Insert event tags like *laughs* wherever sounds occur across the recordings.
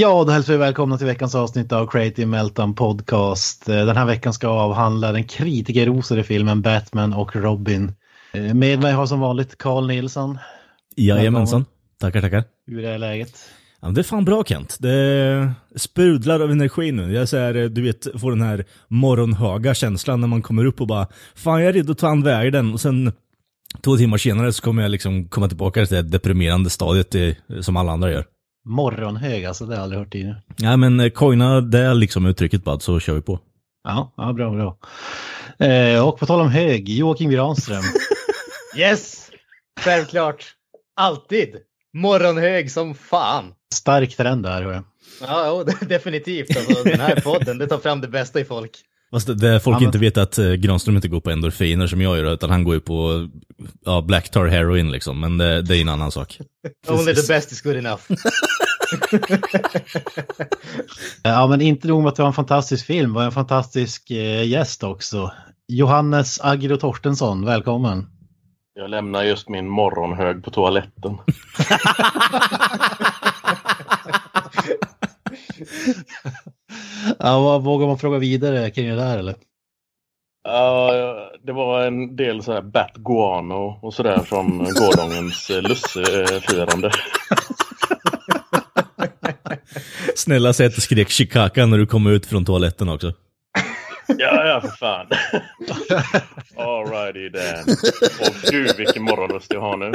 Ja, då hälsar vi välkomna till veckans avsnitt av Creative Meltdown Podcast. Eh, Den här veckan ska avhandla den kritikerrosade filmen Batman och Robin. Eh, Med mig har som vanligt Carl Nilsson. Jajamensan. Tackar, tackar. Hur är läget? Ja, det är fan bra Kent. Det sprudlar av energi nu. Jag säger, du vet, får den här morgonhöga känslan när man kommer upp och bara Fan jag är redo att ta an världen och sen två timmar senare så kommer jag liksom komma tillbaka till det deprimerande stadiet eh, som alla andra gör. Morgonhög, alltså det har jag aldrig hört tidigare. Ja men eh, coina det liksom uttrycket bara så kör vi på. Ja, ja bra, bra. Eh, och på tal om hög, Joakim Granström. *laughs* Yes! Självklart. Alltid. Morgonhög som fan. Stark trend där. hör jag. Ja, jo, *laughs* definitivt. Alltså, den här podden, det tar fram det bästa i folk. Fast det, folk Ja, men- inte vet att eh, Granström inte går på endorfiner som jag gör, utan han går ju på ja, black tar heroin liksom. Men det, det är en annan sak. *laughs* Only the best is good enough. *laughs* Ja, men inte nog med att det var en fantastisk film, det var en fantastisk eh, gäst också. Johannes Agro Torstensson, välkommen. Jag lämnar just min morgonhög på toaletten. *laughs* Ja, vad, vågar man fråga vidare kring det där eller? Ja, det var en del så här Bat Guano och sådär från gårdagens eh, lussefirande. *laughs* Snälla säg att du skrek Chicago när du kom ut från toaletten också. Ja, ja för fan. *laughs* Alrighty then. Och gud vilken morgonlust jag har nu.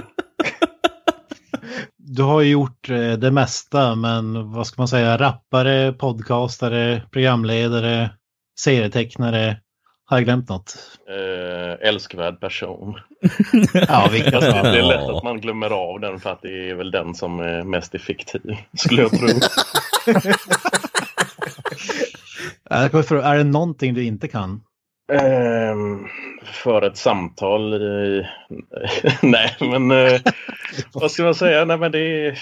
Du har ju gjort eh, det mesta, men vad ska man säga, rappare, podcastare, programledare, serietecknare. Har jag glömt något? Eh, älskvärd person. *laughs* Ja, vilka Alltså, det är lätt att man glömmer av den för att det är väl den som är mest effektiv, skulle jag tro. *laughs* Är det någonting du inte kan? Ehm, för ett samtal i... *laughs* Nej, men eh, vad ska man säga? Nej, men det är...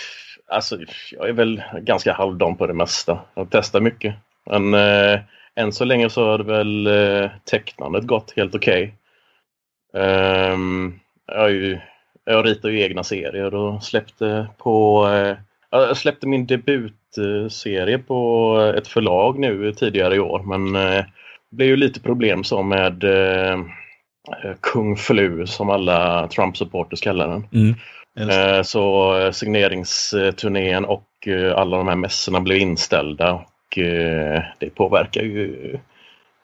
Alltså, jag är väl ganska halvdan på det mesta. Jag testar mycket. Men eh, än så länge så har det väl eh, tecknandet gått helt okej. Ehm, jag, ju, jag ritar ju egna serier och släppte på... Eh, jag släppte min debutserie på ett förlag nu tidigare i år men eh, blev ju lite problem så med eh, Kung Flu som alla Trump-supporters kallar den. Mm. Eh, så eh, signeringsturnén och eh, alla de här mässorna blev inställda och eh, det påverkar ju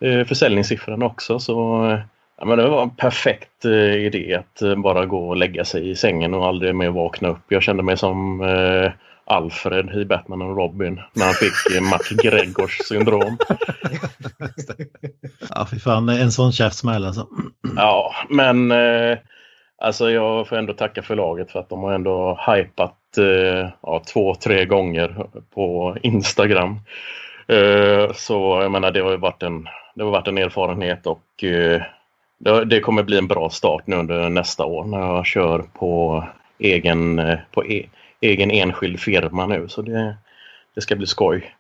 eh, försäljningssiffrorna också. Så eh, ja, men det var en perfekt eh, idé att eh, bara gå och lägga sig i sängen och aldrig mer vakna upp. Jag kände mig som eh, Alfred i Batman och Robin när han fick eh, McGregors syndrom. *laughs* Ja, fy fan, en sån käftsmäll alltså. *clears throat* Ja, men eh, alltså jag får ändå tacka förlaget för att de har ändå hypat eh, ja, två, tre gånger på Instagram. Eh, så jag menar det har ju varit en, det har varit en erfarenhet och eh, det, det kommer bli en bra start nu under nästa år när jag kör på egen, eh, på e, egen enskild firma nu. Så det, det ska bli skoj.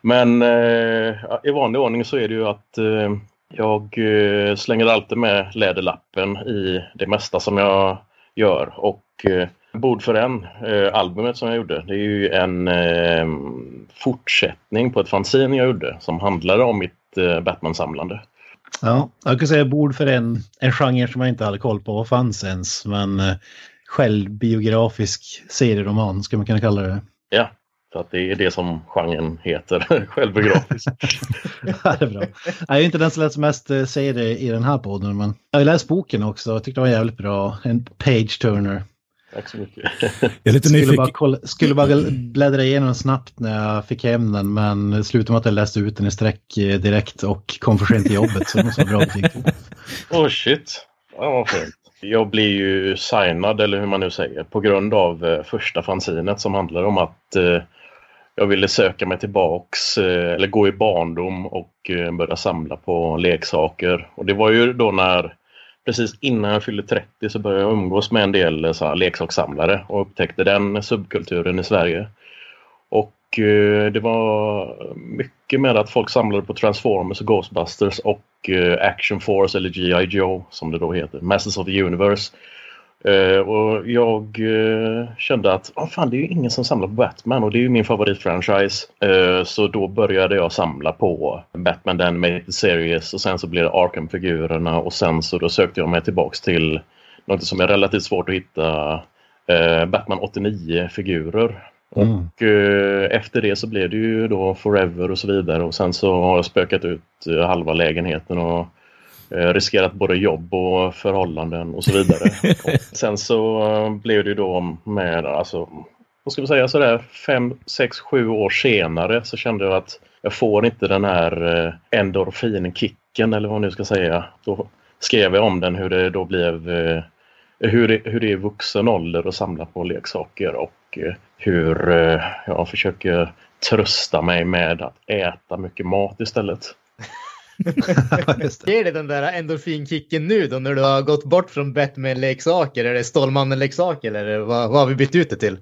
Men eh, i vanlig ordning så är det ju att eh, jag eh, slänger alltid med läderlappen i det mesta som jag gör. Och eh, Bord för en, eh, albumet som jag gjorde, det är ju en eh, fortsättning på ett fanzine jag gjorde som handlade om mitt eh, Batman-samlande. Ja, jag kan säga bord för en, en genre som jag inte hade koll på vad fanns ens, men eh, självbiografisk serieroman skulle man kunna kalla det. Ja, för att det är det som genren heter, *laughs* självbiografisk. *laughs* Ja, det är bra. Jag är inte den som läser mest eh, serier i den här podden, men jag har läst boken också. Jag tyckte det var jävligt bra. En page-turner. Tack så mycket. Jag är lite Skulle nyfiken. bara, kolla, skulle bara bläddra igenom snabbt när jag fick hem den, men slutade med att jag läste ut den i sträck eh, direkt och kom för sent till jobbet. Så det måste vara bra betyg. Åh *laughs* oh, shit, ja, vad fint. Jag blir ju signad, eller hur man nu säger, på grund av eh, första fanzinet som handlar om att eh, jag ville söka mig tillbaks eh, eller gå i barndom och börja samla på leksaker. Och det var ju då när precis innan jag fyllde 30 så började jag umgås med en del så här, leksakssamlare och upptäckte den subkulturen i Sverige. Och det var mycket med att folk samlade på Transformers och Ghostbusters och eh, Action Force eller G.I. Joe som det då heter, Masters of the Universe. Eh, och jag eh, kände att oh, fan, det är ju ingen som samlar på Batman och det är ju min favoritfranchise. Eh, så då började jag samla på Batman The Animated Series och sen så blev det Arkham-figurerna och sen så då sökte jag mig tillbaks till något som är relativt svårt att hitta, eh, Batman 89-figurer. Mm. Och eh, efter det så blev det ju då Forever och så vidare och sen så har jag spökat ut eh, halva lägenheten och eh, riskerat både jobb och förhållanden och så vidare. *laughs* och sen så eh, blev det ju då med, alltså, vad ska man säga, sådär fem, sex, sju år senare så kände jag att jag får inte den här endorfinkicken eller vad man nu ska säga. Då skrev jag om den hur det då blev hur det, hur det är vuxen ålder att samla på leksaker och eh, hur eh, jag försöker trösta mig med att äta mycket mat istället. Ger *laughs* det den där endorfinkicken nu då när du har gått bort från Batman-leksaker? Är det Stålmannen-leksaker eller vad, vad har vi bytt ut det till?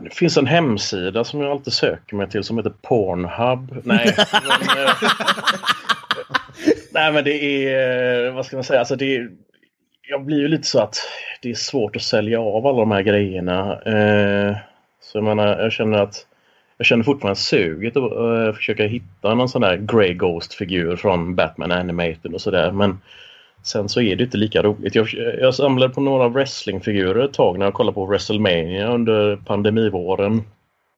Det finns en hemsida som jag alltid söker mig till som heter Pornhub. Nej, men, *laughs* *laughs* nej men det är, eh, vad ska man säga, alltså det är, jag blir ju lite så att det är svårt att sälja av alla de här grejerna. Eh, så jag menar, jag känner att jag känner fortfarande suget att uh, försöka hitta någon sån där Grey Ghost-figur från Batman Animated och sådär. Men sen så är det inte lika roligt. Jag, jag samlade på några wrestlingfigurer ett tag när jag kollade på WrestleMania under pandemivåren.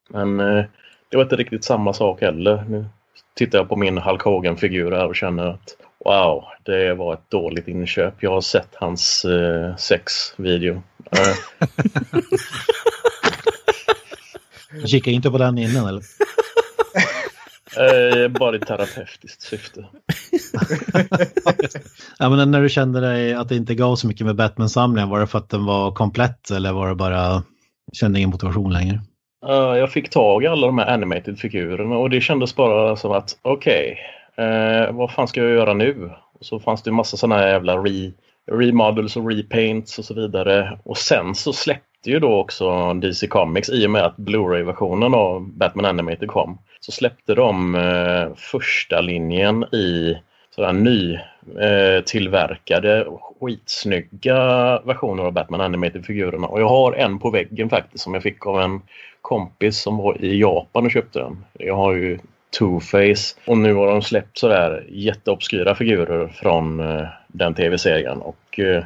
Men uh, det var inte riktigt samma sak heller. Nu tittar jag på min Hulk Hogan-figur här och känner att wow, det var ett dåligt inköp. Jag har sett hans uh, sexvideo. *laughs* Du kikade inte på den innan eller? *laughs* eh, bara i terapeutiskt syfte. *laughs* Ja, men när du kände dig att det inte gav så mycket med Batman-samlingen, var det för att den var komplett eller var det bara, kände ingen motivation längre? Eh, jag fick tag i alla de här animated-figurerna och det kändes bara som att okej, eh, vad fan ska jag göra nu? Och så fanns det massa sådana här jävla re, remodels och repaints och så vidare. Och sen så släppte ju då också DC Comics i och med att Blu-ray-versionen av Batman Animated kom. Så släppte de eh, första linjen i sådär ny eh, tillverkade skitsnygga versioner av Batman Animated-figurerna. Och jag har en på väggen faktiskt som jag fick av en kompis som var i Japan och köpte den. Jag har ju Two-Face och nu har de släppt sådär jätteobskyra figurer från eh, den tv-serien och eh,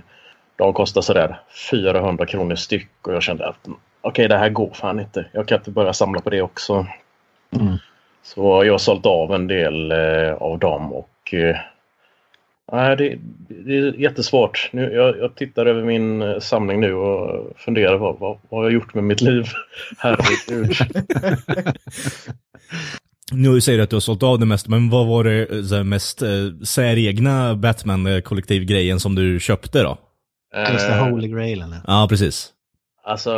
de kostar sådär 400 kronor styck och jag kände att okej det här går fan inte. Jag kan inte börja samla på det också. Mm. Så jag har sålt av en del eh, av dem och eh, nej, det, det är jättesvårt. Nu, jag, jag tittar över min eh, samling nu och funderar vad, vad, vad har jag gjort med mitt liv? *laughs* Herregud. *laughs* Nu säger du att du har sålt av det mesta, men vad var det eh, mest eh, säregna Batman-kollektivgrejen som du köpte då? Just the Eh, holy grail eller? Ja, precis. Alltså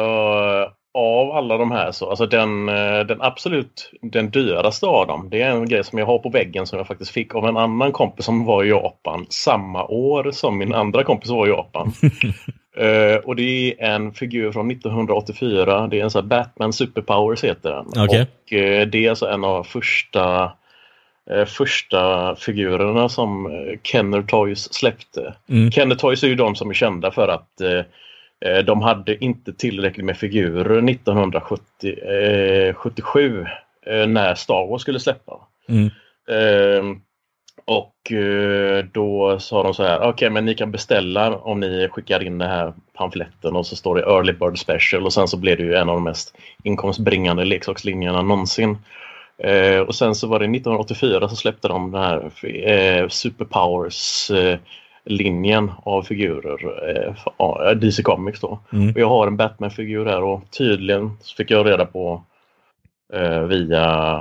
av alla de här så, alltså den, eh, den absolut den dyraste av dem, det är en grej som jag har på väggen som jag faktiskt fick av en annan kompis som var i Japan samma år som min andra kompis var i Japan. *laughs* Eh, och det är en figur från 1984, det är en sån här Batman Superpowers heter den. Okej. Och eh, det är alltså en av första första figurerna som eh, Kenner Toys släppte. Mm. Kenner Toys är ju de som är kända för att eh, eh, de hade inte tillräckligt med figurer 1977 eh, när Star Wars skulle släppa. Mm. Eh, och eh, då sa de så här, okej men ni kan beställa om ni skickar in den här pamfletten och så står det Early Bird Special och sen så blev det ju en av de mest inkomstbringande leksakslinjerna någonsin. Eh, och sen så var det 1984 så släppte de den här eh, Superpowers eh, linjen av figurer, eh, DC Comics då. Mm. Och jag har en Batman-figur här och tydligen så fick jag reda på eh, via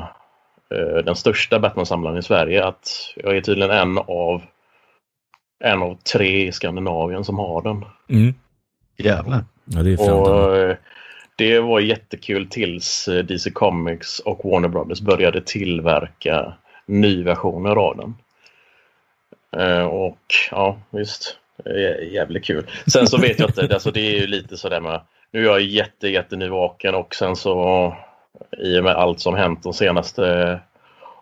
eh, den största Batman-samlaren i Sverige att jag är tydligen en av en av tre i Skandinavien som har den. Mm. Jävlar. Ja, det är Och eh, det var jättekul tills eh, DC Comics och Warner Brothers började tillverka nyversioner av den. Eh, och ja, visst. Jävligt kul. Sen så vet jag inte, alltså det är ju lite sådär med nu är jag jätte, jätte nyvaken och sen så i och med allt som hänt de senaste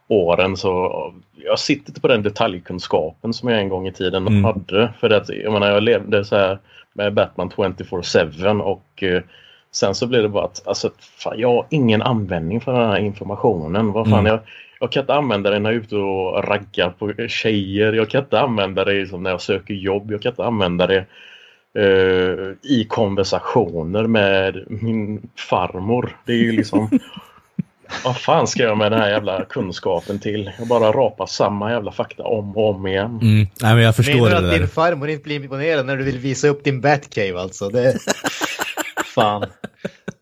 åren så jag sitter inte på den detaljkunskapen som jag en gång i tiden mm. hade. För att jag menar jag levde så här med Batman 24-7 och eh, sen så blir det bara att alltså, fan, jag har ingen användning för den här informationen. Vad fan, mm. jag, jag kan inte använda den när jag är ute och raggar på tjejer. Jag kan inte använda det liksom, när jag söker jobb. Jag kan inte använda det uh, i konversationer med min farmor. Det är ju liksom *laughs* Vad fan ska jag med den här jävla kunskapen till? Jag bara rapar samma jävla fakta om och om igen. Mm. Nej, men jag förstår Menar du att din farmor inte blir imponerad när du vill visa upp din Batcave alltså? Det... *laughs* fan.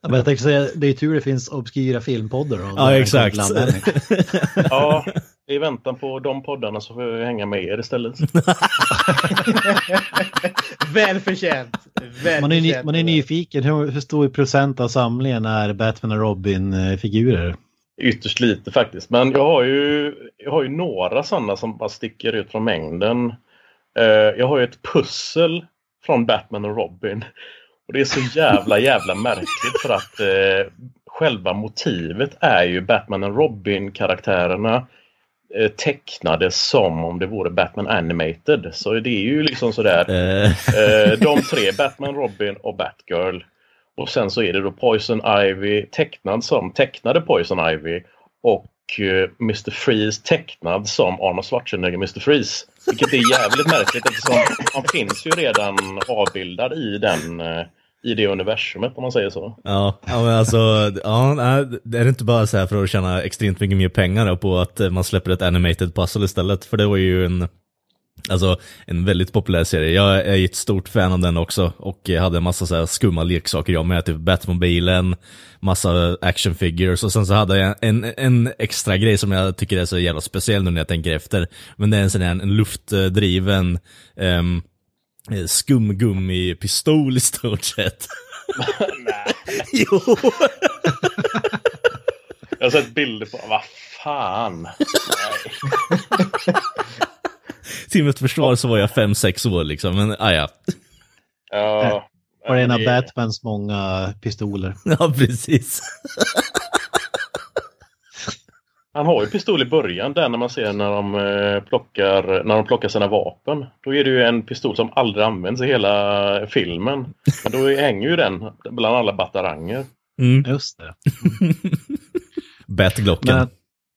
Men jag tänkte säga, det är tur det finns obskyra filmpoddar. Ja, exakt. *laughs* ja, i väntan på de poddarna så får jag hänga med er istället. *laughs* Välförtjänt. Väl man, är, man är nyfiken, hur, hur stor procent av samlingen är Batman och Robin-figurer? Ytterst lite faktiskt, men jag har ju, jag har ju några sådana som bara sticker ut från mängden. Uh, jag har ju ett pussel från Batman och Robin. Och Det är så jävla jävla märkligt för att uh, själva motivet är ju Batman och Robin-karaktärerna Eh, tecknade som om det vore Batman Animated. Så det är ju liksom sådär. Eh. eh, de tre, Batman, Robin och Batgirl. Och sen så är det då Poison Ivy tecknad som tecknade Poison Ivy. Och uh, Mr. Freeze tecknad som Arnold Schwarzenegger Mr. Freeze. Vilket är jävligt märkligt eftersom han finns ju redan avbildad i den uh, i det universumet om man säger så. Ja, ja men alltså, ja, det är inte bara så här för att tjäna extremt mycket mer pengar på att man släpper ett animated puzzle istället, för det var ju en Alltså en väldigt populär serie. Jag är ett stort fan av den också och hade en massa så här skumma leksaker jag med, typ Batmobilen, massa action figures och sen så hade jag en, en extra grej som jag tycker är så jävla speciell nu när jag tänker efter. Men det är en sån här en luftdriven um, skumgummi-pistol i stort sett. *laughs* Nej. *laughs* jo. Jag har sett bilder på, vad fan. *laughs* Till mitt försvar så var jag 5-6 år liksom, men aja. Ja. Var det en av Batmans många pistoler? Ja, precis. Han har ju pistol i början där när man ser när de, eh, plockar, när de plockar sina vapen. Då är det ju en pistol som aldrig används i hela filmen. Men då hänger ju den bland alla bataranger. Mm. Just det. *laughs* Batglocken.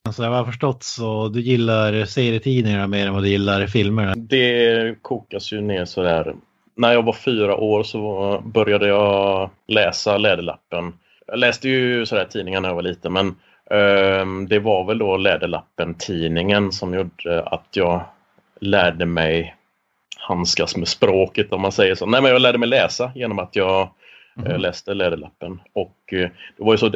Alltså, jag har förstått så du gillar serietidningar mer än vad du gillar filmer? Det kokas ju ner sådär. När jag var fyra år så började jag läsa Läderlappen. Jag läste ju sådär tidningar när jag var liten men det var väl då Läderlappen-tidningen som gjorde att jag lärde mig handskas med språket om man säger så. Nej men jag lärde mig läsa genom att jag mm. läste Läderlappen. Och eh, det var ju så,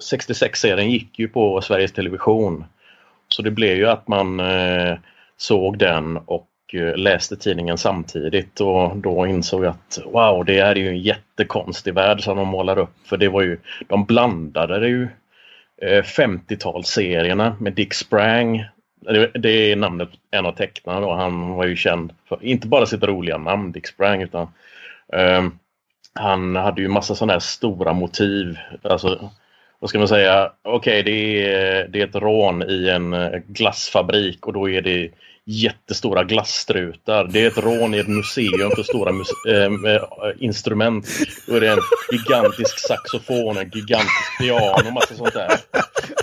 66-serien ehm, gick ju på Sveriges Television. Så det blev ju att man eh, såg den och läste tidningen samtidigt och då insåg jag att wow, det är ju en jättekonstig värld som de målar upp. För det var ju, de blandade det ju Eh, 50-talsserierna med Dick Sprang. Det, är namnet en av tecknarna då. Han var ju känd för inte bara sitt roliga namn Dick Sprang utan um, han hade ju massa sådana här stora motiv. Alltså, vad ska man säga? Okej, okay, det, är, det är ett rån i en eh, glassfabrik och då är det jättestora glasstrutar. Det är ett rån i ett museum för stora äh, instrument. Då är det en gigantisk saxofon, en gigantisk piano och massa sånt där.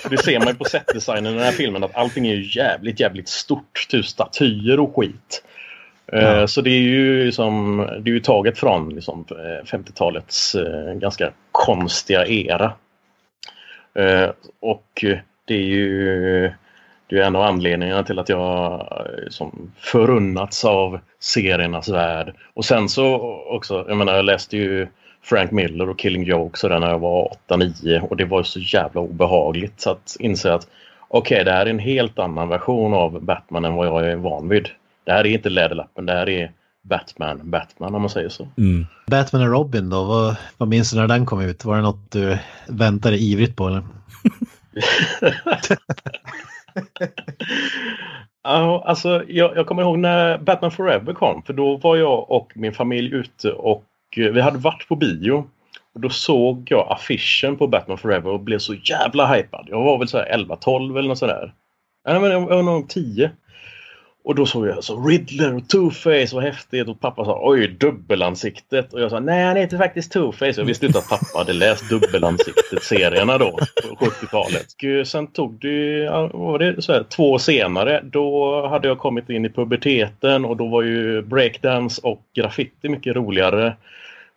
Och det ser man ju på setdesignen i den här filmen att allting är jävligt, jävligt stort. Typ statyer och skit. Ja. Så det är ju som, det är ju taget från liksom, 50-talets ganska konstiga era. Och det är ju det är en av anledningarna till att jag eh, som förunnats av seriernas värld. Och sen så också, jag menar jag läste ju Frank Miller och Killing Joke så när jag var 8-9 och det var så jävla obehagligt så att inse att okej, okay, det här är en helt annan version av Batman än vad jag är van vid. Det här är inte Läderlappen, det här är Batman, Batman om man säger så. Mm. Batman och Robin då, vad, vad minns du när den kom ut? Var det något du väntade ivrigt på eller? *laughs* Ja, alltså, jag, jag kommer ihåg när Batman Forever kom. För då var jag och min familj ute och eh, vi hade varit på bio. Och Då såg jag affischen på Batman Forever och blev så jävla hypad. Jag var väl så här 11-12 eller något sådär. Nej, men jag var nog 10. Och då såg jag så Riddler och Two-Face vad häftigt och pappa sa oj dubbelansiktet och jag sa nej han heter faktiskt Two-Face. Jag visste inte att pappa hade läst dubbelansiktet-serierna då på 70-talet. Sen tog det, vad var det så här, två år senare då hade jag kommit in i puberteten och då var ju breakdance och graffiti mycket roligare.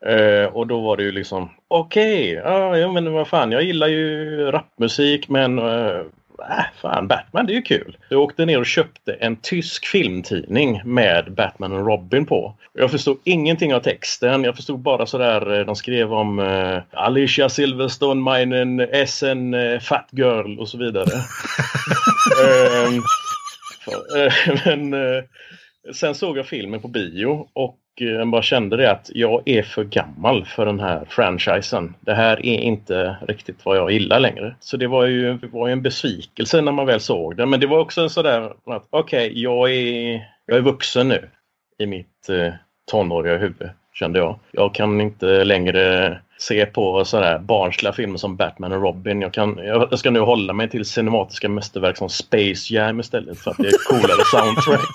Eh, och då var det ju liksom okej, okay, ja men vad fan jag gillar ju rapmusik men eh, äh, fan, Batman det är ju kul. Jag åkte ner och köpte en tysk filmtidning med Batman och Robin på. Jag förstod ingenting av texten. Jag förstod bara sådär, de skrev om uh, Alicia Silverstone, meinen Essen, uh, Fat Girl och så vidare. för, *laughs* uh, *laughs* men sen såg jag filmen på bio och Eh, jag bara kände det att jag är för gammal för den här franchisen. Det här är inte riktigt vad jag gillar längre. Så det var ju, det var ju en besvikelse när man väl såg det. Men det var också en sådär att okej, okay, jag, är, jag är vuxen nu i mitt eh, tonåriga huvud kände jag. Jag kan inte längre se på sådär barnsliga filmer som Batman och Robin. Jag, kan, jag ska nu hålla mig till cinematiska mästerverk som Space Jam istället för att det är coolare *laughs* soundtrack.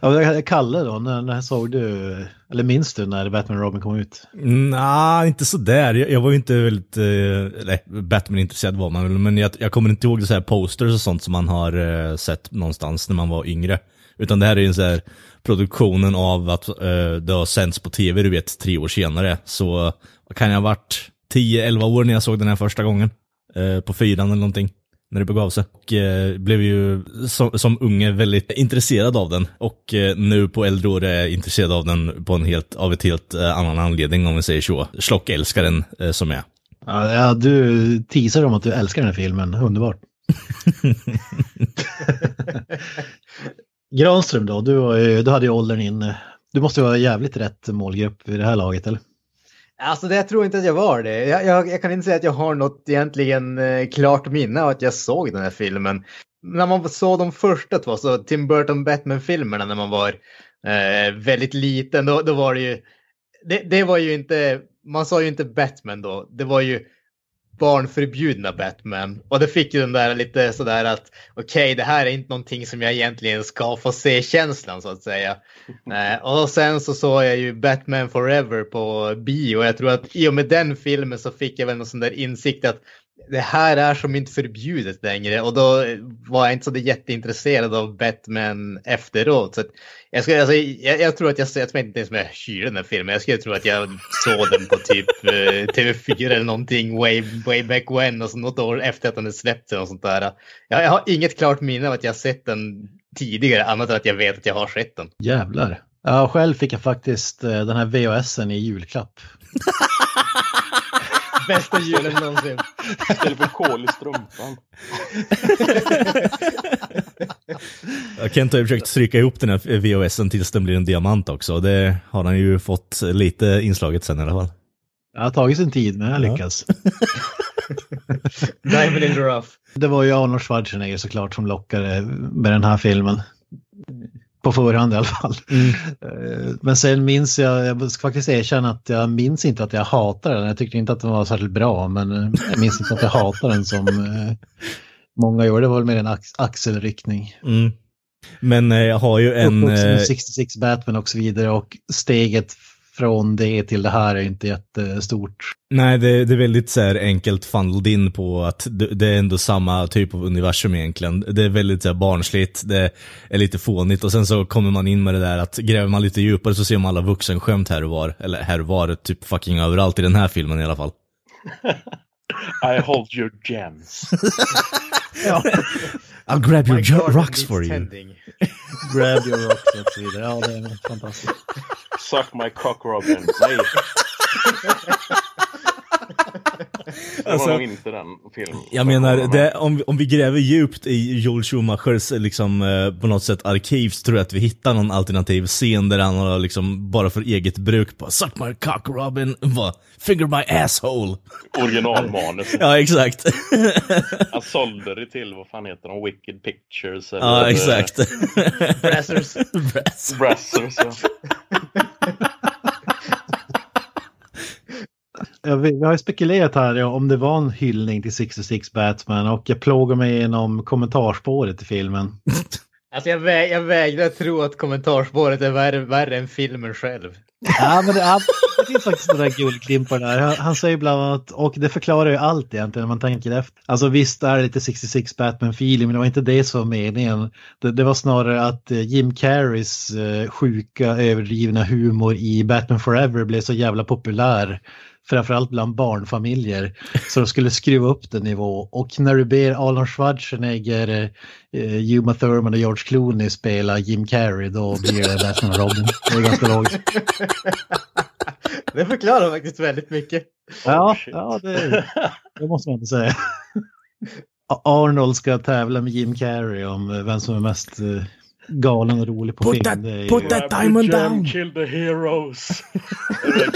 ja, Kalle då, när, när såg du, eller minns du när Batman och Robin kom ut? Nej, inte sådär. Jag, jag var ju inte väldigt, eh, Batman-intresserad var man väl, men jag, jag kommer inte ihåg så här posters och sånt som man har eh, sett någonstans när man var yngre. Utan det här är ju så här produktionen av att uh, det har sänds på tv, du vet, tre år senare. Så kan jag ha varit 10-11 år när jag såg den här första gången. Uh, på fyran eller någonting. När det begav sig. Och uh, blev ju som, som unge väldigt intresserad av den. Och nu på äldre år är jag intresserad av den på en helt, av ett helt annan anledning om vi säger så. Slockälskaren som jag Ja, ja, du teasar om att du älskar den här filmen, underbart. *laughs* *laughs* Granström då, du, du hade ju åldern inne. Du måste vara jävligt rätt målgrupp i det här laget eller? Alltså det jag tror inte att jag var det. Jag, jag, jag, kan inte säga att jag har något egentligen eh, klart minne av att jag såg den här filmen. När man såg de första två, så Tim Burton Batman-filmerna när man var eh, väldigt liten, då, då var det ju... Det, det var ju inte, man sa ju inte Batman då, det var ju barnförbjudna Batman. Och det fick ju den där lite sådär att okej, okay, det här är inte någonting som jag egentligen ska få se känslan så att säga. *laughs* Eh, och sen så såg jag ju Batman Forever på bio och jag tror att i och med den filmen så fick jag väl någon sån där insikt att det här är som inte förbjudet längre och då var jag inte så jätteintresserad av Batman efteråt. Så jag, skulle, alltså, jag, jag, tror att jag, jag tror inte ens om jag hyrde den här filmen. Jag skulle tro att jag såg den på typ eh, TV4 eller någonting way, way back when och så något år efter att den är släppt och sånt där. Jag, jag har inget klart minne av att jag sett den tidigare annat än att jag vet att jag har sett den. Jävlar. Ja, själv fick jag faktiskt eh, den här VHSen i julklapp. *laughs* Bästa julen någonsin. Istället för kol i strumpan. Kent har ju försökt stryka ihop den här VHSen tills den blir en diamant också. Det har han ju fått lite inslaget sen i alla fall. Det har tagit sin tid, men jag lyckas. Diamond in the rough. Det var ju Arnold Schwarzenegger såklart som lockade med den här filmen. På förhand i alla fall. Mm. Eh, men sen minns jag, jag ska faktiskt erkänna att jag minns inte att jag hatade den. Jag tyckte inte att den var särskilt bra, men eh, jag minns inte att jag hatade den som eh, många gör. Det var väl mer en ax axelryckning. Mm. Men jag har ju en... 66 Batman och så vidare och steget från det till det här är inte jättestort. Nej, det, det är väldigt så här enkelt funneled in på att det, det, är ändå samma typ av universum egentligen. Det är väldigt så här barnsligt, det är lite fånigt och sen så kommer man in med det där att gräver man lite djupare så ser man alla vuxenskämt här och var. Eller här och var, typ fucking överallt i den här filmen i alla fall. *laughs* I hold your gems. *laughs* I'll grab your rocks for you. *laughs* grab your rocks och så vidare. Ja, det är fantastiskt. Suck my cock Robin. Nej. *laughs* *laughs* det Alltså- var nog inte den filmen. Jag menar, det, om, om vi gräver djupt i Joel Schumachers liksom, eh, på något sätt arkiv så tror jag att vi hittar någon alternativ scen där han har liksom bara för eget bruk på Suck my cock Robin, vad? Finger my asshole. Originalmanus. *laughs* Ja, exakt. *laughs* Han sålde det till, vad fan heter de, Wicked Pictures? Eller, ja, exakt. Brassers. Brass. Brassers. Ja. Ja, vi, har ju spekulerat här ja, om det var en hyllning till 66 Batman och jag plågar mig igenom kommentarspåret i filmen. *laughs* Alltså jag, vä jag vägrar tro att kommentarspåret är värre, värre än filmen själv. Ja, men det, han, det finns faktiskt några guldklimpar där. Han, han säger bland annat, och det förklarar ju allt egentligen när man tänker efter. Alltså visst är det lite 66 Batman-feeling, men det var inte det som var meningen. Det, det var snarare att eh, Jim Carreys eh, sjuka, överdrivna humor i Batman Forever blev så jävla populär. Framförallt bland barnfamiljer. Så de skulle skruva upp den nivå. Och när du ber Arnold Schwarzenegger, eh, Uma Thurman och George Clooney spela Jim Carrey, då blir det Batman Robin. Det är ganska logiskt. Det förklarar faktiskt väldigt mycket. Ja, shit. ja det, det måste man inte säga. Arnold ska tävla med Jim Carrey om eh, vem som är mest eh, galen och rolig på Put film. that- put that- diamond down. Kill the heroes.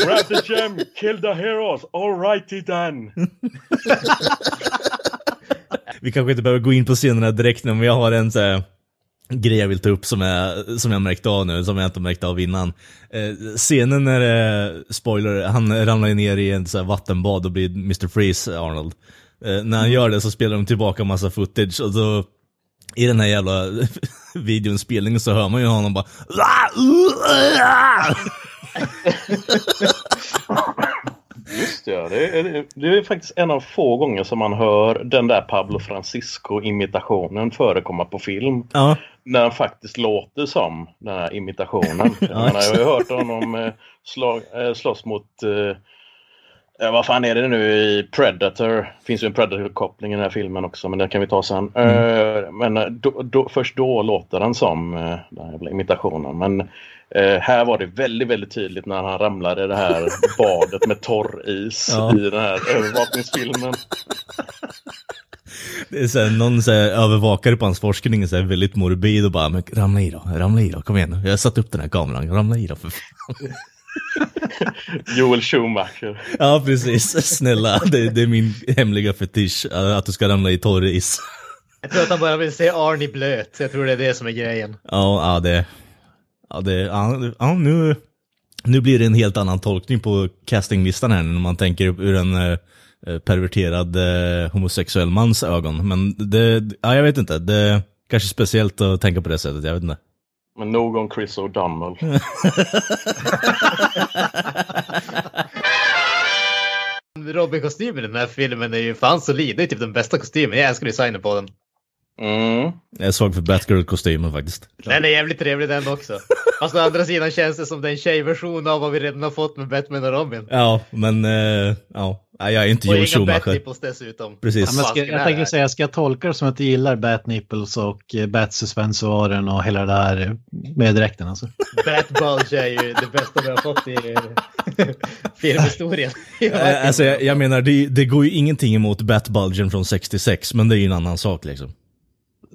Grab the gem, kill the heroes. All righty then. Vi kanske inte behöver gå in på scenerna direkt nu, men jag har en så här, grej jag vill ta upp som jag, som jag märkt av nu, som jag inte märkt av innan. Eh, scenen när, eh, spoiler, han ramlar ner i en så här, vattenbad och blir Mr. Freeze, Arnold. Eh, när han gör det så spelar de tillbaka massa footage och så i den här jävla *laughs* videoinspelningen så hör man ju honom bara Just det, det är, det är faktiskt en av få gånger som man hör den där Pablo Francisco-imitationen förekomma på film. Ja, När han faktiskt låter som den här imitationen. *laughs* Menar, jag har ju hört honom eh, slag, eh, slåss mot eh, eh, vad fan är det nu i Predator? finns ju en Predator-koppling i den här filmen också men det kan vi ta sen. Eh, men eh, då, då, först då låter han som eh, den här imitationen. Men här var det väldigt, väldigt tydligt när han ramlade i det här *laughs* badet med torr is Ja. i den här övervakningsfilmen. det är så här, någon så här, övervakare på hans forskning är väldigt morbid och bara ramla i då, ramla i då, kom igen nu. Jag har satt upp den här kameran, ramla i då för fan. *laughs* *laughs* Joel Schumacher. Ja, precis. Snälla, det, det är min hemliga fetisch, äh, att du ska ramla i torr is. Jag tror att han bara vill se Arnie blöt. Jag tror det är det som är grejen. Ja, ja det... Ja, det... Ja, nu, nu blir det en helt annan tolkning på castinglistan här när man tänker ur en eh, eh, perverterad eh, homosexuell mans ögon. Men det... Ja, jag vet inte. Det är kanske speciellt att tänka på det sättet, jag vet inte. Men nog om Chris O'Donnell. *laughs* Robin-kostymen i den här filmen är ju fan solid. Det är typ den bästa kostymen. Jag älskar designen på den. Mm. Jag är svag för Batgirl-kostymen faktiskt. Den är jävligt trevlig den också. Fast å andra sidan känns det som den tjejversion av vad vi redan har fått med Batman och Robin. Ja, men... Eh, ja, Nej, jag är inte Och Joel Schumacher. Bat-nipples dessutom. Precis. Ja, men ska, jag tänkte säga, ska jag tolka det som att du gillar Bat Nipples och eh, Bat-suspensoaren och hela det där med dräkten alltså? *laughs* Bat-bulge är ju det bästa vi har fått i eh, filmhistorien. *laughs* Eh, Alltså, jag, jag menar, det, det går ju ingenting emot Batbulgen från 66, men det är ju en annan sak liksom.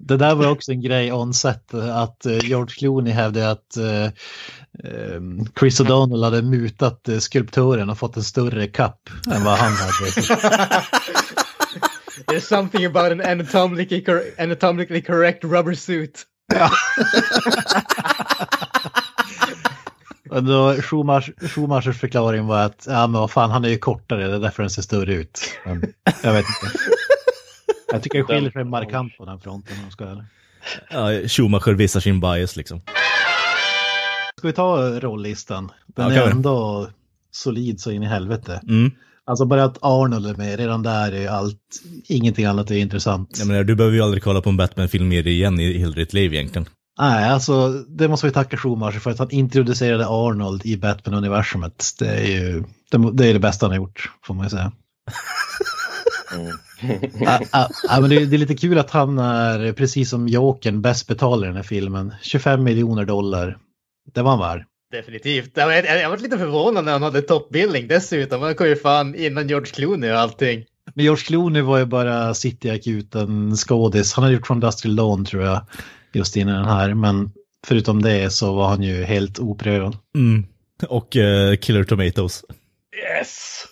Det där var också en grej on set, att eh, George Clooney hävdade att eh, eh, Chris O'Donnell hade mutat skulptören och fått en större kapp än vad han hade. *laughs* There's something about an anatomically, cor- anatomically correct rubber suit. *laughs* Och då Schumach- Schumachers förklaring var att ja, men vad fan, han är ju kortare, det är därför den ser större ut. Men, jag vet inte. Jag tycker det skiljer sig markant på den fronten om jag ska. Ja, Schumacher visar sin bias liksom. Ska vi ta rollistan? Den Ja, är vi. ändå solid så in i helvete. Mm. Alltså bara att Arnold är med, redan där är allt, ingenting annat är intressant. Jag menar, du behöver ju aldrig kolla på en Batman-film mer igen i hela ditt liv egentligen. Nej, alltså det måste vi tacka Schumacher för att han introducerade Arnold i Batman-universumet. Det är ju det, det, är det bästa han har gjort, får man ju säga. *laughs* Ja, ja, ja, men det, är- det är lite kul att han är, precis som Jokern, bäst betalare i den här filmen. 25 miljoner dollar. Det var han värd. Definitivt. Jag, jag, jag var lite förvånad när han hade toppbilling dessutom. Han kom ju fan innan George Clooney och allting. Men George Clooney var ju bara City-akuten skådis. Han hade gjort från Dusty Lawn tror jag, just innan den här. Men förutom det så var han ju helt oprövad. Mm. Och uh, Killer Tomatoes. Yes!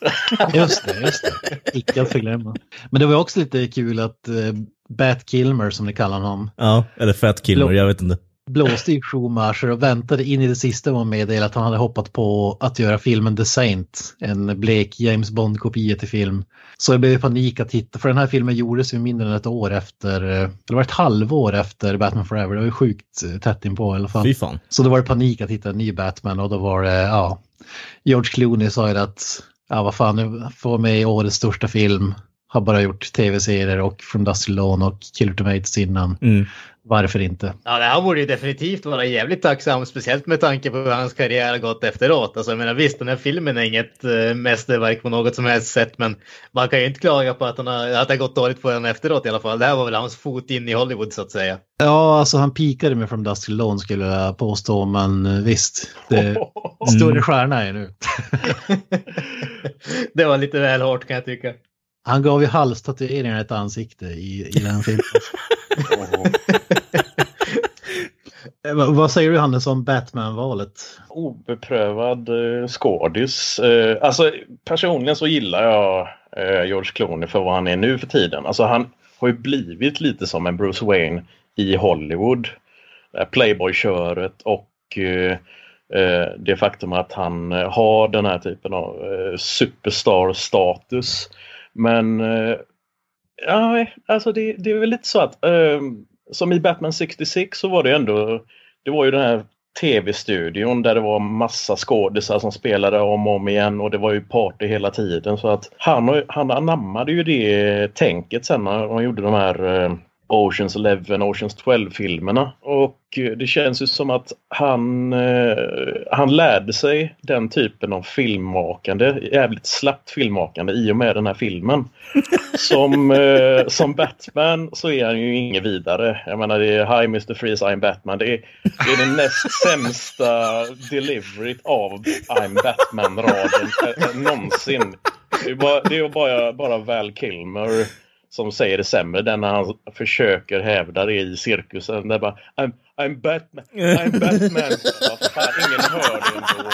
Just det, just det. Icke att förglömma. Men det var också lite kul att uh, Bat Kilmer, som ni kallar honom, Ja, eller Fat Kilmer, jag vet inte. blåste i Schumacher och väntade in i det sista med att meddela att han hade hoppat på att göra filmen The Saint, en blek James Bond-kopia till film. Så det blev panik att titta, för den här filmen gjordes ju mindre än ett år efter, eh, det var ett halvår efter Batman Forever, det var ju sjukt eh, tätt inpå i alla fall. Fy fan. Så då var det panik att hitta en ny Batman och då var det, ja, George Clooney sa ju att, ja vad fan, nu får vara med i årets största film, har bara gjort tv-serier och From Dusty Lawn och Killer Tomatoes innan. Mm. Varför inte? Ja, det här borde ju definitivt vara jävligt tacksam, speciellt med tanke på hur hans karriär har gått efteråt. Alltså, jag menar, visst, den här filmen är inget äh, mästerverk på något som helst sätt, men man kan ju inte klaga på att, han har, att det har gått dåligt för honom efteråt i alla fall. Det här var väl hans fot in i Hollywood så att säga. Ja, alltså han pikade med From Till Dawn skulle jag påstå, men eh, visst. Det *laughs* större stjärna är nu. *laughs* det var lite väl hårt kan jag tycka. Han gav ju halstatueringar ett ansikte i, i den filmen. *laughs* *laughs* Eh, vad- säger du Hannes om Batman-valet? Obeprövad eh, skådis. Eh, alltså personligen så gillar jag eh, George Clooney för vad han är nu för tiden. Alltså han har ju blivit lite som en Bruce Wayne i Hollywood. Här Playboy-köret och eh, eh, det faktum att han eh, har den här typen av eh, superstar-status. Men eh, ja, alltså det, det är väl lite så att um, som i Batman 66 så var det ändå det var ju den här tv-studion där det var massa skådisar som spelade om och om igen och det var ju party hela tiden. Så att han, han anammade ju det tänket sen när han gjorde de här ehm, Oceans 11, Oceans 12-filmerna. Och eh, det känns ju som att han, eh, han lärde sig den typen av filmmakande, jävligt slappt filmmakande i och med den här filmen. *laughs* Som, eh, som Batman så är han ju inget vidare. Jag menar det är Hi Mr. Freeze, I'm Batman. Det är, det är den näst *laughs* sämsta deliveryt av I'm Batman-raden eh, någonsin. Det är bara, det är bara, bara Val Kilmer som säger det sämre. Den när han försöker hävda det i cirkusen. Det är bara I'm, I'm Batman, I'm Batman. Ja, fan, ingen hör det ändå.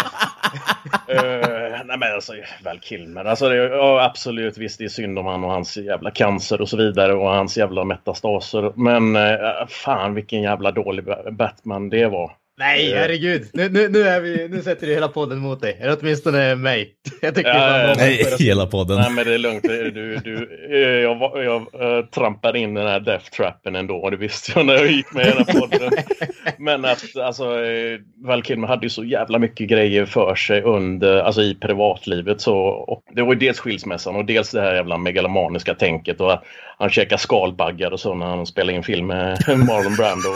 Uh, nej men alltså, väl Kilmer. Alltså, det, ja, absolut, visst det är synd om han och hans jävla cancer och så vidare och hans jävla metastaser. Men uh, fan vilken jävla dålig Batman det var. Nej, herregud. Nu, nu, nu, är vi, nu sätter du hela podden mot dig. Eller åtminstone mig. *laughs* Jag tycker Ja, ja, Nej, hela podden. Nej men det är lugnt. Du, du, eh, jag var- jag eh, trampade in den här death trappen ändå. Det visste jag när jag gick med i den här podden. *laughs* Men att alltså, eh, Val Kilmer hade ju så jävla mycket grejer för sig under, alltså i privatlivet. Så, och det var ju dels skilsmässan och dels det här jävla megalomaniska tänket. Och att han käkar skalbaggar och så när han spelar in film med *laughs* Marlon Brando.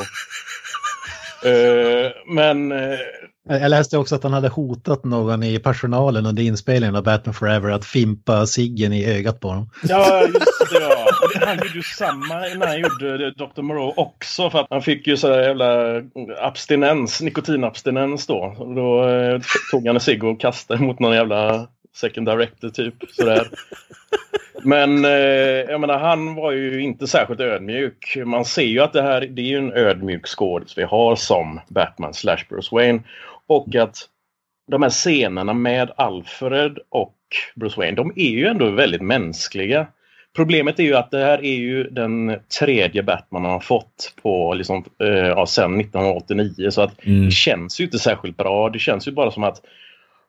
Eh, men eh, Jag läste också att han hade hotat någon i personalen under inspelningen av Batman Forever att fimpa ciggen i ögat på dem. Ja, just det. Ja. Han gjorde ju samma när han gjorde Dr. Moreau också. För att han fick ju sådär jävla abstinens, nikotinabstinens då. Då eh, tog han en cigg och kastade mot någon jävla second director typ. Sådär. Men eh, jag menar, han var ju inte särskilt ödmjuk. Man ser ju att det här det är ju en ödmjuk skådis vi har som Batman slash Bruce Wayne. Och att de här scenerna med Alfred och Bruce Wayne, de är ju ändå väldigt mänskliga. Problemet är ju att det här är ju den tredje Batman han har fått på liksom, eh, ja, sen 1989 så att Mm. det känns ju inte särskilt bra. Det känns ju bara som att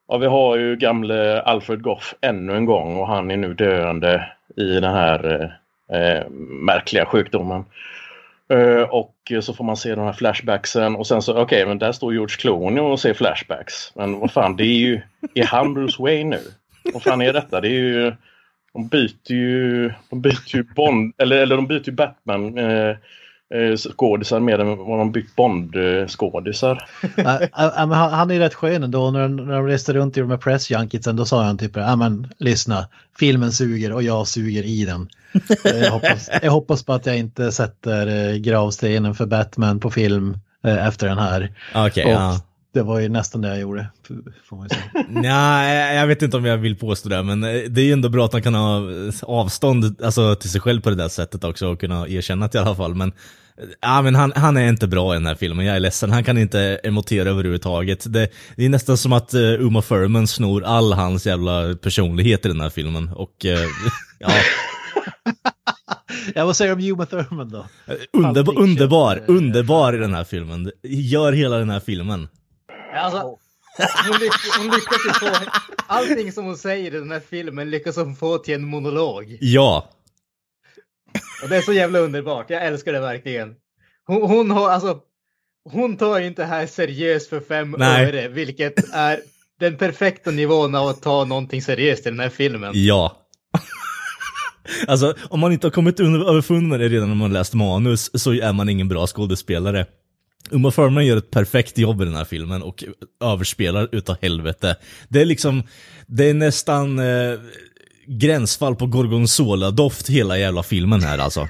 ja, vi har ju gamle Alfred Goff ännu en gång och han är nu döende i den här eh, märkliga sjukdomen. Eh, och så får man se de här flashbacksen och sen så, okej, men där står George Clooney och ser flashbacks. Men vad fan, det är ju, är han Bruce Wayne nu? Vad fan är detta? Det är ju, de byter ju, de byter ju Bond, eller, eller de byter ju Batman eh, skådisar mer än vad de bytt Bond-skådisar. *laughs* Äh, äh, men han, han är rätt skön ändå. När, när de reste runt i de här pressjunkitsen då sa han typ ja men lyssna, filmen suger och jag suger i den. Eh, *laughs* Jag hoppas, jag hoppas på att jag inte sätter eh, gravstenen för Batman på film eh, efter den här. Okej, Och ja. Det var ju nästan det jag gjorde. Får man ju säga. *laughs* Nej, jag vet inte om jag vill påstå det, men eh, det är ju ändå bra att han kan ha avstånd alltså, till sig själv på det där sättet också och kunna erkänna det i alla fall. Men, ja, men han, han är inte bra i den här filmen, jag är ledsen. Han kan inte emotera överhuvudtaget. Det, det är nästan som att uh, Uma Thurman snor all hans jävla personlighet i den här filmen. Och uh, *laughs* ja... Ja, vad säger du om Uma Thurman då? Underbar, underbar, underbar i den här filmen. Gör hela den här filmen. Alltså, hon, lyck, hon lyckas ju få allting som hon säger i den här filmen lyckas hon få till en monolog. Ja, Och det är så jävla underbart. Jag älskar det verkligen. Hon, hon har alltså. Hon tar inte det här seriöst för fem Nej. öre, vilket är den perfekta nivån av att ta någonting seriöst i den här filmen. ja. *laughs* Alltså, om man inte har kommit under- överfund med det redan när man läst manus så är man ingen bra skådespelare. Uma Thurman gör ett perfekt jobb i den här filmen och överspelar utav helvete. Det är liksom, det är nästan eh, gränsfall på gorgonzola-doft hela jävla filmen här alltså.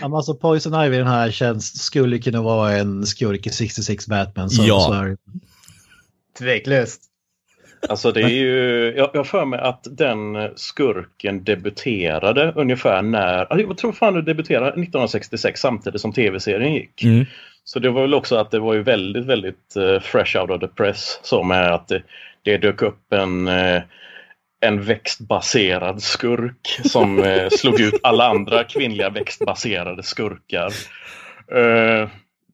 Alltså Poison Ivy i den här känns, skulle kunna vara en skurk i 66 Batman. Så, Ja. så. Tveklöst. Alltså det är ju, jag har för mig att den skurken debuterade ungefär när, jag tror fan det debuterade 1966 samtidigt som tv-serien gick. Mm. Så det var väl också att det var ju väldigt, väldigt eh, fresh out of the press. Så med att det, det dök upp en, eh, en växtbaserad skurk som eh, slog ut alla andra kvinnliga växtbaserade skurkar. *laughs*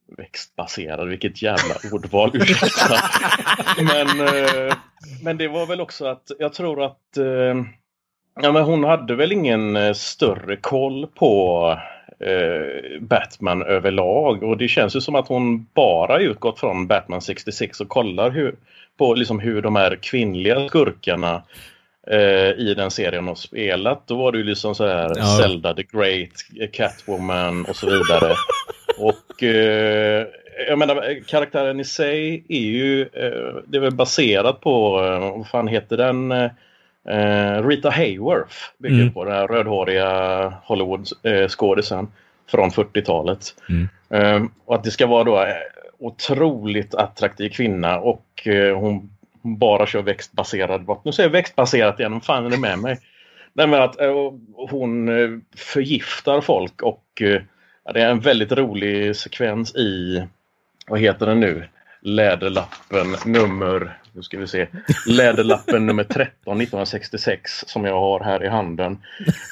Växtbaserad, vilket jävla ordval, ursäkta. Men, eh, men det var väl också att jag tror att eh, ja, men hon hade väl ingen eh, större koll på eh, Batman överlag och det känns ju som att hon bara utgått från Batman 66 och kollar hur, på liksom hur de här kvinnliga skurkarna i den serien har spelat. Då var det ju liksom så här Ja. Zelda the Great, Catwoman och så vidare. *laughs* och eh, jag menar karaktären i sig är ju eh, det är väl baserat på, eh, vad fan heter den? Eh, Rita Hayworth bygger Mm. på den här rödhåriga Hollywood-skådisen från 40-talet. Mm. Eh, och att det ska vara då eh, otroligt attraktiv kvinna och eh, hon bara kör växtbaserad brott. Nu säger jag växtbaserat igen, vad fan är det med mig? Nej men att eh, hon eh, förgiftar folk och eh, det är en väldigt rolig sekvens i, vad heter den nu? Läderlappen nummer, nu ska vi se, Läderlappen nummer 13 1966 som jag har här i handen.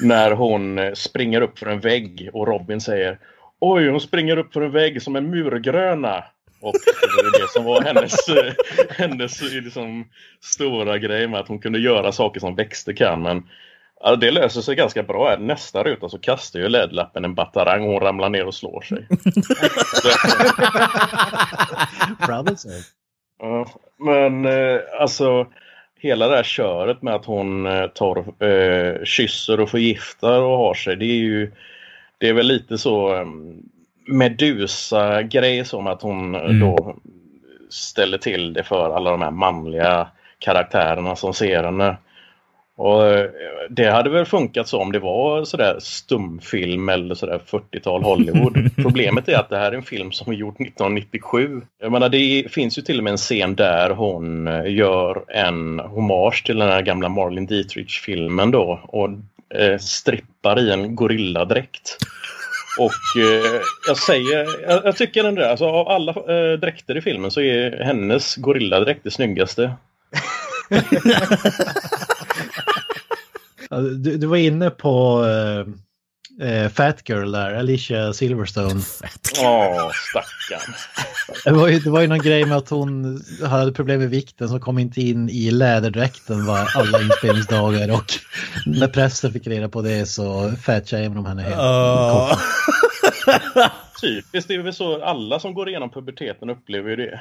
När hon springer upp för en vägg och Robin säger Oj, hon springer upp för en vägg som en murgröna. Och det var det som var hennes, *laughs* hennes liksom, stora grej med att hon kunde göra saker som växter kan. Men det löser sig ganska bra. Nästa ruta så kastar ju ledlappen en batarang och hon ramlar ner och slår sig. *laughs* Ja, men eh, alltså hela det här köret med att hon eh, tar, eh, kysser och förgiftar och har sig. Det är ju det är väl lite så eh, Medusa-grej som att hon Mm. då ställer till det för alla de här manliga karaktärerna som ser henne. Och eh, det hade väl funkat så om det var sådär stumfilm eller sådär 40-tal Hollywood. *laughs* Problemet är att det här är en film som är gjord 1997. Jag menar det finns ju till och med en scen där hon eh, gör en hommage till den här gamla Marlene Dietrich-filmen då och eh, strippar i en gorilladräkt. Och eh, jag säger, jag, jag tycker ändå det, alltså av alla eh, dräkter i filmen så är hennes gorilladräkt det snyggaste. *laughs* Ja, Du, du var inne på eh, eh, Fat Girl där, Alicia Silverstone. Åh, stackarn. Det var, ju, det var ju någon grej med att hon hade problem med vikten så kom inte in i läderdräkten var alla inspelningsdagar och när pressen fick reda på det så fatshameade de henne helt. Ja. *laughs* Typiskt, det är väl så alla som går igenom puberteten upplever ju det. *laughs*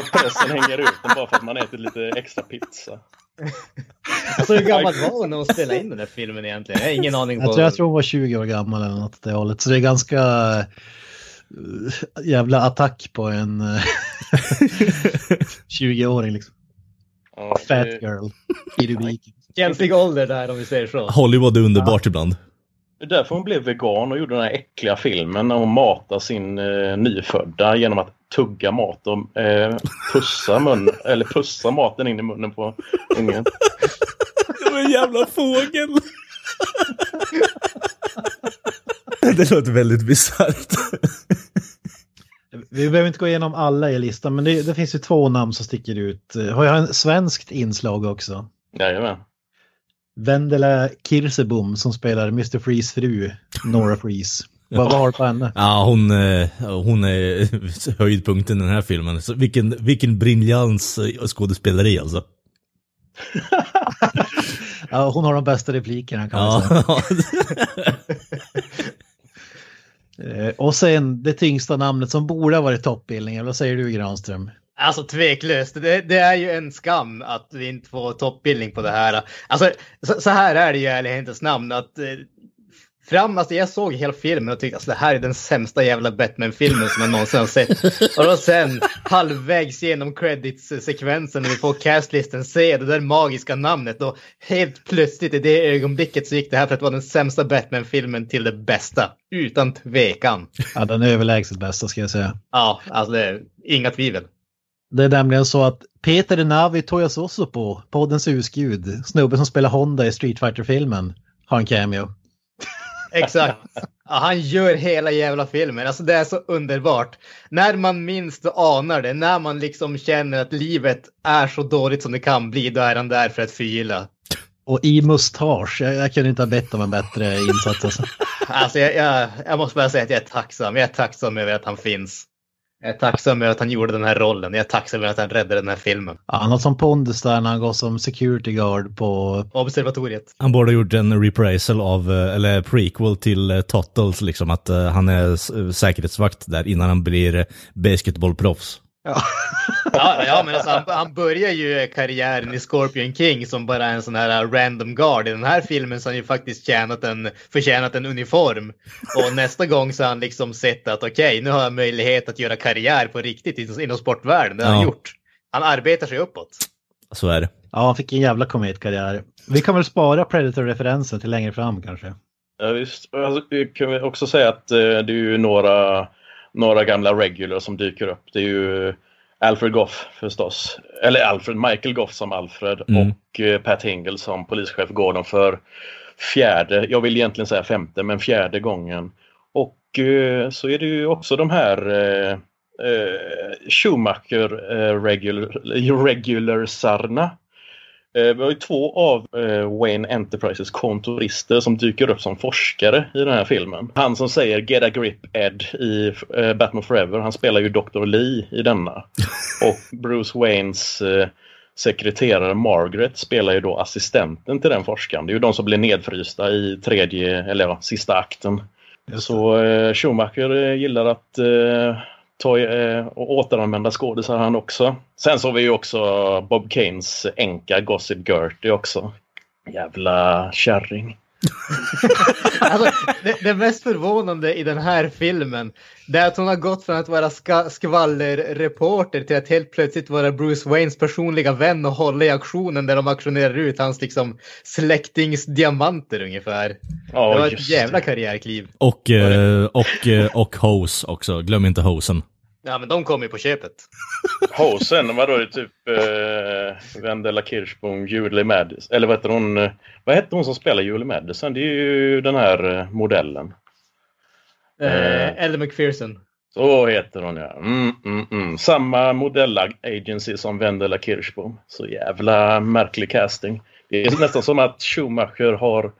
Och pressen hänger ut en bara för att man äter lite extra pizza. Alltså hur gammal var hon när hon spelade in den här filmen egentligen? Jag har ingen aning på. Jag tror, jag tror hon var 20 år gammal eller något åt det hållet. Så det är ganska eh, jävla attack på en eh, *laughs* 20-åring liksom. Ja, Fat det, girl i rubriken. Känslig ålder där om vi säger så. Hollywood är underbart ibland. Det är därför hon blev vegan och gjorde den här äckliga filmen när hon matar sin eh, nyfödda genom att tugga mat och eh, pussa, mun, *laughs* eller pussa maten in i munnen på ungen. Det var en jävla fågel. *laughs* det låter väldigt bisarrt. Vi behöver inte gå igenom alla i listan, men det, det finns ju två namn som sticker ut. Har jag en svenskt inslag också? Jajamän. Vendela Kirsebom som spelar Mr. Freeze fru, Nora Freeze. Vad har du på henne? Ja, hon, eh, hon är *laughs* höjdpunkten i den här filmen. Så vilken, vilken briljans eh, skådespeleri alltså. *laughs* Ja, hon har de bästa replikerna kan man säga. Ja, *laughs* Eh, Och sen det tyngsta namnet som borde ha varit toppbildningen. Vad säger du Granström? Alltså tveklöst, det, det är ju en skam att vi inte får toppbildning på det här. Alltså så, så här är det ju i ärlighetens namn att eh, fram, alltså jag såg hela filmen och tyckte att alltså, det här är den sämsta jävla Batman-filmen som jag någonsin har sett. Och då sen halvvägs genom credits-sekvensen när vi får castlisten se det där magiska namnet och helt plötsligt i det ögonblicket så gick det här för att vara den sämsta Batman-filmen till det bästa. Utan tvekan. Ja, den är överlägset bästa ska jag säga. Ja, alltså det är inga tvivel. Det är nämligen så att Peter Navi på, poddens husgud, snubben som spelar Honda i Street fighter filmen har en cameo. *laughs* Exakt. Ja, han gör hela jävla filmen. Alltså det är så underbart. När man minst anar det, när man liksom känner att livet är så dåligt som det kan bli, då är han där för att förgylla. Och i mustasch, jag, jag kunde inte ha bett om en bättre insats. Alltså. *laughs* Alltså jag, jag, jag måste bara säga att jag är tacksam. Jag är tacksam över att han finns. Jag är tacksam över att han gjorde den här rollen. Jag är tacksam över att han räddade den här filmen. Ja, han har som pondus där när han går som security guard på... Observatoriet. han borde ha gjort en reprisal av, eh, eller prequel till eh, Tottles, liksom att eh, han är säkerhetsvakt där innan han blir basketbollproffs. Ja, *laughs* ja men alltså han, han börjar ju karriären i Scorpion King som bara en sån här random guard. I den här filmen så har han ju faktiskt tjänat en, förtjänat en uniform. Och nästa gång så har han liksom sett att okej, nu har jag möjlighet att göra karriär på riktigt inom sportvärlden. Det har han Ja. gjort. Han arbetar sig uppåt. Så är det. Ja, han fick en jävla kometkarriär. Vi kan väl spara Predator-referensen till längre fram kanske. Ja, visst. Alltså, kan vi också säga att eh, det är ju några, några gamla regular som dyker upp. Det är ju Alfred Goff förstås. Eller Alfred, Michael Goff som Alfred Mm. och eh, Pat Hingle som polischef Gordon för fjärde, jag vill egentligen säga femte, men fjärde gången. Och eh, så är det ju också de här eh, eh, Schumacher eh, regular, *laughs* regularsarna. Eh, Vi har ju två av eh, Wayne Enterprises kontorister som dyker upp som forskare i den här filmen. Han som säger Get a grip Ed i eh, Batman Forever, han spelar ju Dr. Lee i denna. *laughs* Och Bruce Waynes eh, sekreterare Margaret spelar ju då assistenten till den forskaren. Det är ju de som blir nedfrysta i tredje, eller ja, sista akten. Så eh, Schumacher eh, gillar att eh, ta, eh, och återanvända skådisar han också. Sen så har vi ju också Bob Kanes änka Gossip Gertie också. Jävla kärring. *laughs* Alltså, det, det mest förvånande i den här filmen det är att hon har gått från att vara ska, skvallerreporter till att helt plötsligt vara Bruce Waynes personliga vän och hålla i auktionen där de auktionerar ut hans liksom släktings diamanter ungefär. Ja, det var ett jävla karriärkliv. Och, eh, och, eh, och Hose också, glöm inte Hosen. Ja, men de kom ju på köpet. Hosen, vadå det är typ eh, Vendela Kirschbom, Julie Madison. Eller vad heter hon? eh, Vad hette hon som spelar Julie Madison? Det är ju den här eh, modellen. Eh, Ellen McPherson. Så heter hon ja. Mm, mm, mm. Samma modellagency som Vendela Kirschbom. Så jävla märklig casting. Det är nästan som att Schumacher har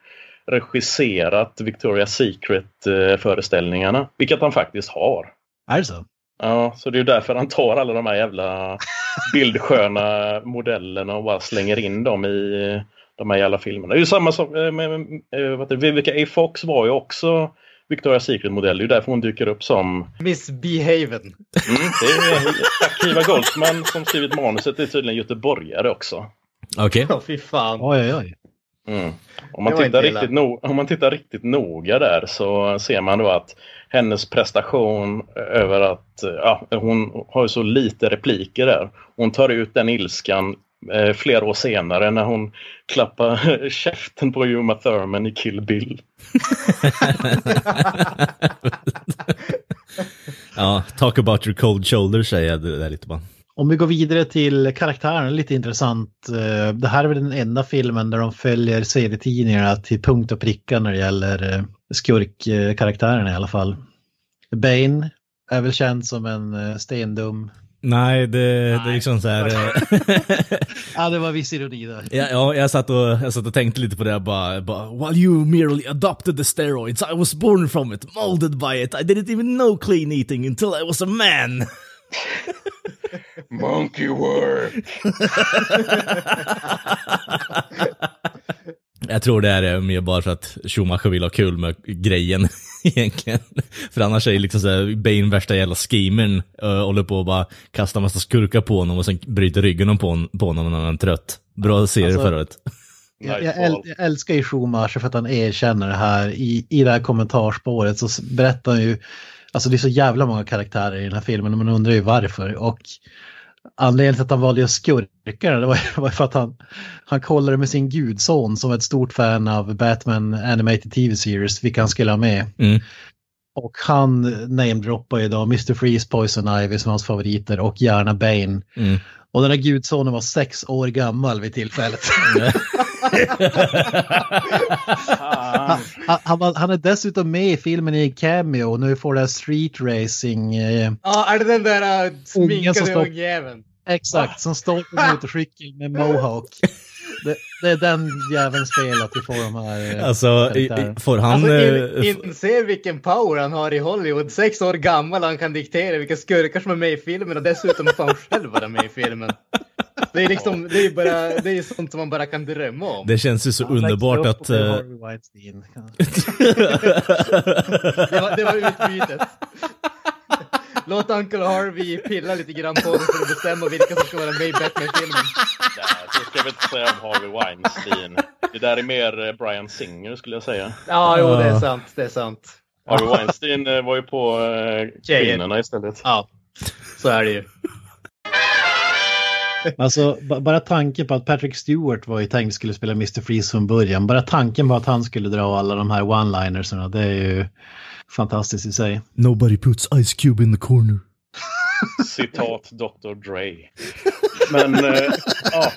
regisserat Victoria's Secret eh, föreställningarna. Vilket han faktiskt har. Är det så? Ja, så det är ju därför han tar alla de här jävla *laughs* bildsköna modellerna och bara slänger in dem i de här jävla filmerna. Det är ju samma som eh, med, med eh, vad heter det, Vivica A. Fox var ju också Victoria's Secret-modell. Det är ju därför hon dyker upp som Miss Behaven. Mm, det är aktiva Goldsman som skrivit manuset. Det är tydligen göteborgare också. Okej. Ja, fy fan. Oj, oj, oj. Mm. Om, man tittar riktigt no- om man tittar riktigt noga där så ser man då att hennes prestation över att ja, hon har ju så lite repliker där. Hon tar ut den ilskan eh, flera år senare när hon klappar *laughs* käften på Uma Thurman i Kill Bill. *laughs* Ja, talk about your cold shoulder säger jag det där lite bara. Om vi går vidare till karaktären, lite intressant. Eh, Det här är väl den enda filmen där de följer serietidningarna till punkt och pricka när det gäller eh, skurkkaraktärerna i alla fall. Bane är väl känd som en eh, stendum. Nej, det, det är liksom så här... *laughs* Ja, det var viss ironi där. Ja, ja jag, satt och, jag satt och tänkte lite på det, bara, bara While you merely adopted the steroids, I was born from it, molded by it, I didn't even know clean eating until I was a man. *laughs* Monkey work! Jag tror det är eh, mer bara för att Schumacher vill ha kul med grejen *laughs* egentligen. För annars är det liksom såhär, Bane värsta jävla schemern, uh, håller på och bara kastar massa skurkar på honom och sen bryter ryggen på, hon, på honom när han är trött. Bra serie Alltså- förra året. Jag, jag, äl, jag älskar ju Schumacher för att han erkänner det här. I, I det här kommentarspåret så berättar han ju, alltså det är så jävla många karaktärer i den här filmen och man undrar ju varför. Och anledningen till att han valde skurkarna det var, *laughs* var för att han, han kollade med sin gudson som var ett stort fan av Batman Animated TV Series, vilka han skulle ha med. Mm. Och han namedroppar ju då Mr. Freeze, Poison Ivy som hans favoriter och gärna Bane. Mm. Och den här gudsonen var sex år gammal vid tillfället. *laughs* *laughs* Han, han, han är dessutom med i filmen i cameo nu får det street racing. Eh, Ja, är det den där uh, sminkade ungjäveln? exakt, som står på motorcykel med mohawk. Det, är den jäveln spelat vi får de här. eh, Alltså, får han... Alltså, eh, in, inse vilken power han har i Hollywood. Sex år gammal han kan diktera vilka skurkar som är med i filmen och dessutom får han själv vara med i filmen. Det är liksom, det är bara, det är sånt som man bara kan drömma om. det känns ju så växte underbart att... eh. *laughs* Det var, det var utbytet. Låt Uncle Harvey pilla lite grann på det för att bestämma vilka som ska vara med i Batman-filmen. Nej, så ska vi inte säga om Harvey Weinstein. Det där är mer eh, Brian Singer skulle jag säga. Ja, jo, det är sant. Det är sant. Harvey Weinstein eh, var ju på eh, kvinnorna istället. Ja, så är det ju. Alltså ba- bara tanken på att Patrick Stewart var ju tänkt skulle spela Mr. Freeze från början. Bara tanken på att han skulle dra alla de här one-linersarna, det är ju fantastiskt i sig. Nobody puts Ice Cube in the corner. Citat Dr. Dre. Men eh, ja,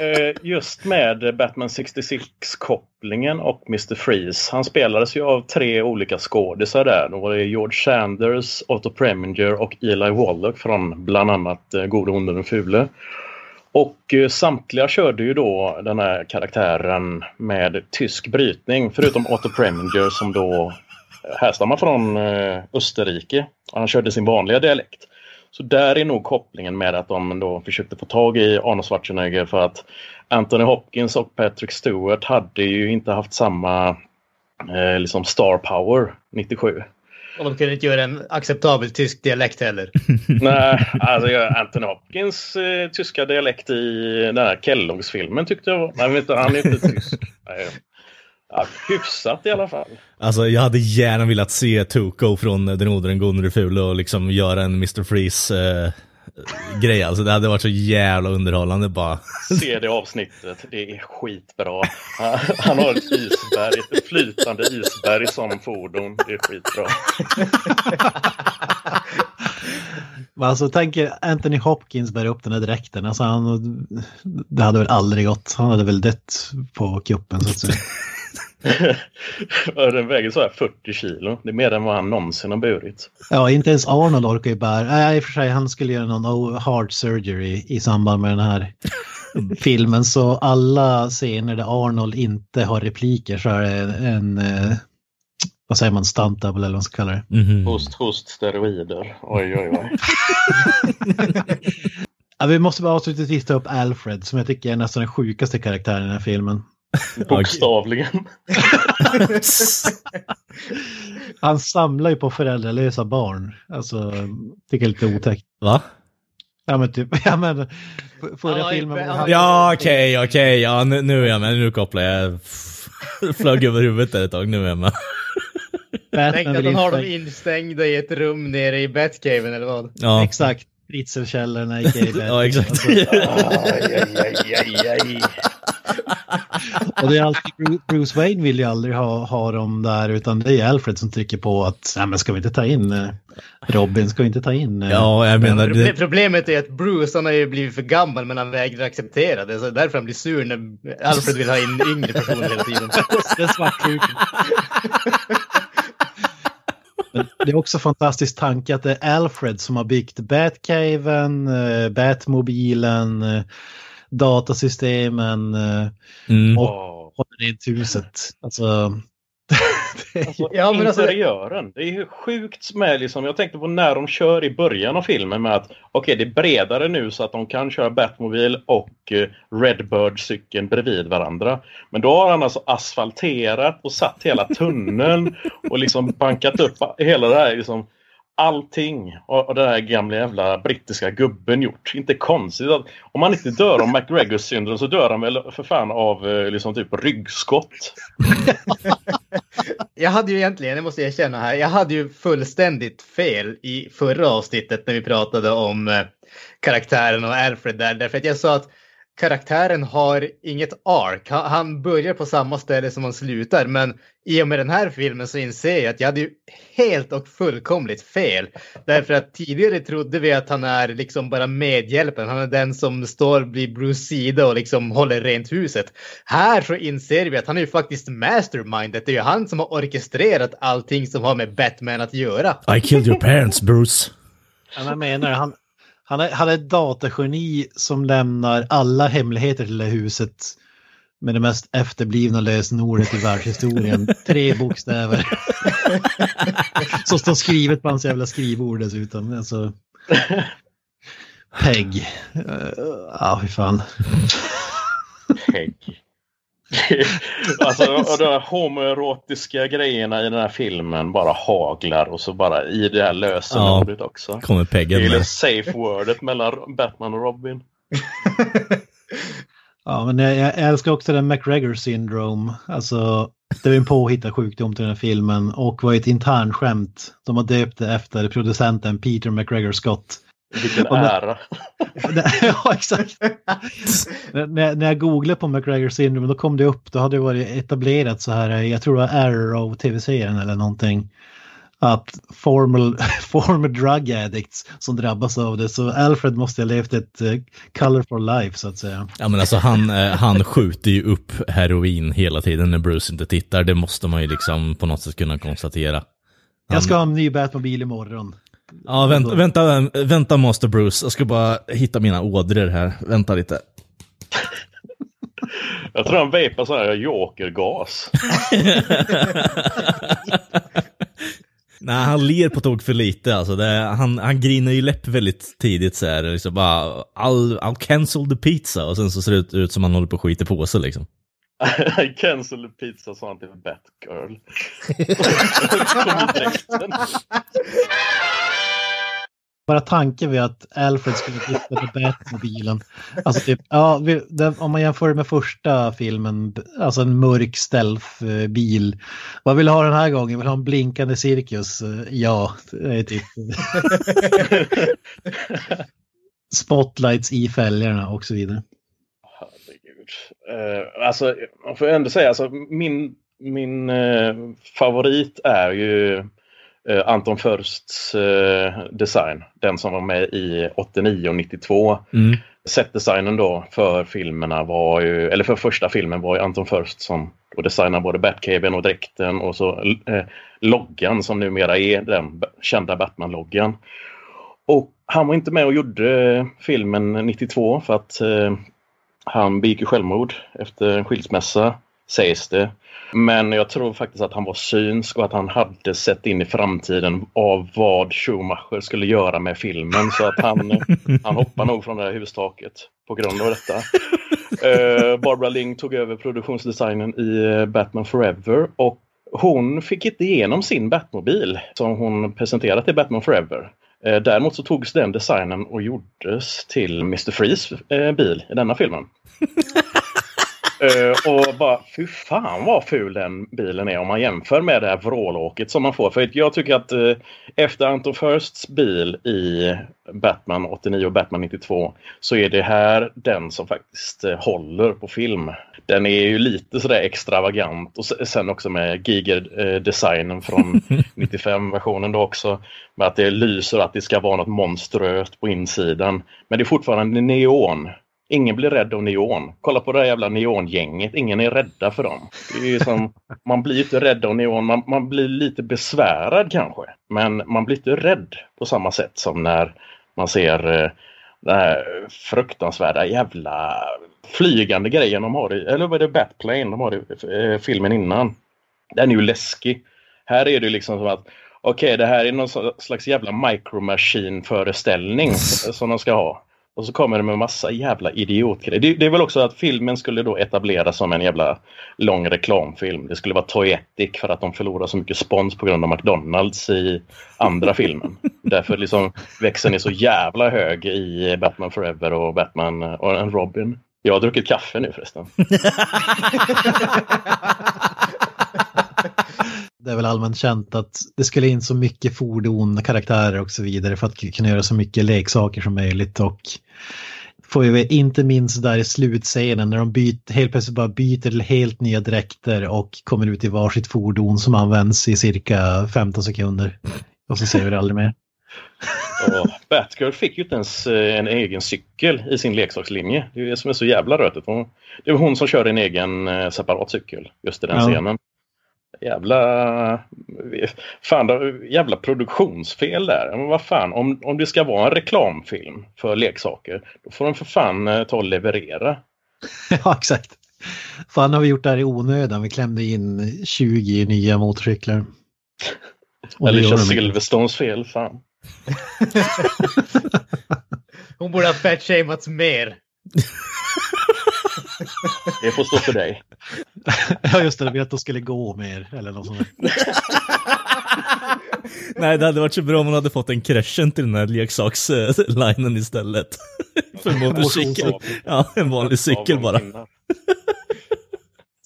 eh, just med Batman 66-kopplingen och Mr. Freeze. Han spelades ju av tre olika skådisar där. Då var det George Sanders, Otto Preminger och Eli Wallach från bland annat eh, Gode, onde, den fule. Och eh, samtliga körde ju då den här karaktären med tysk brytning förutom Otto Preminger som då härstammar från eh, Österrike. Han körde sin vanliga dialekt. Så där är nog kopplingen med att de då försökte få tag i Arnold Schwarzenegger för att Anthony Hopkins och Patrick Stewart hade ju inte haft samma eh, liksom star power 97. Och de kunde inte göra en acceptabel tysk dialekt heller. *laughs* Nej, alltså Anthony Hopkins eh, tyska dialekt i den här Kelloggs-filmen tyckte jag var... Nej, du, han är inte tysk. *laughs* Nej, ja, hyfsat i alla fall. Alltså jag hade gärna velat se Tuco från Den gode, den gode, den fule och liksom göra en Mr. Freeze eh, grej alltså. Det hade varit så jävla underhållande bara. Se det avsnittet, det är skitbra. Han, han har ett isberg, ett flytande isberg som fordon. Det är skitbra. Men Alltså tänker Anthony Hopkins bära upp den här dräkten. Alltså han, det hade väl aldrig gått. Han hade väl dött på kuppen så att säga. *laughs* Den väger så här 40 kilo. Det är mer än vad han någonsin har burit. Ja, inte ens Arnold orkar ju bära. Nej, i och för sig, han skulle göra någon heart surgery i samband med den här *laughs* filmen. Så alla scener där Arnold inte har repliker så är det en, eh, vad säger man, stunt double eller vad man ska kalla det. Mhm. Host, host, steroider. Oj, oj, oj. *laughs* Ja, vi måste bara avslutningsvis ta upp Alfred som jag tycker är nästan den sjukaste karaktären i den här filmen. Bokstavligen. *laughs* Han samlar ju på föräldralösa barn. Alltså, tycker jag är lite otäckt. Va? Ja men typ, *laughs* ja men förra filmen var ja, okej, okej, ja nu, nu är jag med, nu kopplar jag. *laughs* Flög över huvudet där ett tag, nu är jag med. Tänk att de har dem instängda i ett rum nere i Batcaven eller vad? Ja, Exakt, Ritzelkällorna i Batman. ja exakt. Alltså, aj, aj, aj. Och det är alltid, Bruce Wayne vill ju aldrig ha, ha dem där utan det är Alfred som trycker på att nej men ska vi inte ta in eh, Robin, ska vi inte ta in... Eh, Ja, jag menar... Det, Problemet är att Bruce han har ju blivit för gammal men han vägrar acceptera det. Så därför han blir sur när Alfred vill ha in yngre personer hela tiden. *laughs* det är. Men det är också fantastisk tanke att det är Alfred som har byggt Batcaven, eh, Batmobilen, datasystemen eh, mm. och håller rent huset. Alltså, *laughs* det är, Alltså, Ja, men alltså- interiören. Det är ju sjukt med liksom, jag tänkte på när de kör i början av filmen med att okej det är bredare nu så att de kan köra Batmobil och eh, Redbird-cykeln bredvid varandra. Men då har han alltså asfalterat och satt hela tunneln och liksom bankat upp hela det här liksom allting av den här gamla jävla brittiska gubben gjort. Inte konstigt att om han inte dör av McGregors syndrom så dör han väl för fan av eh, liksom typ ryggskott. *laughs* Jag hade ju egentligen, det måste jag erkänna här, jag hade ju fullständigt fel i förra avsnittet när vi pratade om eh, karaktären och Alfred där. Därför att jag sa att karaktären har inget ark. Han, börjar på samma ställe som han slutar. Men i och med den här filmen så inser jag att jag hade ju helt och fullkomligt fel. Därför att tidigare trodde vi att han är liksom bara medhjälpen. Han är den som står vid Bruce sida och liksom håller rent huset. Här så inser vi att han är ju faktiskt mastermindet. Det är ju han som har orkestrerat allting som har med Batman att göra. I killed your parents, Bruce. Ja, jag menar, han, han, är, han är ett datageni som lämnar alla hemligheter till det huset med det mest efterblivna lösenordet i världshistorien. *laughs* Tre bokstäver. *laughs* Som står skrivet på hans jävla skrivbord dessutom. Alltså, Peg. Uh, ja, fy fan. Peg. *laughs* alltså och de homoerotiska grejerna i den här filmen bara haglar och så bara i det här lösenordet också. Kommer Det Peggen är det med. safe wordet mellan Batman och Robin. *laughs* Ja, men jag, jag älskar också den McGregor syndrome. Alltså, det är en påhittad sjukdom till den här filmen och var ett internskämt. De har döpt det efter producenten Peter McGregor Scott. Vilken Och ära. *laughs* *laughs* ja, exakt. när, när- jag googlade på McGregor syndrome då kom det upp, då hade det varit etablerat så här, jag tror det var Arrow tv-serien eller någonting. Att formal, *laughs* formal drug addicts som drabbas av det. Så Alfred måste ha levt ett eh, colorful life så att säga. Ja men alltså han, eh, han skjuter ju upp heroin hela tiden när Bruce inte tittar. Det måste man ju liksom på något sätt kunna konstatera. Jag ska ha en ny Batmobil imorgon. Ja, vänta, vänta, vänta Master Bruce. Jag ska bara hitta mina ådror här. Vänta lite. Jag tror han vapar sån här jokergas. *laughs* Nej, han ler på tok för lite alltså. Det, han, han grinar ju läpp väldigt tidigt så här. Liksom bara, I'll, I'll cancel the pizza. Och sen så ser det ut, ut som han håller på att skita på sig liksom. *laughs* Cancel the pizza sa han till Batgirl. *laughs* Bara tanken vid att Alfred skulle titta på Batmobilen. Alltså typ, ja, den, om man jämför det med första filmen, alltså en mörk stealth-bil. Vad vill du ha den här gången? Vill du ha en blinkande cirkus? Ja, det är typ *laughs* spotlights i fälgarna och så vidare. Herregud. Eh, alltså, man får ändå säga alltså, min, min eh, favorit är ju Anton Försts eh, design. Den som var med i 89 och 92. Mm. Setdesignen då för filmerna var ju, eller för första filmen var ju Anton Först som då designade både Batcaven och dräkten och så eh, loggan som numera är den kända Batman-loggan. Och han var inte med och gjorde filmen 92 för att eh, han begick självmord efter en skilsmässa, sägs det. Men jag tror faktiskt att han var synsk och att han hade sett in i framtiden av vad Schumacher skulle göra med filmen. Så att han, *laughs* han hoppar nog från det här hustaket på grund av detta. Eh, Barbara Ling tog över produktionsdesignen i eh, Batman Forever och hon fick inte igenom sin Batmobil som hon presenterat i Batman Forever. Eh, Däremot så togs den designen och gjordes till Mr. Freeze eh, bil i denna filmen. *laughs* Eh, och bara, fy fan vad ful den bilen är om man jämför med det här vrålåket som man får. För jag tycker att uh, efter Anton Firsts bil i Batman 89 och Batman 92 så är det här den som faktiskt uh, håller på film. Den är ju lite sådär extravagant och sen också med Giger-designen från *laughs* 95-versionen då också. Med att det lyser att det ska vara något monströst på insidan. Men det är fortfarande neon. Ingen blir rädd av neon. Kolla på det här jävla neongänget. Ingen är rädda för dem. Det är som, *laughs* man blir inte rädd av neon. Man, man blir lite besvärad kanske. Men man blir inte rädd på samma sätt som när man ser eh, den här fruktansvärda jävla flygande grejen de har i, eller vad är det, Batplane de har i eh, filmen innan. Den är ju läskig. Här är det liksom som att okej, okay, det här är någon slags jävla micromachine föreställning som de ska ha. Och så kommer det med massa jävla idiotgrejer. Det, det är väl också att filmen skulle då etableras som en jävla lång reklamfilm. Det skulle vara toyetic för att de förlorar så mycket spons på grund av McDonalds i andra filmen. *laughs* Därför liksom växeln är så jävla hög i Batman Forever och Batman och Robin. Jag har druckit kaffe nu förresten. *laughs* det är väl allmänt känt att det skulle in så mycket fordon, karaktärer och så vidare för att kunna göra så mycket leksaker som möjligt och får vi inte minst där i slutscenen när de byter, helt plötsligt bara byter till helt nya dräkter och kommer ut i varsitt fordon som används i cirka 15 sekunder. Och så ser vi det aldrig mer. Och Batgirl fick ju inte ens eh, en egen cykel i sin leksakslinje. Det är det som är så jävla rötet. Det är hon som kör en egen eh, separat cykel just i den ja. scenen. Jävla... Fan, jävla produktionsfel där. Men vad fan, om, om det ska vara en reklamfilm för leksaker, då får de för fan eh, ta och leverera. *laughs* ja, exakt. Fan har vi gjort det här i onödan. Vi klämde in 20 nya motorcyklar. Alicia Silverstones fel, fan. *laughs* Hon borde ha fat mer. *laughs* Det får stå för dig. *laughs* ja just det, jag vet att de skulle gå mer eller något sånt. *laughs* Nej, det hade varit så bra om hon hade fått en crescent till den här leksakslinen istället. *laughs* för motorcykel. Ja, en vanlig cykel bara.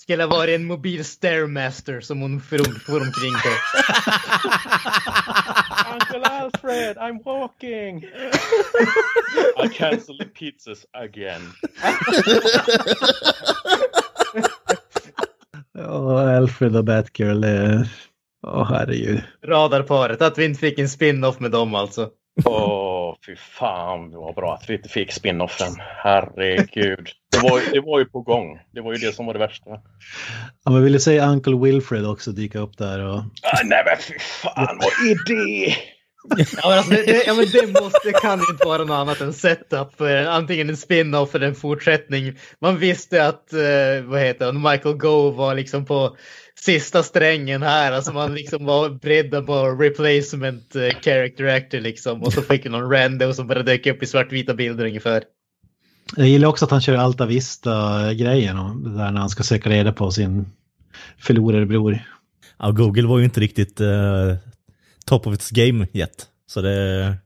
Skulle vara en mobil stairmaster som hon får omkring på. *laughs* Uncle Alfred, I'm walking! I cancel the pizzas again. *laughs* Ja, Alfred och Batgirl är... Åh, oh, herregud. Radarparet, att vi inte fick en spin-off med dem alltså. Oh, fy fan det var bra att vi inte fick spin-offen. Herregud. Det var, det var ju på gång. Det var ju det som var det värsta. Ja, men vill du säga Uncle Wilfred också dyka upp där? Och... Ah, nej men fy fan, vad är det? Ja, men alltså, det, ja, men det, måste, det kan inte vara något annat än setup för antingen en spin-off eller en fortsättning. Man visste att, eh, vad heter han, Michael Gove var liksom på sista strängen här. Alltså man liksom var beredd på replacement uh, character actor liksom. Och så fick vi någon random som bara dök upp i svartvita bilder ungefär. Jag gillar också att han kör Alta Vista-grejen. Där när han ska söka reda på sin förlorade bror. Ja, Google var ju inte riktigt uh, top of its game yet. Så det...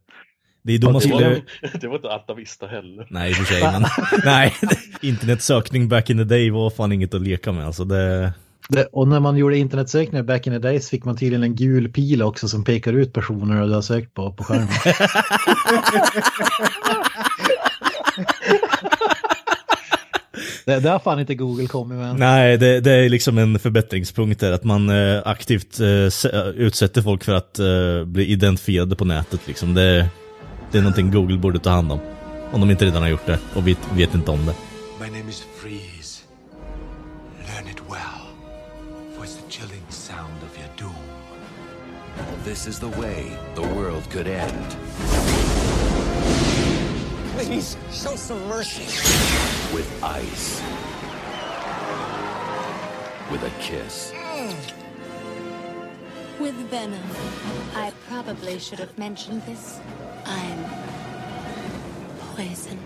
Det, är då man skulle... var, *laughs* det var inte Alta Vista heller. Nej, i och för sig. Men, *laughs* nej, *laughs* internetsökning back in the day var fan inget att leka med. Alltså det... Det, och när man gjorde internetsökningar back in the days fick man tydligen en gul pil också som pekar ut personer du har sökt på på skärmen. Det, det har fan inte Google kommit med. Nej, det, det är liksom en förbättringspunkt där att man eh, aktivt eh, utsätter folk för att eh, bli identifierade på nätet. Liksom. Det, det är någonting Google borde ta hand om. Om de inte redan har gjort det och vet, vet inte om det. My name is Freeze. Learn it well. For it's the chilling sound of your doom. This is the way the world could end. Please, show some mercy. With ice. With a kiss. Mm. With venom. I probably should have mentioned this. I'm poison.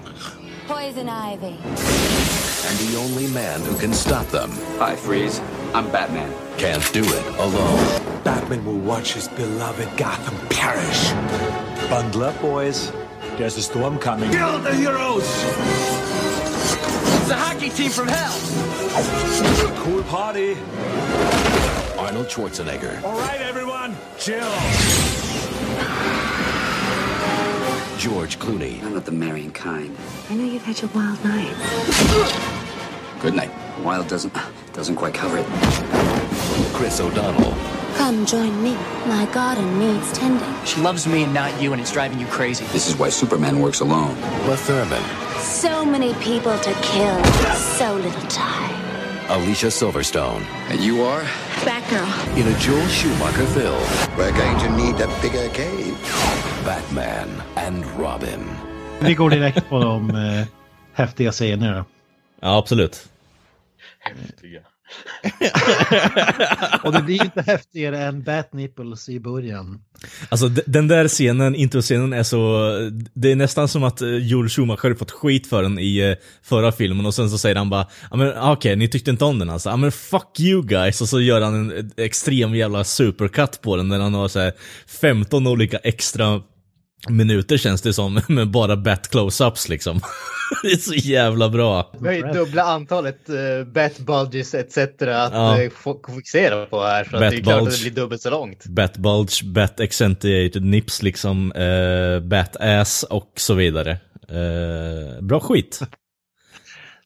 Poison Ivy. And the only man who can stop them. Hi, Freeze. I'm Batman. Can't do it alone. Batman will watch his beloved Gotham perish. Bundle up, boys. There's a storm coming. Kill the heroes! It's a hockey team from hell! Cool party. Arnold Schwarzenegger, All right, everyone, chill. George Clooney, I'm not the marrying kind. I know you've had your wild night. Good night. Wild doesn't doesn't quite cover it. Chris O'Donnell, Come join me. My garden needs tending. She loves me and not you, and it's driving you crazy. This is why Superman works alone. Uma Thurman, So many people to kill. So little time. Alicia Silverstone, And you are? Batgirl. in a Joel Schumacher film, We're going to need a bigger cave. Batman and Robin. Vi går direkt på de eh, häftiga scenerna. Ja, absolut. Häftiga. Och det blir inte häftigare än Bat Nipples i början. Alltså den där scenen, introscenen är så, det är nästan som att eh, Joel Schumacher fått skit för den i eh, förra filmen och sen så säger han bara ja men okej, okej, ni tyckte inte om den alltså, ja men fuck you guys och så gör han en extrem jävla supercut på den när han har såhär 15 olika extra minuter känns det som, *laughs* med bara bat close-ups liksom. *laughs* det är så jävla bra. Vi har ju dubbla antalet uh, bat bulges etc. att Ja. ja. fokusera på här. Så att Bat det är klart att det blir dubbelt så långt. Bat bulge, bat accentuated nips liksom, uh, bat ass och så vidare. Eh, bra skit.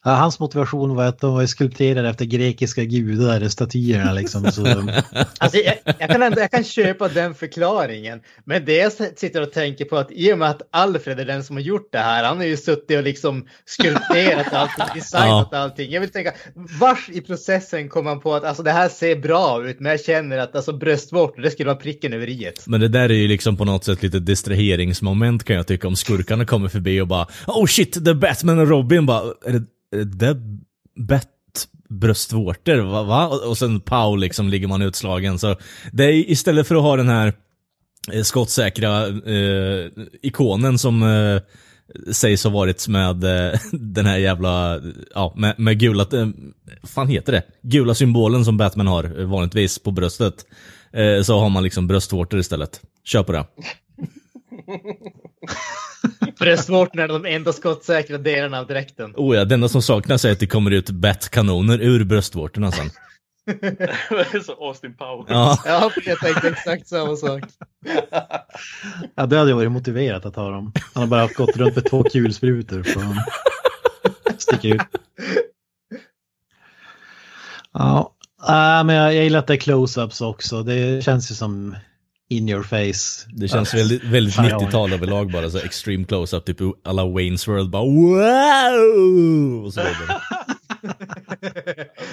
Ja, hans motivation var att de var skulpterade efter grekiska gudar, statyerna liksom. Så, *laughs* Alltså, jag, jag, kan ändå, jag kan köpa den förklaringen. Men det jag sitter och tänker på att i och med att Alfred är den som har gjort det här, han har ju suttit och liksom skulpterat allting, designat allting. Jag vill tänka, vars i processen kom han på att alltså, det här ser bra ut, men jag känner att alltså, bröstvårtor, det skulle vara pricken över i. Men det där är ju liksom på något sätt lite distraheringsmoment kan jag tycka om skurkarna kommer förbi och bara Oh shit, det är Batman och Robin bara Är det, Eh, det bett bröstvårtor? Va? va? Och sen pow liksom ligger man utslagen. Så det är istället för att ha den här eh, skottsäkra eh, ikonen som eh, sägs ha varit med eh, *laughs* den här jävla, ja, med, med gula, eh, fan heter det? Gula symbolen som Batman har eh, vanligtvis på bröstet. Eh, så har man liksom bröstvårtor istället. Kör på det. *laughs* Bröstvårtorna är de enda skottsäkra delarna av dräkten. Oh ja, det enda som saknas är att det kommer ut Bat-kanoner ur bröstvårtorna sen. *laughs* så Austin Powers. Ja. Ja, jag tänkte exakt samma sak. ja, det hade varit motiverat att ha dem. Han har bara gått runt med två kulsprutor. Så han sticker ut. Ja, äh, men jag, jag gillar att det är close-ups också. Det känns ju som in your face. Det känns väldigt, väldigt Fan, ja. 90-tal överlag bara, så extreme close-up, typ alla Wayne's World bara wow! Och så vidare.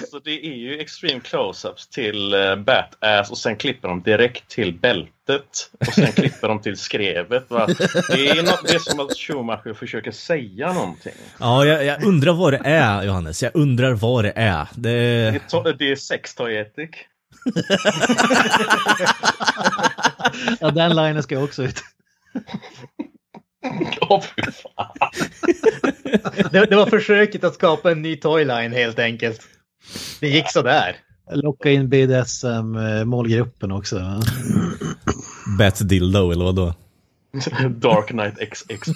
Alltså, det är ju extreme close-ups till uh, Bat-ass och sen klipper de direkt till bältet. Och sen klipper de till skrevet. Va? Det, är något, det är som att Schumacher försöker säga någonting. Ja, jag, jag undrar vad det är, Johannes. Jag undrar vad det är. Det... Det är, det är sextoyetic. *laughs* *laughs* Ja, den linen ska jag också ut. *laughs* Åh, fy fan. Det, det var försöket att skapa en ny toyline helt enkelt. Det gick så där. Locka in BDSM-målgruppen också. Bat Dildo, eller vadå? *laughs* Dark Knight XXL.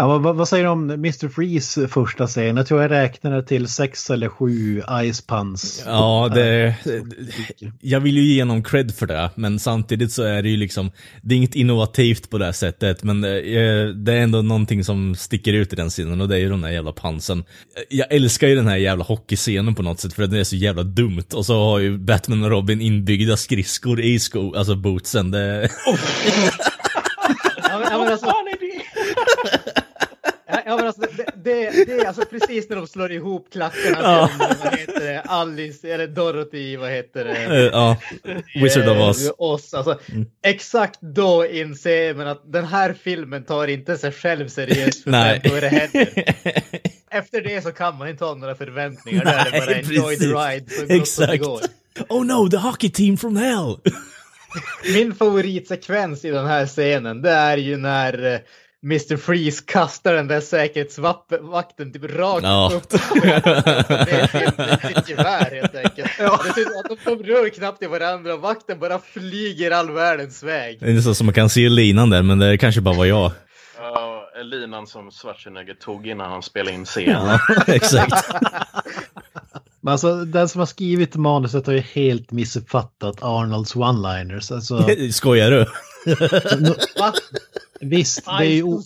Ja, vad, vad- säger du om Mr. Freeze första scen? Jag tror jag räknade till sex eller sju Ice Puns. Ja, det... Jag vill ju ge honom cred för det, men samtidigt så är det ju liksom... Det är inget innovativt på det här sättet, men det är ändå någonting som sticker ut i den scenen och det är ju den där jävla pansen. Jag älskar ju den här jävla hockeyscenen på något sätt för den är så jävla dumt. Och så har ju Batman och Robin inbyggda skridskor i sko, alltså bootsen. Det... Ja, men, ja, men alltså, Ja, men alltså, det, det, det är alltså precis när de slår ihop klackarna Ja. vad heter det, Alice, eller Dorothy, vad heter det? Eh, ja, Wizard of Oz. Eh, Oz. Alltså, Mm. Exakt då inser man att den här filmen tar inte sig själv seriöst för Nej. fem öre heller. Efter det så kan man inte ha några förväntningar. Där är det bara enjoy the ride så gott som det går. Oh no, the hockey team from hell! Min favoritsekvens i den här scenen det är ju när eh, Mr. Freeze kastar den där säkerhetsvakten typ rakt Ja. upp. Det är ett gevär helt enkelt. Att de, de rör knappt i varandra och vakten bara flyger all världens väg. Det är nästan som man kan se linan där, men det kanske bara var jag. Ja, linan som Schwarzenegger tog innan han spelade in scenen. Ja, *laughs* exakt. Men alltså den som har skrivit manuset har ju helt missuppfattat Arnolds one-liners. Alltså, *laughs* Skojar du? Va? Visst, det är ju,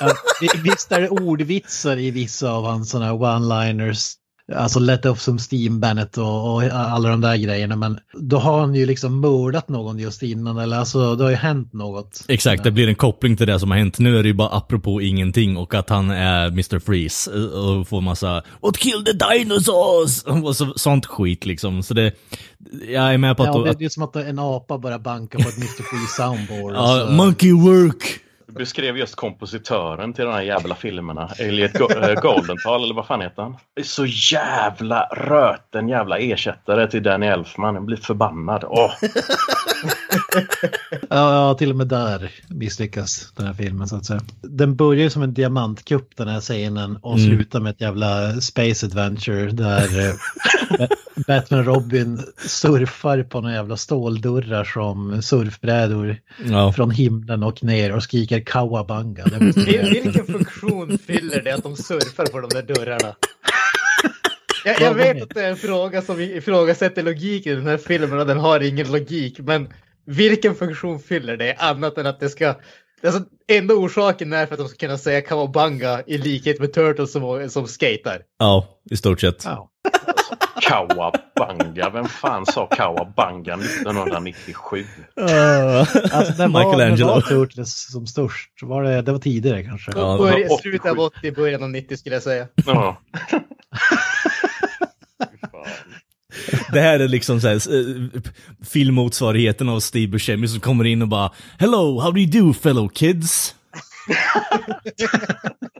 ja, vi- visst är det ordvitsar i vissa av hans sådana one-liners. Alltså Let off some steam Bennett och, och alla de där grejerna. Men då har han ju liksom mördat någon just innan. Eller alltså det har ju hänt något. Exakt, det blir en koppling till det som har hänt. Nu är det ju bara apropå ingenting och att han är Mr. Freeze och får massa What killed the dinosaurs? Och så, sånt skit liksom. Så det, jag är med på att... Ja, det, är som att en apa börjar banka på ett Mr. Free soundboard. ja, alltså. monkey work! Du beskrev just kompositören till de här jävla filmerna. Elliot Go- eh, Goldenthal, eller vad fan heter han? Så jävla röten jävla ersättare till Danny Elfman. Jag blir förbannad. Åh. *laughs* Ja, ja, till och med där misslyckas den här filmen så att säga. Den börjar ju som en diamantkupp den här scenen och Mm. slutar med ett jävla space adventure där eh, Batman Robin surfar på några jävla ståldörrar som surfbrädor Ja. från himlen och ner och skriker kawabanga. Vil- jag- Vilken funktion fyller det att de surfar på de där dörrarna? *laughs* Jag, jag vet att det är en fråga som ifrågasätter logiken i den här filmen och den har ingen logik. Men vilken funktion fyller det annat än att det ska... Alltså, enda orsaken är för att de ska kunna säga kawabanga i likhet med Turtles som, som skater. ja, i stort sett. Ja. *laughs* Kawabanga. Vem fan sa Kawabanga 1997? Alltså, den var, den Michelangelo. var Turtles som störst. Var det, det var tidigare kanske. Ja, det var Börja, 87. slutet av 80, början av 90 skulle jag säga. Ja. *laughs* Det här är liksom så här, eh, filmmotsvarigheten av Steve Buscemi som kommer in och bara Hello, how do you do fellow kids? *laughs*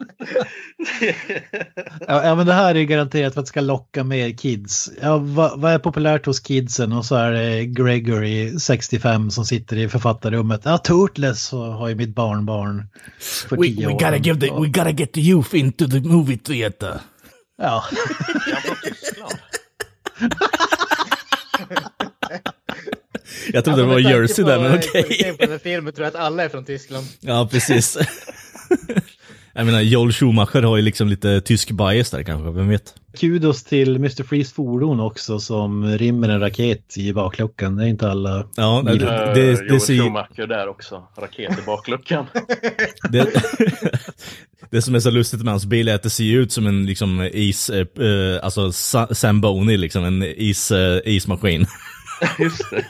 Ja, ja, men det här är garanterat för att det ska locka mer kids. Ja, vad, vad är populärt hos kidsen? Och så är det Gregory, 65, som sitter i författarrummet. Ja, Turtles har ju mitt barnbarn för We, tio we år gotta sedan. give the, we gotta get the youth into the movie theater. Ja? *laughs* Jag trodde det var Jersey på, där, men okej. *laughs* på den filmen tror jag att alla är från Tyskland. Ja, precis. *laughs* Jag menar, Joel Schumacher har ju liksom lite tysk bias där kanske, vem vet? kudos till Mr. Freeze fordon också som rymmer en raket i bakluckan. Det är inte alla. Ja, det. Eh, det, Joel det, ser, ju- Schumacher där också. Raket i bakluckan. *laughs* det, *laughs* det som är så lustigt med hans bil är att det ser ut som en liksom is, eh, eh, alltså Sa- Zamboni liksom, en is, eh, ismaskin. *laughs* Just det.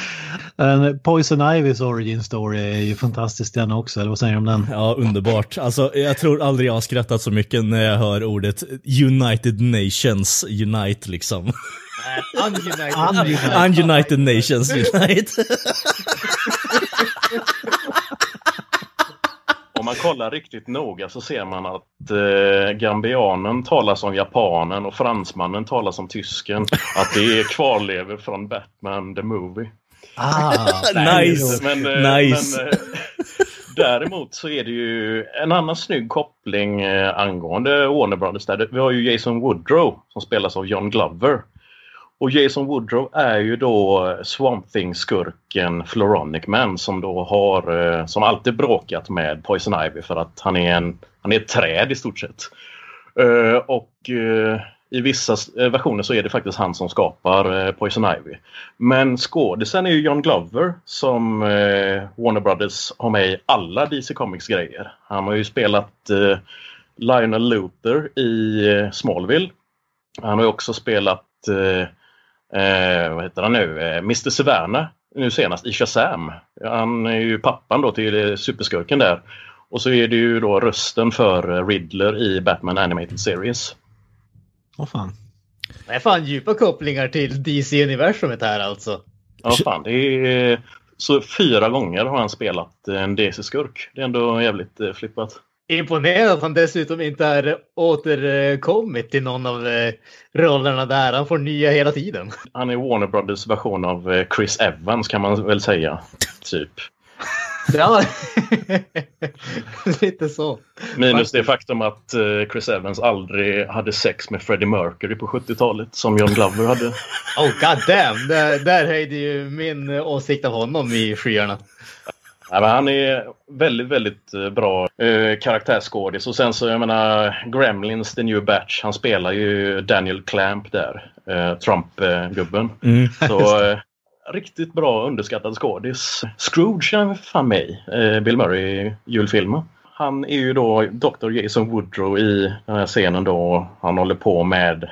*laughs* En Poison Ivys origin story är ju fantastisk den också, eller vad säger du om den? Ja, underbart. Alltså, jag tror aldrig jag har skrattat så mycket när jag hör ordet United Nations Unite liksom. Ununited. Ununited Nations Unite. Om man kollar riktigt noga så ser man att eh, gambianen talar som japanen och fransmannen talar som tysken. Att det är kvarlever från Batman the Movie. Ah, *laughs* nice! Men, eh, Nice. men eh, däremot så är det ju en annan snygg koppling eh, angående Warner Brothers. Där. Vi har ju Jason Woodrow som spelas av John Glover. Och Jason Woodrow är ju då Swamp Thing-skurken Floronic Man som då har, som alltid bråkat med Poison Ivy för att han är, en, han är ett träd i stort sett. Och i vissa eh, versioner så är det faktiskt han som skapar eh, Poison Ivy. Men skådisen är ju John Glover som eh, Warner Brothers har med i alla DC Comics-grejer. Han har ju spelat Lionel Luther i Smallville. Han har ju också spelat vad heter han nu? Mr. Savannah nu senast i Shazam. Han är ju pappan då till superskurken där. Och så är det ju då rösten för Riddler i Batman Animated Series. Åh fan. Det är fan djupa kopplingar till DC-universumet här alltså. Ja, fan, det är... Så fyra gånger har han spelat en DC-skurk. Det är ändå jävligt eh, flippat. Imponerande att han dessutom inte har återkommit till någon av eh, rollerna där. Han får nya hela tiden. Han är Warner Brothers version av eh, Chris Evans kan man väl säga. Typ. Ja, *laughs* lite så. Minus det faktum att eh, Chris Evans aldrig hade sex med Freddie Mercury på 70-talet som John Glover hade. *laughs* Oh god damn, där, där höjde ju min eh, åsikt av honom i skyarna. Ja, men han är väldigt, väldigt eh, bra eh, karaktärsskådis. Och sen så, jag menar, Gremlins, The New Batch, han spelar ju Daniel Clamp där. Eh, Trump-gubben. Mm. Så *laughs* eh, riktigt bra underskattad skådis. Scrooge är fan i, eh, Bill Murray julfilmen. Han är ju då Dr. Jason Woodrow i den här scenen då. Han håller på med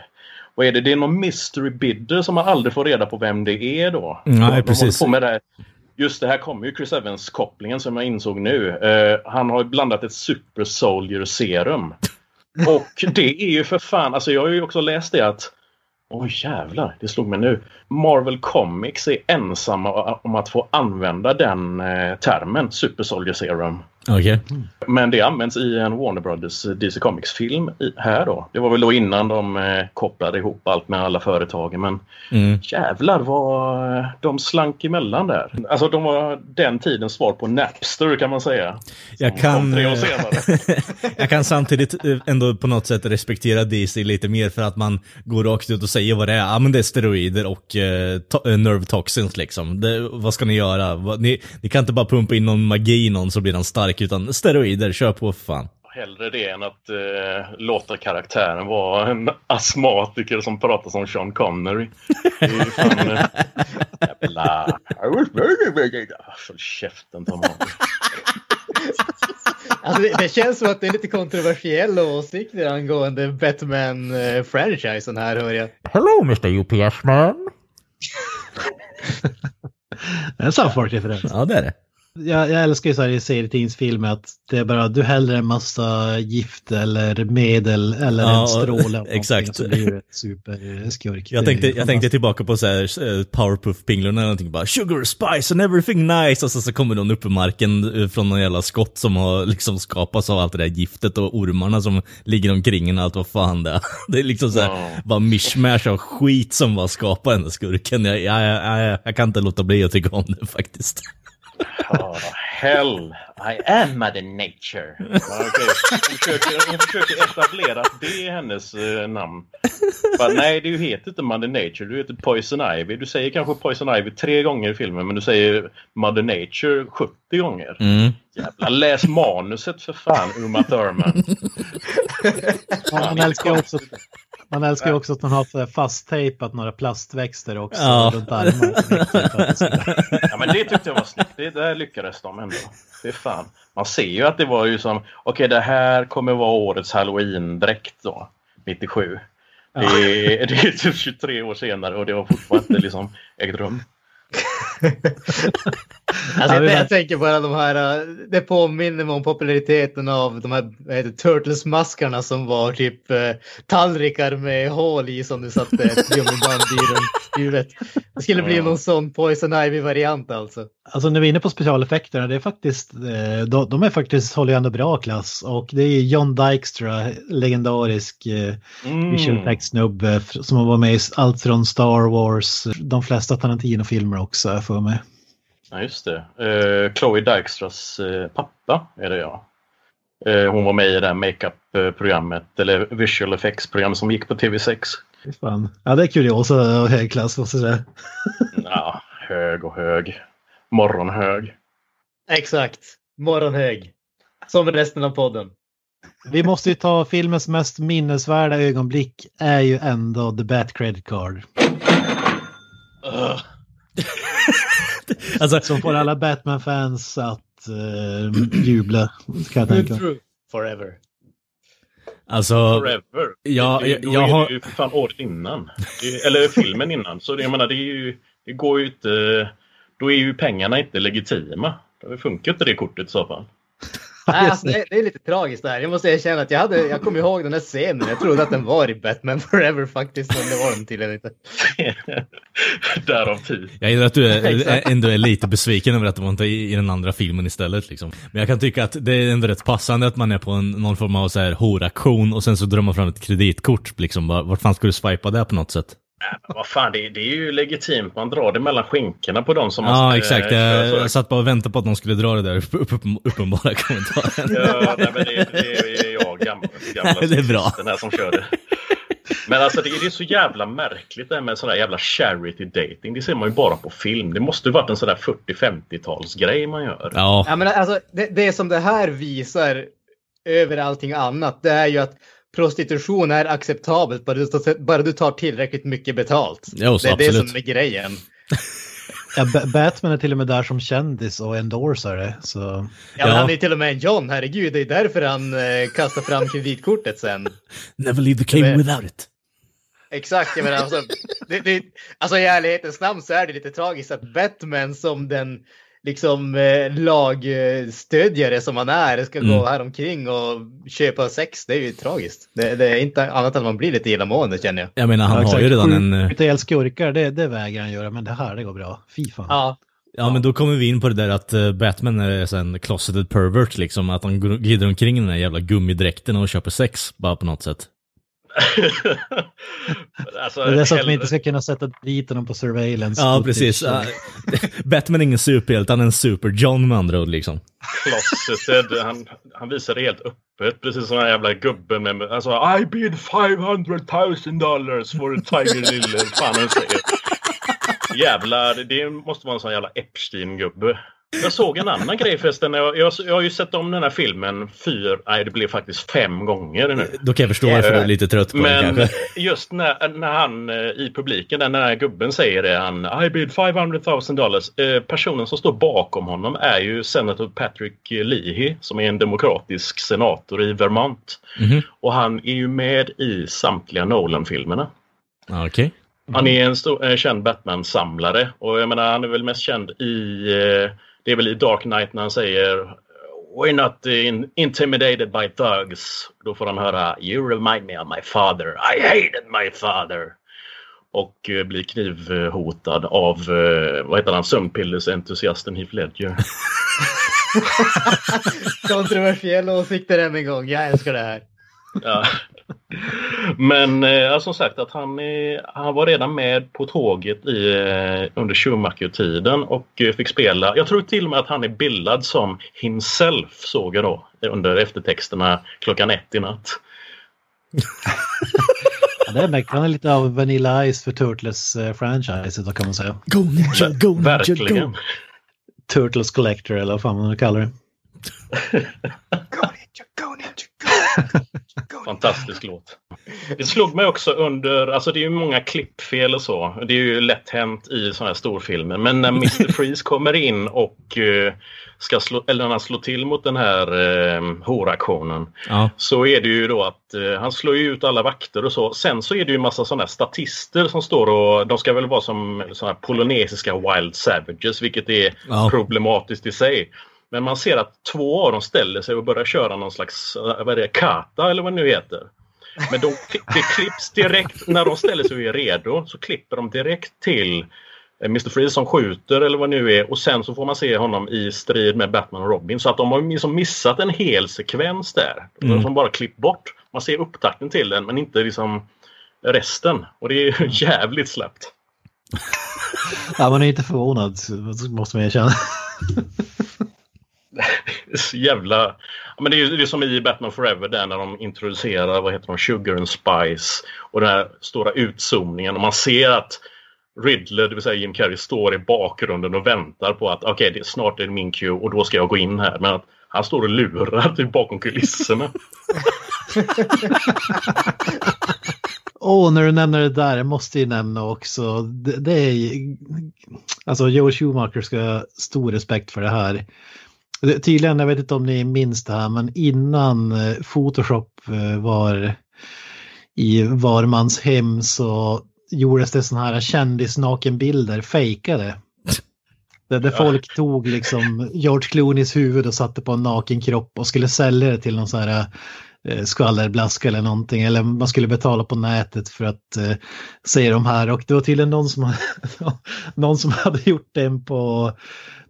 vad är det? Det är någon mystery bidder som man aldrig får reda på vem det är då. Nej, precis. på med det. Just det här kommer ju Chris Evans-kopplingen som jag insåg nu. Eh, han har blandat ett Super Soldier serum. *laughs* Och det är ju för fan, alltså jag har ju också läst det att Oj jävlar, det slog mig nu. Marvel Comics är ensamma om att få använda den eh, termen, Super Soldier Serum. Okej. Men det används i en Warner Brothers DC Comics-film här då. Det var väl då innan de eh, kopplade ihop allt med alla företagen. Men Mm. jävlar vad eh, de slank emellan där. Alltså de var den tidens svar på Napster kan man säga. Jag kan, eh, *laughs* jag kan samtidigt eh, ändå på något sätt respektera DC lite mer för att man går rakt ut och säger vad det är. Ja men det är steroider och eh, to- eh, nerve toxins liksom. Det, vad ska ni göra? Ni, ni kan inte bara pumpa in någon magi i någon så blir den stark utan steroider, kör på för fan. Hellre det än att eh, låta karaktären vara en astmatiker som pratar som Sean Connery. Det är ju fan... Eh, jävla... Håll käften Tom. Alltså, det, det känns som att det är lite kontroversiella åsikter angående Batman-franchisen här hör jag. Hello Mr UPS man. *laughs* Det är en South Park-referens. Ja det är det. Jag, jag älskar ju så här i serietidningsfilmer att det är bara du häller en massa gift eller medel eller Ja, en stråle. *laughs* exakt. Så blir du ett superskurk. Jag tänkte, jag tänkte tillbaka på så här, eh, Powerpuff-pinglorna eller någonting bara Sugar, spice and everything nice och så, så kommer någon upp i marken eh, från någon jävla skott som har liksom skapats av allt det där giftet och ormarna som ligger omkring en och allt vad fan det är. *laughs* Det är liksom så här, Ja. bara mishmash av skit som bara skapar den där skurken. Jag, jag, jag, jag, jag kan inte låta bli att tycka om det faktiskt. *laughs* Oh, hell, I am mother nature. Ja, okej. hon, försöker, hon försöker etablera att det är hennes eh, namn. Bara, nej, du heter inte mother nature, du heter Poison Ivy. Du säger kanske Poison Ivy tre gånger i filmen, men du säger mother nature 70 gånger. Mm. Jävla läs manuset för fan, Uma Thurman. *laughs* Man älskar också, man älskar ju också att man har fasttejpat några plastväxter också Ja. runt armarna. *laughs* Ja, men det tyckte jag var snyggt. Det där lyckades de ändå. Det är fan. Man ser ju att det var ju som, okej det här kommer vara årets halloween-dräkt då, 97. Det är, *laughs* det är typ 23 år senare och det har fortfarande liksom ägt rum. *laughs* Alltså, Ja, vi jag, jag tänker bara de här, äh, det påminner mig om populariteten av de här heter, Turtles-maskarna som var typ eh, tallrikar med hål i som du satte ett gummiband i runt huvudet. Det skulle bli någon sån Poison Ivy-variant alltså. Alltså när vi är inne på specialeffekterna, det är faktiskt, eh, de, de är faktiskt, håller ju ändå bra klass. Och det är John Dykstra, legendarisk eh, Mm. visual effects-snubbe som har varit med i allt från Star Wars, de flesta Tarantino-filmer också för mig. Ja, just det. Eh, Chloe Dykstras eh, pappa är det ja. Eh, hon var med i det här makeup-programmet, eller visual effects-programmet som gick på TV6. Fy Fan. Ja, det är kuriosa av hög klass måste jag säga. *laughs* Ja, hög och hög. Morgonhög. Exakt. Morgonhög. Som resten av podden. Vi måste ju ta filmens mest minnesvärda ögonblick är ju ändå The Bat Credit Card. Ugh. *laughs* Alltså, Som får alla Batman-fans att eh, jubla, kan jag tänka. Forever. alltså Forever. Ja, det, jag- då jag är har- det ju för fan året innan. Det, eller filmen innan. Så det, jag menar, det, är ju, det går ju inte... Då är ju pengarna inte legitima. Då funkar inte det kortet i så fall. Nej, alltså, det, det är lite tragiskt det här. Jag måste erkänna att jag, hade, jag kommer ihåg den här scenen. Jag trodde att den var i Batman Forever faktiskt, men det var den tydligen inte. *laughs* Därav tid. Jag gillar att du är, *laughs* ändå är lite besviken över att det var inte i, i den andra filmen istället. Liksom. Men jag kan tycka att det är ändå rätt passande att man är på en, någon form av så här horaktion och sen så drar man fram ett kreditkort. Liksom. Vart fan ska du swipa det på något sätt? Men Vad fan, det, det är ju legitimt. Man drar det mellan skinkorna på dem som man Ja, ska- exakt. kör Jag, jag satt bara och väntade på att någon skulle dra det där upp, upp, uppenbara kommentaren. Ja, nej, men det, det är jag, gammal, gamla Det är bra. Den här som kör det. Men alltså det, det är så jävla märkligt det här med sån där jävla charity dating. Det ser man ju bara på film. Det måste ju varit en sån där 40-50-talsgrej man gör. Ja. Ja, men alltså, det, det som det här visar över allting annat, det är ju att prostitution är acceptabelt bara du, tar- bara du tar tillräckligt mycket betalt. Jo, så det är det absolut. som är grejen. Ja, Ba- Batman är till och med där som kändis och endorsar det. Så. Ja, Ja. Men han är till och med en John, herregud. Det är därför han eh, kastar fram kreditkortet sen. Never leave the king Men- without it. Exakt, jag menar alltså, det, det, alltså i ärlighetens namn så är det lite tragiskt att Batman som den liksom eh, lagstödjare som han är ska Mm. gå här omkring och köpa sex. Det är ju tragiskt. Det, det är inte annat än att man blir lite illamående känner jag. Jag menar, han Ja, har ju redan en... eh, Skjuta ihjäl skurkar, det, det vägrar han göra, men det här det går bra. Fy fan. Ja, Ja, men då kommer vi in på det där att eh, Batman är en closeted pervert liksom. Att han går- glider omkring i den här jävla gummidräkten och köper sex bara på något sätt. *laughs* alltså, Det är så att hellre- inte ska kunna sätta dit honom på surveillance. Ja, footage. precis. *laughs* Batman är ingen superhjälte, han är en super-John med andra ord liksom. closeted. Han, han visar det helt öppet. Precis som den här jävla gubben med... Alltså, I bid 500 000 dollars for a tiny little... Fan han säger. Jävlar, det- det måste vara en sån jävla Epstein-gubbe. Jag såg en annan grej förresten. Jag, jag, jag har ju sett om den här filmen fyra, nej det blev faktiskt fem gånger nu. Då kan jag förstå varför du är lite trött på den Men kanske. just när, när han eh, i publiken, när den här gubben säger det, han I bid 500 000 dollars. Eh, personen som står bakom honom är ju senator Patrick Leahy som är en demokratisk senator i Vermont. Mhm. Och han är ju med i samtliga Nolan-filmerna. Okej. Han är en stor, eh, känd Batman-samlare och jag menar han är väl mest känd i eh, det är väl i Dark Knight när han säger We're not in, intimidated by thugs. Då får han höra You remind me of my father. I hated my father. Och eh, blir knivhotad av, eh, vad heter han, sömnpillersentusiasten Heath Ledger. *laughs* kontroversiella åsikter än en gång. Jag älskar det här. Ja. Men eh, som sagt att han, eh, han var redan med på tåget i, eh, under Schumacher-tiden och eh, fick spela. Jag tror till och med att han är bildad som himself såg jag då under eftertexterna klockan ett i natt. *laughs* Ja, det är mäktigt. Han är lite av Vanilla Ice för Turtles-franchiset, kan man säga. Go ninja, go ninja, Verkligen. go! Turtles Collector eller vad fan man kallar det. *laughs* *laughs* Fantastisk låt. Det slog mig också under, alltså det är ju många klippfel och så. Det är ju lätt hänt i sådana här storfilmer. Men när Mr. *laughs* Freeze kommer in och eh, ska slå, eller när han slår till mot den här eh, horaktionen. Ja. Så är det ju då att eh, han slår ju ut alla vakter och så. Sen så är det ju massa sådana här statister som står och de ska väl vara som sådana här polynesiska wild savages vilket är Ja. problematiskt i sig. Men man ser att två av dem ställer sig och börjar köra någon slags, eh, vad är det, kata eller vad det nu heter. Men de, det klipps direkt, när de ställer sig och är redo så klipper de direkt till eh, Mr. Freeze som skjuter eller vad det nu är och sen så får man se honom i strid med Batman och Robin. Så att de har liksom missat en hel sekvens där. Mm. Som bara klippt bort. Man ser upptakten till den men inte liksom resten. Och det är *laughs* jävligt slappt. Ja, man är inte förvånad, måste man erkänna. Så jävla... Men det är ju det är som i Batman Forever där när de introducerar vad heter de, Sugar and Spice och den här stora utzoomningen och man ser att Riddler, det vill säga Jim Carrey, står i bakgrunden och väntar på att okej, okay, snart är det min cue och då ska jag gå in här. Men att han står och lurar typ bakom kulisserna. *laughs* Åh, när du nämner det där, jag måste ju nämna också, det, det är alltså Joe Schumacher ska ha stor respekt för det här. Tydligen, jag vet inte om ni minns det här, men innan eh, Photoshop eh, var i varmans hem så gjordes det sådana här kändisnakenbilder, fejkade. Där, där folk tog liksom George Clooneys huvud och satte på en naken kropp och skulle sälja det till någon sån här eh, Eh, skvallerblaska eller någonting. Eller man skulle betala på nätet för att eh, se de här. Och det var tydligen någon som, *laughs* någon som hade gjort den på,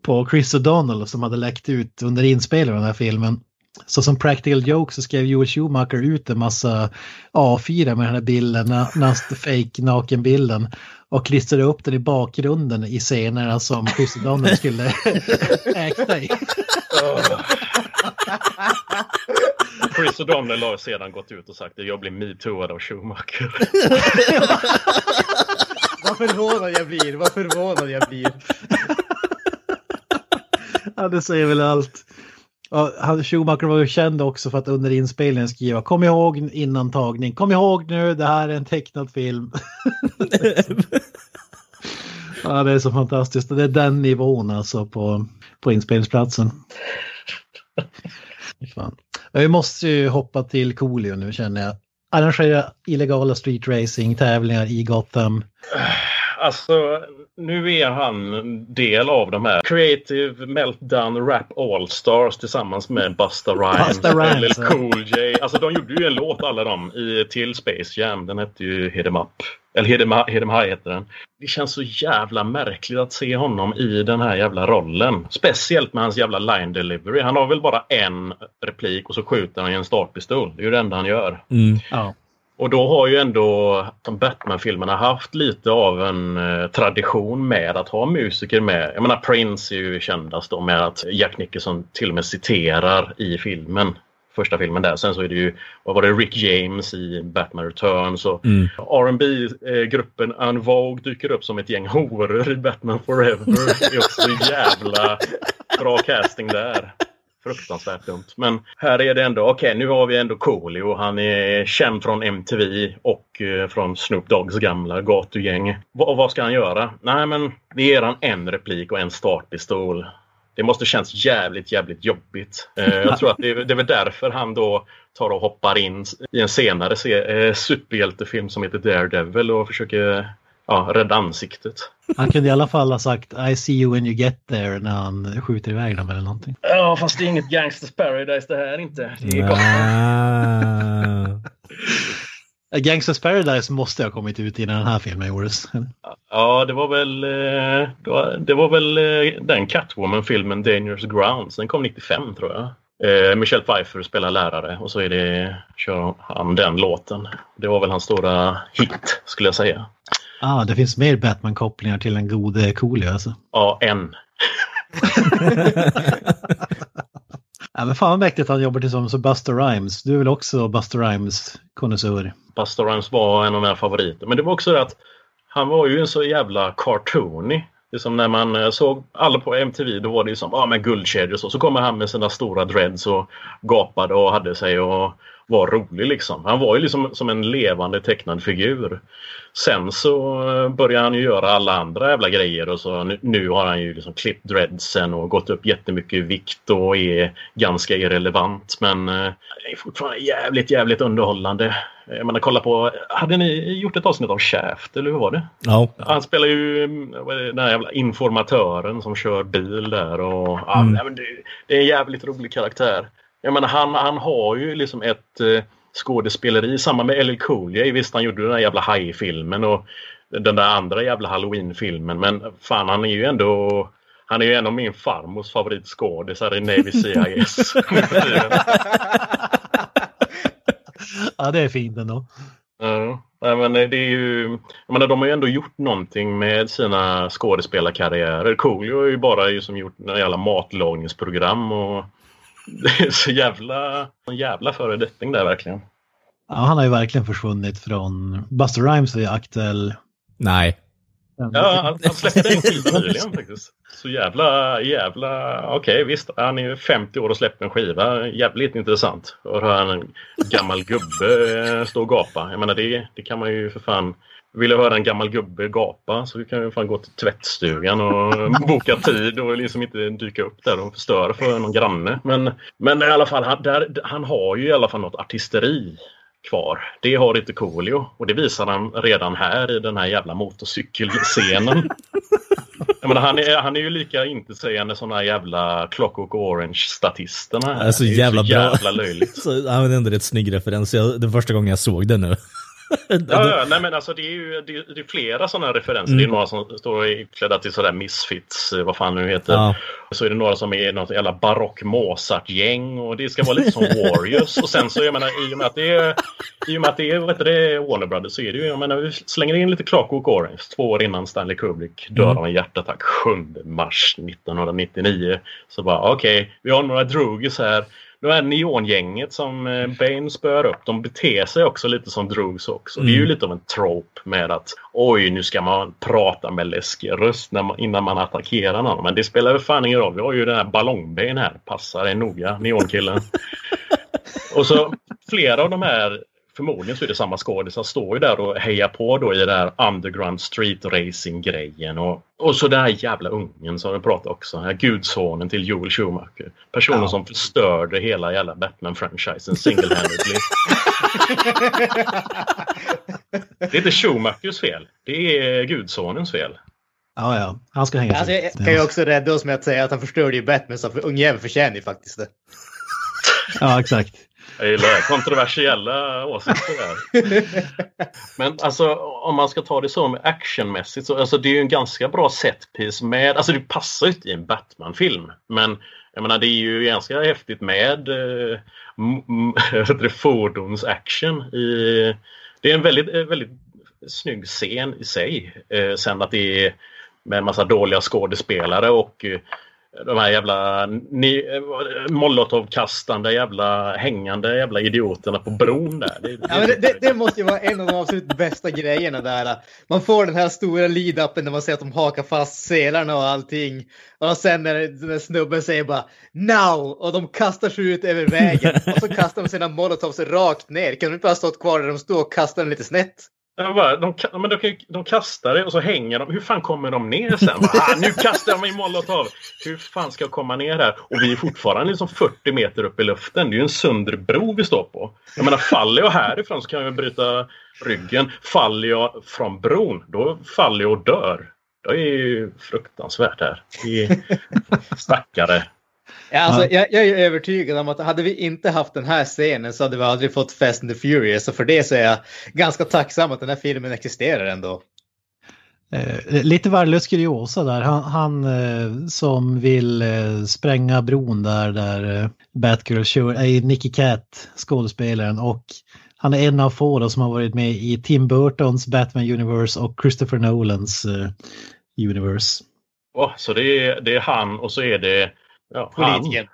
på Chris O'Donnell som hade läckt ut under inspelningen av den här filmen. Så som practical joke så skrev Joel Schumacher ut en massa A4 med den här bilden, nästa fake nakenbilden. Och klistrade upp den i bakgrunden i scenerna som O'Donnell skulle *laughs* äkta i. Chris O'Donnell har sedan gått ut och sagt att jag blir metooad av Schumacher. *laughs* Vad förvånad jag blir, vad förvånad jag blir. Ja, det säger väl allt. Han, Schumacher var ju känd också för att under inspelningen skriva kom ihåg innan tagning, kom ihåg nu det här är en tecknad film. *laughs* ja, det är så fantastiskt. Det är den nivån alltså på, på inspelningsplatsen. Fan. Vi måste ju hoppa till Coolio nu känner jag. Arrangera illegala street racing tävlingar i Gotham. Alltså, nu är han del av de här Creative Meltdown Rap All Stars tillsammans med Busta Rhymes, Busta Rhymes, ja. Cool J. Alltså de gjorde ju en låt alla de i till Space Jam. Den hette ju Hit 'em Up. Eller Hit 'em Hit 'em High heter den. Det känns så jävla märkligt att se honom i den här jävla rollen. Speciellt med hans jävla line delivery. Han har väl bara en replik och så skjuter han i en startpistol. Det är ju det enda han gör. Mm. Ja. Och då har ju ändå Batman-filmerna haft lite av en eh, tradition med att ha musiker med. Jag menar Prince är ju kändast då med att Jack Nicholson till och med citerar i filmen. Första filmen där. Sen så är det ju, vad var det, Rick James i Batman Returns och Mm. rb gruppen Unvogue dyker upp som ett gäng horor i Batman Forever. Det är också så jävla bra casting där. Fruktansvärt dumt. Men här är det ändå, okej nu har vi ändå Coolio. Han är känd från MTV och eh, från Snoop Doggs gamla gatugäng. Va, vad ska han göra? Nej men vi ger han en replik och en startpistol. Det måste känns jävligt, jävligt jobbigt. Eh, *laughs* jag tror att det är, det är väl därför han då tar och hoppar in i en senare se, eh, superhjältefilm som heter Daredevil och försöker ja, rädda ansiktet. Han kunde i alla fall ha sagt I see you when you get there när han skjuter iväg dem eller någonting. Ja, fast det är inget Gangsters Paradise det här inte. Det är *laughs* Gangsters Paradise måste ha kommit ut innan den här filmen gjordes. Ja, det var väl, eh, det var, det var väl eh, den Catwoman-filmen Dangerous Grounds. Den kom 95 tror jag. Eh, Michelle Pfeiffer spelar lärare och så är det, kör han den låten. Det var väl hans stora hit skulle jag säga. Ah, det finns mer Batman-kopplingar till den gode Coolio alltså. Ja, en. *laughs* Ja, men fan vad mäktigt att han jobbar tillsammans med Buster Rhymes. Du är väl också Buster Rhymes konnässör? Buster Rhymes var en av mina favoriter. Men det var också det att han var ju en så jävla cartoony. Det är som när man eh, såg alla på MTV, då var det ju som ah, men guldkedjor och så. Så kommer han med sina stora dreads och gapade och hade sig och var rolig liksom. Han var ju liksom som en levande tecknad figur. Sen så eh, började han ju göra alla andra jävla grejer och så nu, nu har han ju liksom klippt dreadsen och gått upp jättemycket i vikt och är ganska irrelevant. Men eh, är fortfarande jävligt, jävligt underhållande. Jag menar kolla på, hade ni gjort ett avsnitt av Shaft eller hur var det? Ja. Han spelar ju den här jävla informatören som kör bil där och ja, Mm. men det, det är en jävligt rolig karaktär. Jag menar han, han har ju liksom ett eh, skådespeleri, samma med LL Cool J. Visst han gjorde den där jävla hajfilmen och den där andra jävla halloween-filmen men fan han är ju ändå han är ju en av min farmors favoritskådisar i Navy *laughs* CIS. *laughs* Ja, det är fint ändå. Ja, men det är ju... Jag menar, de har ju ändå gjort någonting med sina skådespelarkarriärer. Coolio har ju bara ju som gjort en jävla matlagningsprogram och det är så jävla, en jävla föredetting där verkligen. Ja, han har ju verkligen försvunnit från... Buster Rhymes är ju aktuell. Nej. Ja, han, han släppte en skiva nyligen faktiskt. Så jävla, jävla... Okej, visst. Han är ju 50 år och släpper en skiva. Jävligt intressant. Och höra en gammal gubbe stå och gapa. Jag menar, det, det kan man ju för fan... Vill jag höra en gammal gubbe gapa så kan jag fan gå till tvättstugan och *laughs* boka tid och liksom inte dyka upp där och förstöra för någon granne. Men, men i alla fall, han, där, han har ju i alla fall något artisteri kvar. Det har inte Coolio och det visar han redan här i den här jävla motorcykelscenen. *laughs* Jag menar, han, är, han är ju lika intetsägande som de här jävla Clockwork Orange-statisterna. Alltså Det är jävla så bra. jävla löjligt. *laughs* Så, ja, men ändå rätt snygg referens. Jag, det var första gången jag såg det nu. *laughs* Ja, ja, nej men alltså det är ju det är, det är flera sådana referenser. Mm. Det är några som står iklädda till sådär Misfits, eh, vad fan nu heter. Ja. Så är det några som är något jävla barock Mozart-gäng och det ska vara lite som *laughs* Warriors. och sen så, jag menar, i och med att det är, i och med att det är, vad heter det, Warner Brothers så är det ju, jag menar, vi slänger in lite Clockwork Orange två år innan Stanley Kubrick dör Mm. av en hjärtattack 7 mars 1999. Så bara okej, vi har några drugis här. Det här neongänget som eh, Bane spör upp, de beter sig också lite som drugs också. Det är ju Mm. lite av en trope med att oj, nu ska man prata med läskig röst man, innan man attackerar någon. Men det spelar väl fan ingen roll. Vi har ju den här ballongben här. Passar dig noga, neonkillen. *laughs* och så flera av de här, förmodligen så är det samma skådisar, står ju där och hejar på då i den här underground street racing grejen. Och, och så den här jävla ungen som vi pratade också. Den här gudsonen till Joel Schumacher. Personen Ja. som förstörde hela jävla Batman-franchisen single-handedly. *laughs* det är inte Schumachers fel. Det är gudsonens fel. Ja, ja. Han ska hänga Alltså, sig. jag kan ju också rädda oss med att säga att han förstörde ju Batman så ungjäveln förtjänar ju faktiskt det. Ja, exakt. Jag gillar kontroversiella åsikter där. *laughs* Men alltså om man ska ta det så med actionmässigt så alltså det är ju en ganska bra setpiece med, alltså det passar ju inte i en Batman-film. Men jag menar det är ju ganska häftigt med eh, m- *laughs* det, fordonsaction i... Det är en väldigt, eh, väldigt snygg scen i sig. Äh, sen att det är med en massa dåliga skådespelare och eh, de här jävla ni, molotovkastande jävla hängande jävla idioterna på bron där. Det, Ja, men det, det, det måste ju vara en av de absolut bästa grejerna där. Man får den här stora lead-upen när man ser att de hakar fast selarna och allting. Och sen när den där snubben säger bara now och de kastar sig ut över vägen. Och så kastar de sina molotovs rakt ner. Kan de inte bara stått kvar där de står och kastar den lite snett? Jag bara, de, men de, de kastar det och så hänger de. Hur fan kommer de ner sen? Bara, ah, nu kastar jag mig i molotov. Hur fan ska jag komma ner här? Och vi är fortfarande liksom 40 meter upp i luften. Det är ju en Sunderbro vi står på. Jag menar, faller jag härifrån så kan jag bryta ryggen. Faller jag från bron, då faller jag och dör. Det är ju fruktansvärt här. Det är *laughs* stackare. Ja, alltså, Ja. jag, jag är övertygad om att hade vi inte haft den här scenen så hade vi aldrig fått Fast and the Furious. Och för det så är jag ganska tacksam att den här filmen existerar ändå. Eh, lite värdelös kuriosa där. Han, han eh, som vill eh, spränga bron där, där eh, Batgirl kör, är Nicky Cat, skådespelaren. Och han är en av få då, som har varit med i Tim Burtons Batman Universe och Christopher Nolans eh, Universe. Åh, så det är, det är han och så är det ja, han. Politikern.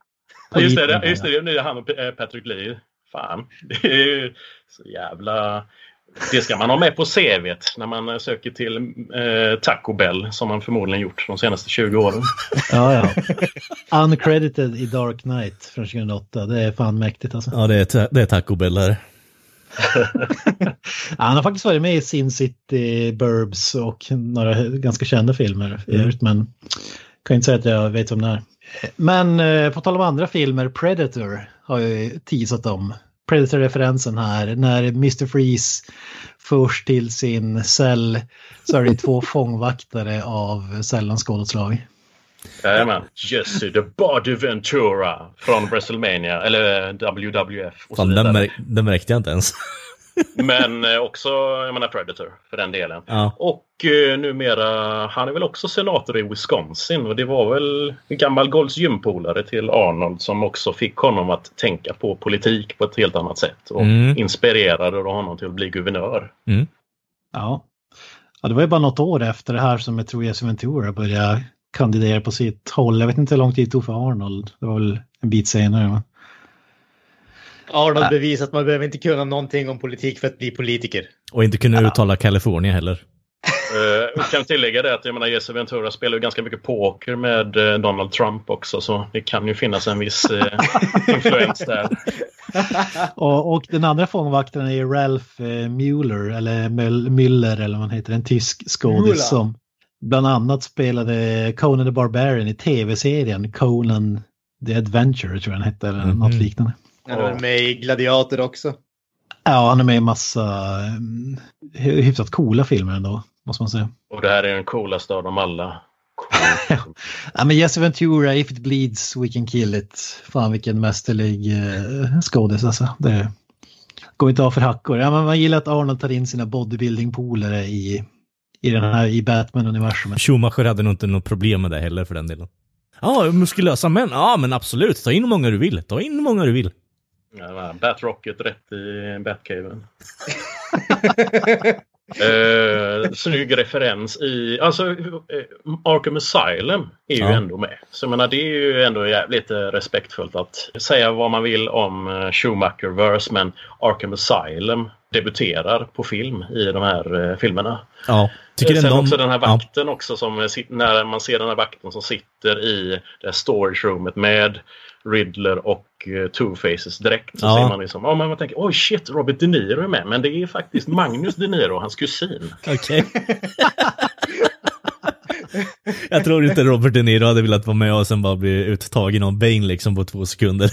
Ja, just det, just det, det är han och eh, Patrick Lee. Fan, *laughs* det är ju så jävla... Det ska man ha med på CVt när man söker till eh, Taco Bell som man förmodligen gjort de senaste 20 åren. *laughs* Ja, ja. Uncredited i Dark Knight från 2008. Det är fan mäktigt alltså. Ja, det är, det är Taco Bell. *laughs* Ja, han har faktiskt varit med i Sin City, Burbs och några ganska kända filmer Mm. men kan inte säga att jag vet om det är. Men eh, på tal om andra filmer, Predator har jag ju teasat om. Predator-referensen här, när Mr. Freeze förs till sin cell så är det två *laughs* fångvaktare av cellens skådespelare. Jajamän. Jesse the Body Ventura från WrestleMania eller WWF. Och så Fan, den, märk- den märkte jag inte ens. Men eh, också, jag menar Predator för den delen. Ja. Och eh, numera, han är väl också senator i Wisconsin och det var väl en gammal Golds gympolare till Arnold som också fick honom att tänka på politik på ett helt annat sätt och Mm. inspirerade då honom till att bli guvernör. Ja. ja, det var ju bara något år efter det här som jag tror Jesse Ventura började kandidera på sitt håll. Jag vet inte hur lång tid det tog för Arnold. Det var väl en bit senare. Va? Arnold bevisar att man behöver inte kunna någonting om politik för att bli politiker. Och inte kunna uttala California heller. Jag kan tillägga det att jag menar Jesse Ventura spelar ju ganska mycket poker med eh, Donald Trump också så det kan ju finnas en viss eh, *laughs* influens där. Och, och den andra fångvakten är Ralph eh, Mueller, eller Müll- Müller eller vad han heter, en tysk skådis som bland annat spelade Conan the Barbarian i tv-serien Conan the Adventure tror jag den hette, eller Mhm. något liknande. Han var med i Gladiator också. Ja, han är med i massa um, hyfsat coola filmer ändå, måste man säga. Och det här är den coolaste av dem alla. *laughs* Ja, men Jesse Ventura, If it bleeds we can kill it. Fan vilken mästerlig uh, skådis alltså. Det går inte av för hackor. Ja, men man gillar att Arnold tar in sina bodybuilding-polare i, i, den här, i Batman-universumet. Schumacher hade nog inte något problem med det heller för den delen. Ja, muskulösa män. Ja, men absolut. Ta in hur många du vill. Ta in hur många du vill. Ja, Batrocket rätt i Batcaven. *laughs* eh, snygg referens i, alltså eh, Arkham Asylum är ju Ja. ändå med. Så jag menar det är ju ändå jävligt eh, respektfullt att säga vad man vill om eh, Schumacher-verse men Arkham Asylum debuterar på film i de här eh, filmerna. Ja. Tycker Sen ändå om- också den här ja. vakten också som eh, när man ser den här vakten som sitter i det här storage roomet med Riddler och eh, Two-Faces direkt. Så Ja. ser man liksom, ja men man tänker oj shit Robert De Niro är med men det är faktiskt Magnus De Niro, hans kusin. *laughs* Okej. Jag tror inte Robert De Niro hade velat vara med och sen bara bli uttagen av Bane liksom på två sekunder.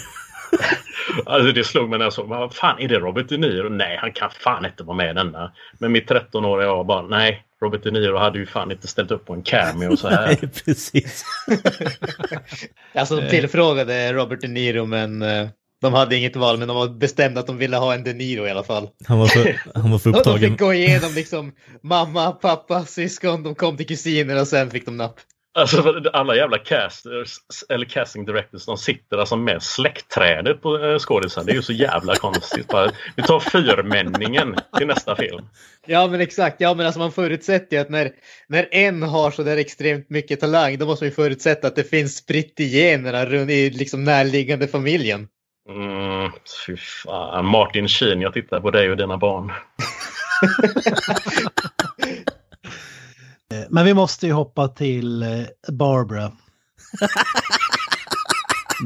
*laughs* Alltså det slog mig när jag såg, vad fan är det Robert De Niro? Nej han kan fan inte vara med i denna. Men mitt 13-åriga jag bara, nej Robert De Niro hade ju fan inte ställt upp på en cameo så här. *laughs* Nej, precis. *laughs* Alltså de tillfrågade Robert De Niro men eh, de hade inget val men de var bestämda att de ville ha en De Niro i alla fall. Han var för, han var för De, de upptagen. fick gå igenom liksom mamma, pappa, syskon, de kom till kusiner och sen fick de napp. Alltså alla jävla casters eller casting directors de sitter alltså med släktträdet på eh, skådisar. Det är ju så jävla konstigt. Vi tar fyrmänningen till nästa film. Ja men exakt, ja men alltså man förutsätter ju att när, när en har så där extremt mycket talang då måste man ju förutsätta att det finns spritt i generna runt i liksom närliggande familjen. Mm, fy fan. Martin Sheen, jag tittar på dig och dina barn. *laughs* Eh, Men vi måste ju hoppa till eh, Barbara. *laughs*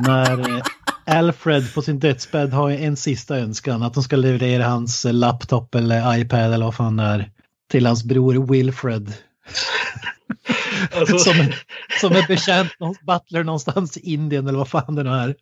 När eh, Alfred på sin dödsbädd har en sista önskan, att de ska leverera hans laptop eller iPad eller vad fan det är till hans bror Wilfred. Alltså- *laughs* som, är, som är betjänt, någon- butler någonstans i Indien eller vad fan det nu är.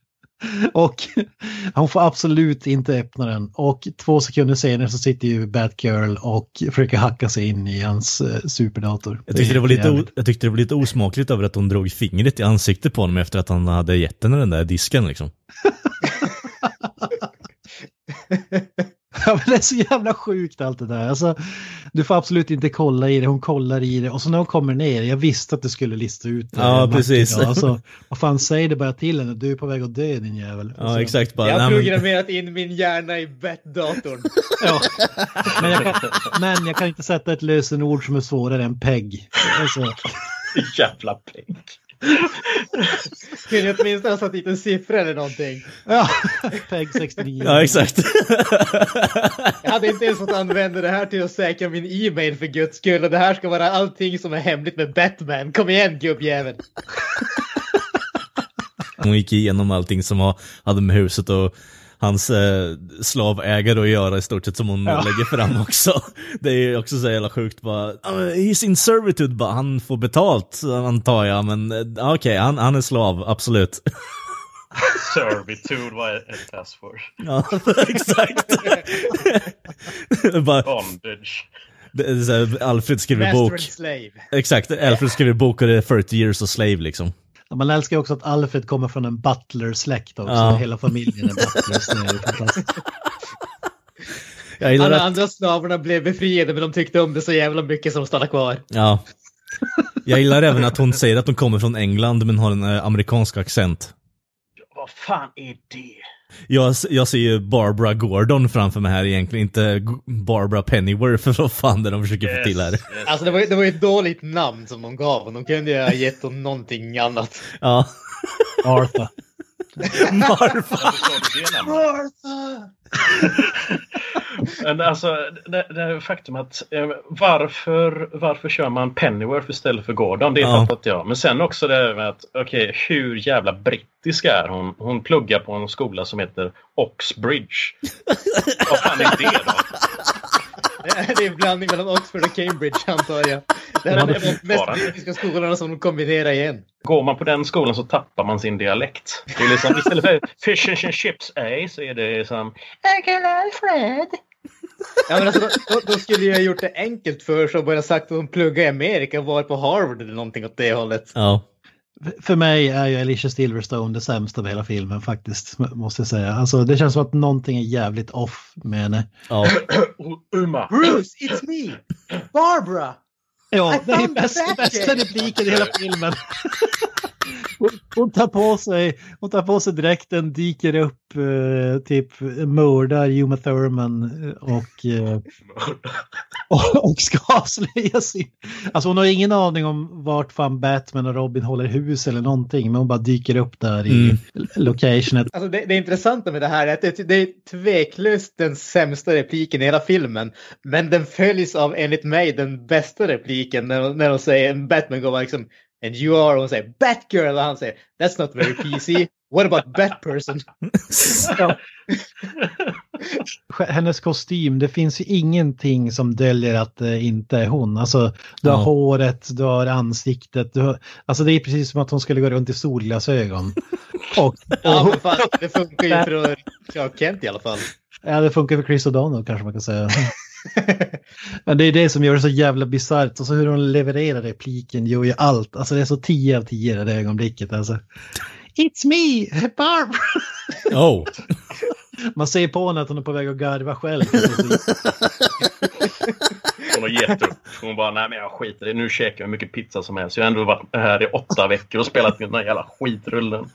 Och *laughs* han får absolut inte öppna den. Och två sekunder senare så sitter ju Batgirl och försöker hacka sig in i hans eh, superdator. Jag tyckte, det var lite, jag tyckte det var lite osmakligt över att hon drog fingret i ansiktet på honom efter att han hade gett henne den där disken liksom. *laughs* Men det är så jävla sjukt allt det där. Alltså, du får absolut inte kolla i det, hon kollar i det och så när hon kommer ner, jag visste att du skulle lista ut det. Ja, Martin, precis. ja, Alltså, vad fan, säg det bara till henne, du är på väg att dö din jävel. Ja, Alltså, exakt. Bara, Jag har programmerat in min hjärna i Bat-datorn. *laughs* Ja. Men, jag kan, men jag kan inte sätta ett lösenord som är svårare än PEG. Alltså, *laughs* Jävla peng. Kunde jag åtminstone ha satt dit en siffra eller någonting. ja, PEG 69. Ja, exakt. *laughs* Jag hade inte ens fått använda det här till att säkra min e-mail för guds skull. Och det här ska vara allting som är hemligt med Batman. Kom igen gubbjävel. Hon gick igenom allting som har, hade med huset och hans eh, slavägare att göra i stort sett som hon Ja. lägger fram *laughs* också. Det är ju också så jävla sjukt bara, "Ah, he's in servitude bara, han får betalt antar jag, men eh, okej, han, han är slav, absolut. *laughs* Servitude var ett password. Ja, *laughs* exakt. bara, Bondage. det är så här, Alfred skriver Master bok. and slave. Exakt, Alfred skriver bok och det är 40 years a slave liksom. Ja, Man älskar också att Alfred kommer från en butler-släkt också. Ja. Hela familjen är butlers. Det är fantastiskt. Jag Alla att, andra slavarna blev befriade men de tyckte om det så jävla mycket som stannade kvar. ja. Jag gillar även att hon säger att hon kommer från England men har en eh, amerikansk accent. Vad fan är det? Jag, jag ser ju Barbara Gordon framför mig här egentligen, inte Barbara Pennyworth *laughs* för vad fan det de försöker få till här. Alltså det var, det var ett dåligt namn som de gav och de kunde ju ha gett dem någonting annat. Ja. Martha. Marfa. Men alltså, det, det är faktum att eh, varför, varför kör man Pennyworth istället för Gordon? Det Ja. fattar inte jag. Men sen också det här med att, okej, hur jävla brittisk är hon? Hon pluggar på en skola som heter Oxbridge. Vad fan är det då? Det är en blandning mellan Oxford och Cambridge antar jag. Det här är de mest brittiska skolorna som de kombinerar igen. Går man på den skolan så tappar man sin dialekt. Det är liksom, istället för fish and chips A så är det som Uncle Alfred. Ja, men alltså, då, då skulle jag ha gjort det enkelt för sig och bara sagt att de pluggar i Amerika och var på Harvard eller någonting åt det hållet. Ja. För mig är ju Alicia Silverstone det sämsta med hela filmen faktiskt, måste jag säga. Alltså det känns som att någonting är jävligt off med henne. Ja. *clears throat* Uma! Bruce, it's me! Barbara! Ja, I det är bästa, bästa repliken i hela filmen. *laughs* Hon, hon, tar på sig, hon tar på sig dräkten, dyker upp, eh, typ mördar Uma Thurman eh, och, eh, och, och ska avslöja sin... Alltså hon har ingen aning om vart fan Batman och Robin håller hus eller någonting, men hon bara dyker upp där i Mm. locationet. Alltså det, det intressanta med det här är att det, det är tveklöst den sämsta repliken i hela filmen. Men den följs av enligt mig den bästa repliken när, när de säger, Batman går liksom And you are, och hon säger Batgirl och han säger That's not very PC. What about Batperson? *laughs* hennes kostym, det finns ju ingenting som döljer att det inte är hon. Alltså, du har Ja. håret, du har ansiktet, du har, alltså det är precis som att hon skulle gå runt i solglasögon. Och, Ja och men fan, det funkar ju för Clark Kent i alla fall. ja, det funkar för Chris O'Donnell kanske man kan säga. Men det är det som gör det så jävla bisarrt och så hur hon levererar repliken gör ju allt. Alltså det är så 10 av 10 i det ögonblicket. Alltså. It's me, Barbara! Oh. Man ser på henne att hon är på väg att garva själv. *laughs* Hon har gett upp. Hon bara, nej men jag skiter i det. Nu käkar jag hur mycket pizza som helst. Jag har ändå varit här i åtta veckor och spelat in den här jävla skitrullen.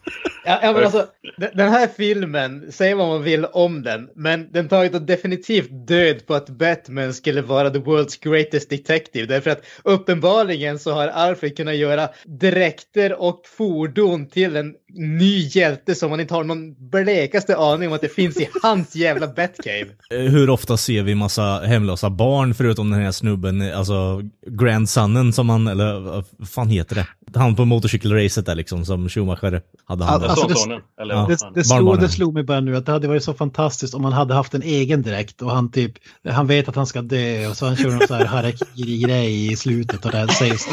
Ja, ja, men alltså, den här filmen, säg vad man vill om den, men den tar ju definitivt död på att Batman skulle vara the world's greatest detective. Därför att uppenbarligen så har Alfred kunnat göra dräkter och fordon till en ny hjälte som man inte har någon blekaste aning om att det finns i hans jävla Batcave. Eh, Hur ofta ser vi massa hemlösa barn förutom den här snubben, alltså grandsonen som han, eller vad fan heter det? Han på motorcykelracet där liksom som Schumacher hade hand om. Alltså, det- Sonsonen, eller Ja. Det, det, slog, det slog mig bara nu att det hade varit så fantastiskt om man hade haft en egen dräkt och han typ, han vet att han ska dö och så han kör någon sån här *laughs* harakiri-grej i slutet och det sägs *laughs*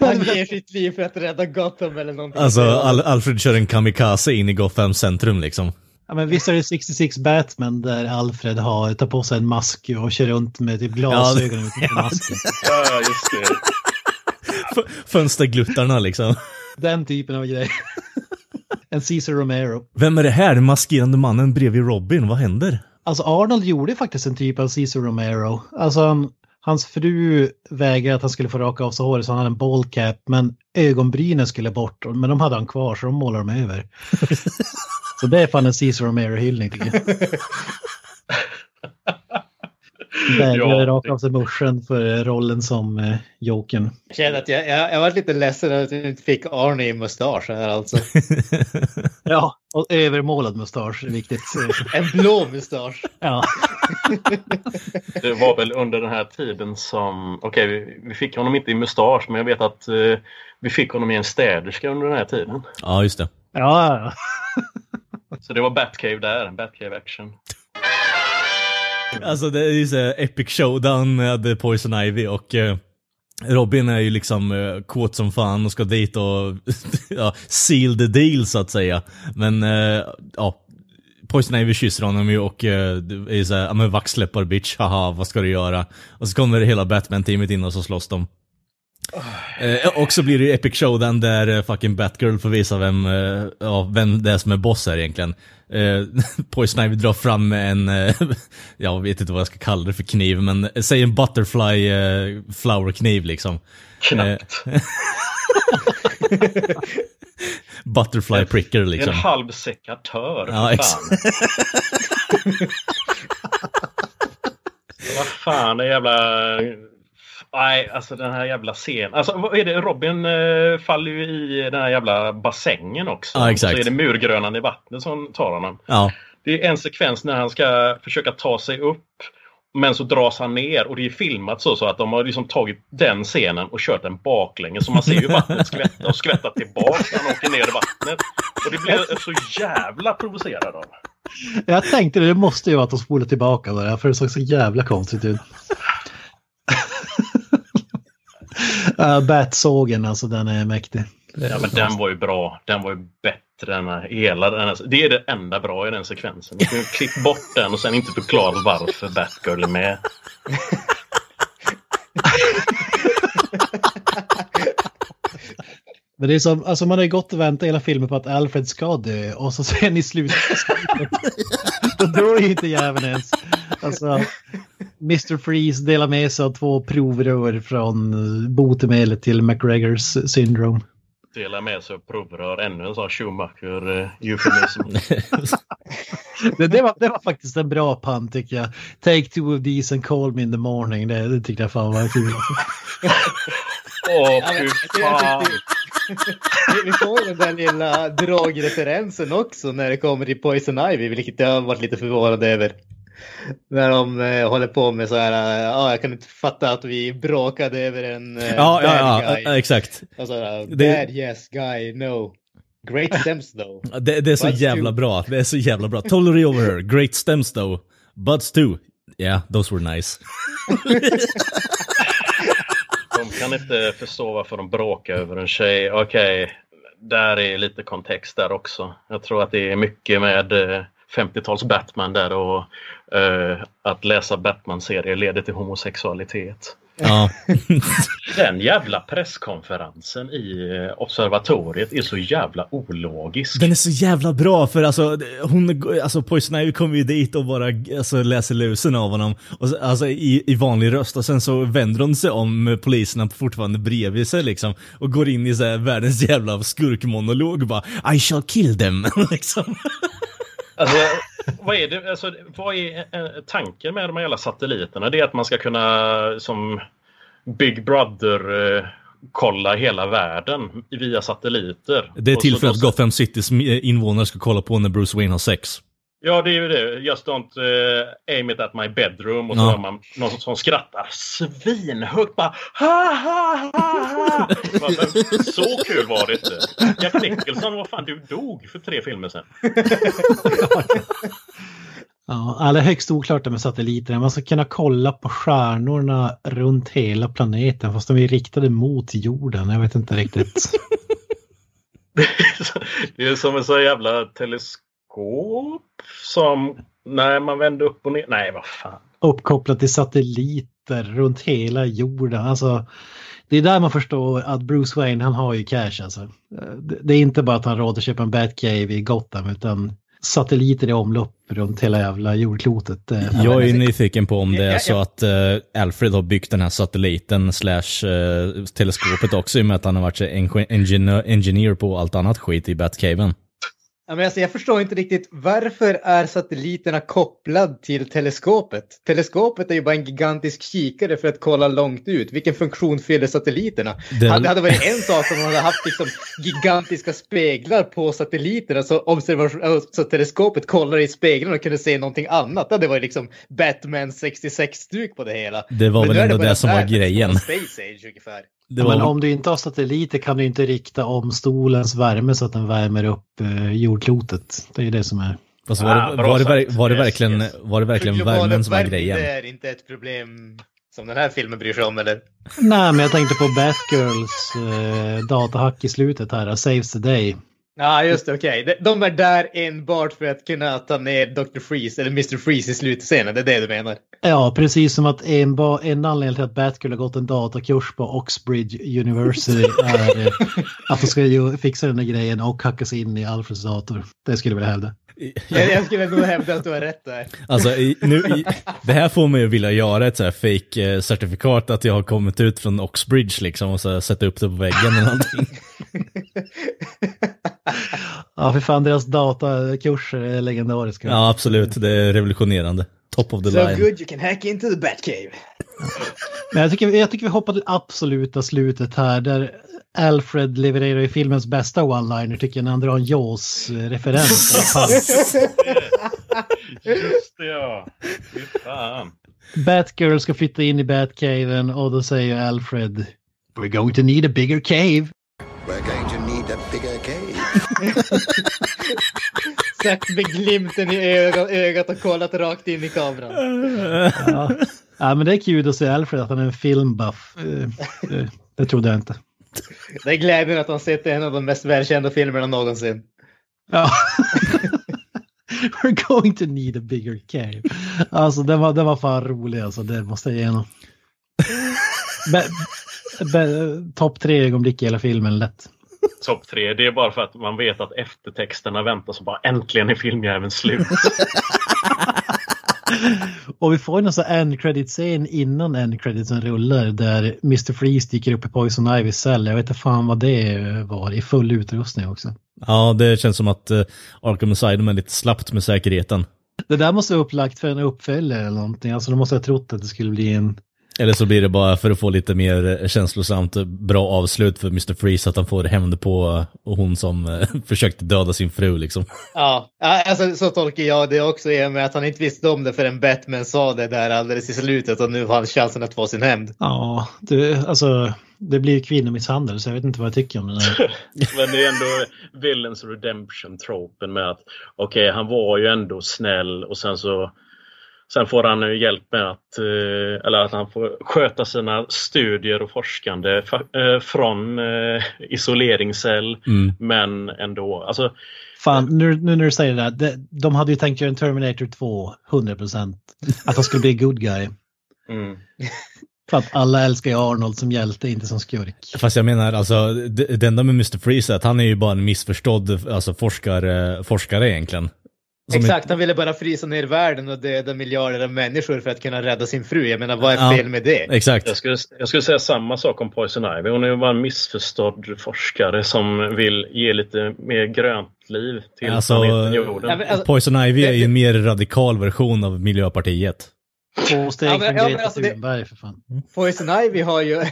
Han ger sitt liv för att rädda Gotham eller någonting. Alltså Al Alfred kör en kamikaze in i Gotham centrum liksom. Ja, men visst är det 66 Batman där Alfred har, tar på sig en mask och kör runt med typ glasögon Ja, utanför masken. Ja, just det. F- fönstergluttarna liksom. Den typen av grej. En Caesar Romero. Vem är det här? Den maskerande mannen bredvid Robin, vad händer? Alltså Arnold gjorde faktiskt en typ av Caesar Romero. Alltså hans fru vägrade att han skulle få raka av sig håret så han hade en ballcap men ögonbrynen skulle bort. Men de hade han kvar så de målade de över. *laughs* så det är fan en Caesar Romero-hyllning. *laughs* Vägrade Ja, raka av sig muschen för rollen som eh, Jokern. Jag känner att jag, jag, jag var lite ledsen att jag inte fick Arne i mustasch här alltså. *laughs* Ja, och övermålad mustasch är viktigt. En blå mustasch. Ja. Det var väl under den här tiden som... Okej, vi, vi fick honom inte i mustasch, men jag vet att eh, vi fick honom i en städerska under den här tiden. Ja, just det. Ja. Så det var Batcave där, Batcave action. Alltså det är ju så här epic showdown med Poison Ivy och eh, Robin är ju liksom eh, kåt som fan och ska dit och *laughs* ja, seal the deal så att säga. Men eh, ja, Poison Ivy kysser honom ju och eh, är ju såhär, ja men vaxläppar bitch, haha vad ska du göra? Och så kommer hela Batman-teamet in och så slåss de. Eh, och så blir det ju epic showdown där eh, fucking Batgirl får visa vem, eh, ja, vem det är som är boss här egentligen. Eh, *laughs* Poison Ivy drar fram en, eh, *laughs* jag vet inte vad jag ska kalla det för kniv, men eh, säg en butterfly eh, flower kniv liksom. Knappt. *laughs* Butterfly pricker liksom. En halv sekatör. Ja, fan. *laughs* Vad fan, det jävla... Nej, alltså den här jävla scenen. Alltså vad är det? Robin eh, faller ju i den här jävla bassängen också. Ja, exakt. Så är det murgrönan i vattnet som tar honom. Ja. Det är en sekvens när han ska försöka ta sig upp. Men så dras han ner och det är filmat så, så att de har liksom tagit den scenen och kört den baklänges. Så man ser ju vattnet skvätta och skvätta tillbaka när han åker ner i vattnet. Och det blir så jävla provocerad av. Jag tänkte det, det måste ju vara att de spolar tillbaka det där, för det såg så jävla konstigt ut. *laughs* uh, Batsågen, alltså den är mäktig. Ja, men den var ju bra. Den var ju bättre än hela den. Det är det enda bra i den sekvensen. Du kan klippa bort den och sen inte förklara varför Batgirl är med. *laughs* Men det är som, alltså man har ju gått och väntat hela filmen på att Alfred ska dö och så sen i slutet *laughs* då dör ju inte jäveln ens. Alltså, Mr. Freeze delar med sig av två provrör från botemedlet till McGregors syndrom. Delar med sig av provrör, ännu en sån Schumacher-eufemism. *laughs* det, det, var, det var faktiskt en bra pann tycker jag. Take two of these and call me in the morning. Det, det tyckte jag fan var kul. Åh, fy fan! Vi får den där lilla dragreferensen också när det kommer till Poison Ivy, vilket jag har varit lite förvånad över. När de eh, håller på med så här, eh, ja, jag kan inte fatta att vi bråkade över en eh, Ja, bad ja, ja, guy. exakt. Alltså, bad Det- yes guy, no. Great stems though. Det, det är så Buds jävla too. bra. Det är så jävla bra. Totally over her. Great stems though. Buds too. Yeah, those were nice. *laughs* De kan inte förstå varför de bråkar över en tjej. Okej, där är lite kontext där också. Jag tror att det är mycket med eh, 50-tals Batman där och eh, att läsa Batman-serier leder till homosexualitet. Ja. *laughs* Den jävla presskonferensen i eh, observatoriet är så jävla ologisk. Den är så jävla bra för alltså, hon, alltså Poison Ivy kommer ju dit och bara alltså, läser lusen av honom. Och så, alltså i, i vanlig röst och sen så vänder hon sig om med poliserna fortfarande bredvid sig liksom. Och går in i så här, världens jävla skurkmonolog och bara I shall kill them. *laughs* liksom. Alltså, vad är, det, alltså, vad är eh, tanken med de här jävla satelliterna? Det är att man ska kunna som Big Brother eh, kolla hela världen via satelliter. Det är till för att Gotham Citys invånare ska kolla på när Bruce Wayne har sex. Ja, det är ju det. Just don't uh, aim it at my bedroom. Och så Ja. hör man någon som, skrattar svinhögt. Bara ha, ha, ha, ha. Bara, men Så kul var det inte. Jack Nicholson, vad fan, du dog för tre filmer sedan. *laughs* Ja, alla är högst oklart det med satelliterna. Man ska kunna kolla på stjärnorna runt hela planeten fast de är riktade mot jorden. Jag vet inte riktigt. *laughs* Det är som en så jävla teleskop som... Nej, man vänder upp och ner. Nej, vad fan. Uppkopplat till satelliter runt hela jorden. Alltså, det är där man förstår att Bruce Wayne, han har ju cash alltså. Det- Det är inte bara att han råd att köpa en Batcave i Gotham utan satelliter i omlopp runt hela jävla jordklotet. Det- Jag är nyfiken på om det är så att eh, Alfred har byggt den här satelliten slash eh, teleskopet också i och med att han har varit engineer på allt annat skit i Batcaven. Men alltså, jag förstår inte riktigt varför är satelliterna kopplad till teleskopet? Teleskopet är ju bara en gigantisk kikare för att kolla långt ut. Vilken funktion fyller satelliterna? Det- hade, varit en sak om man hade haft liksom, gigantiska speglar på satelliterna så, observation, så teleskopet kollar i speglarna och kunde se någonting annat. Det varit liksom Batman 66-stuk på det hela. Det var Men väl ändå bara det som var grejen. Space Age ungefär. Det Ja, Men om du inte har satelliter kan du inte rikta om stolens värme så att den värmer upp eh, jordklotet. Det är ju det som är. alltså, var, Ah, det, bra var, det, sagt. var det Yes, verkligen, yes. var det verkligen värmen som var grejen? Det är inte ett problem som den här filmen bryr sig om eller? Nej, men jag tänkte på Batgirls eh, datahack i slutet här, Saves the Day. Ja, just det. Okej. De- De är där enbart för att kunna ta ner Dr. Freeze, eller Mr. Freeze i slutscenen. Det är det du menar? Ja, precis som att en, en anledning till att Batgirl har gått en datakurs på Oxbridge University *laughs* är eh, att de ska ju fixa den här grejen och hacka sig in i Alfreds dator. Det skulle jag vilja hävda. Jag, jag skulle nog hävda att du har rätt där. Alltså, i, nu, i, det här får mig ju vilja göra ett så här fake eh, certifikat att jag har kommit ut från Oxbridge liksom och så här, sätta upp det på väggen eller någonting. *laughs* *laughs* Ja, för fan, deras datakurser är legendariska. Ja, absolut. Det är revolutionerande. Top of the So line. good you can hack into the Batcave. Men jag tycker, jag tycker vi hoppar till absoluta slutet här där Alfred levererar ju filmens bästa one-liner tycker jag när han drar en Jaws-referens. *laughs* Just det, ja. Fy fan. Batgirl ska flytta in i Batcaven och då säger Alfred We're going to need a bigger cave. *laughs* Sagt med glimten i ögat, och kollat rakt in i kameran. Ja. ja, men det är kul att se Alfred att han är en filmbuff. Eh, eh, Det trodde jag inte. Det är glädjen att han sett en av de mest välkända filmerna någonsin. Ja. *laughs* We're going to need a bigger cave. Alltså det var, det var fan rolig alltså, det måste jag ge honom. *laughs* Topp tre ögonblick i hela filmen, lätt. Topp tre, det är bara för att man vet att eftertexterna väntar så bara äntligen är filmjäveln slut. *laughs* Och vi får ju någon sån end credit scen innan end creditsen rullar där Mr. Freeze dyker upp i Poison Ivys cell. Jag vet inte fan vad det var i full utrustning också. Ja, det känns som att uh, Arkham Asylum är lite slappt med säkerheten. Det där måste vara upplagt för en uppföljare eller någonting. Alltså de måste ha trott att det skulle bli en... Eller så blir det bara för att få lite mer eh, känslosamt eh, bra avslut för Mr. Freeze att han får hämnd på eh, hon som *laughs* försökte döda sin fru liksom. Ja, alltså, så tolkar jag det också i och med att han inte visste om det förrän Batman sa det där alldeles i slutet och nu har han chansen att få sin hämnd. Ja, du, alltså det blir kvinnomisshandel så jag vet inte vad jag tycker om det där. *laughs* Men det är ändå Villains Redemption-tropen med att okej, okay, han var ju ändå snäll och sen så Sen får han ju hjälp med att, eh, eller att han får sköta sina studier och forskande eh, från eh, isoleringscell. Mm. Men ändå, alltså. Fan, nu, nu när du säger det där, de hade ju tänkt göra en Terminator 2, 100%. Att han skulle bli good guy. Mm. För att alla älskar ju Arnold som hjälte, inte som skurk. Fast jag menar, alltså, det, det enda med Mr. Freeze är att han är ju bara en missförstådd alltså, forskare, forskare egentligen. Som Exakt, han ville bara frysa ner världen och döda miljarder av människor för att kunna rädda sin fru. Jag menar, vad är Ja, fel med det? Exakt. Jag skulle, jag skulle säga samma sak om Poison Ivy. Hon är ju bara en missförstådd forskare som vill ge lite mer grönt liv till Alltså, planeten jorden. Ja, men alltså- Poison Ivy är ju en mer radikal version av Miljöpartiet. Två steg Ja, men- från Greta alltså det- Thunberg för fan. Poison Ivy har ju... *laughs*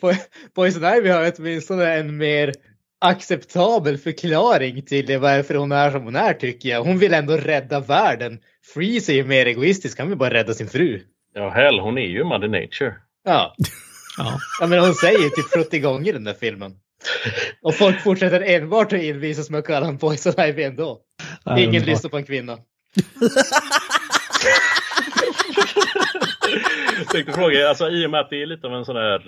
Po- Poison Ivy har åtminstone en mer acceptabel förklaring till det varför hon är som hon är tycker jag. Hon vill ändå rädda världen. Freeze är ju mer egoistisk, han vill bara rädda sin fru. Ja, hell, hon är ju Mother Nature. Ja. Ja. ja men hon säger typ 70 gånger i den där filmen. Och folk fortsätter enbart att envisas med att kalla honom Poison Ivy ändå. Ingen lyssnar på en kvinna. *laughs* *laughs* Tänkte fråga, alltså, i och med att det är lite av en sån där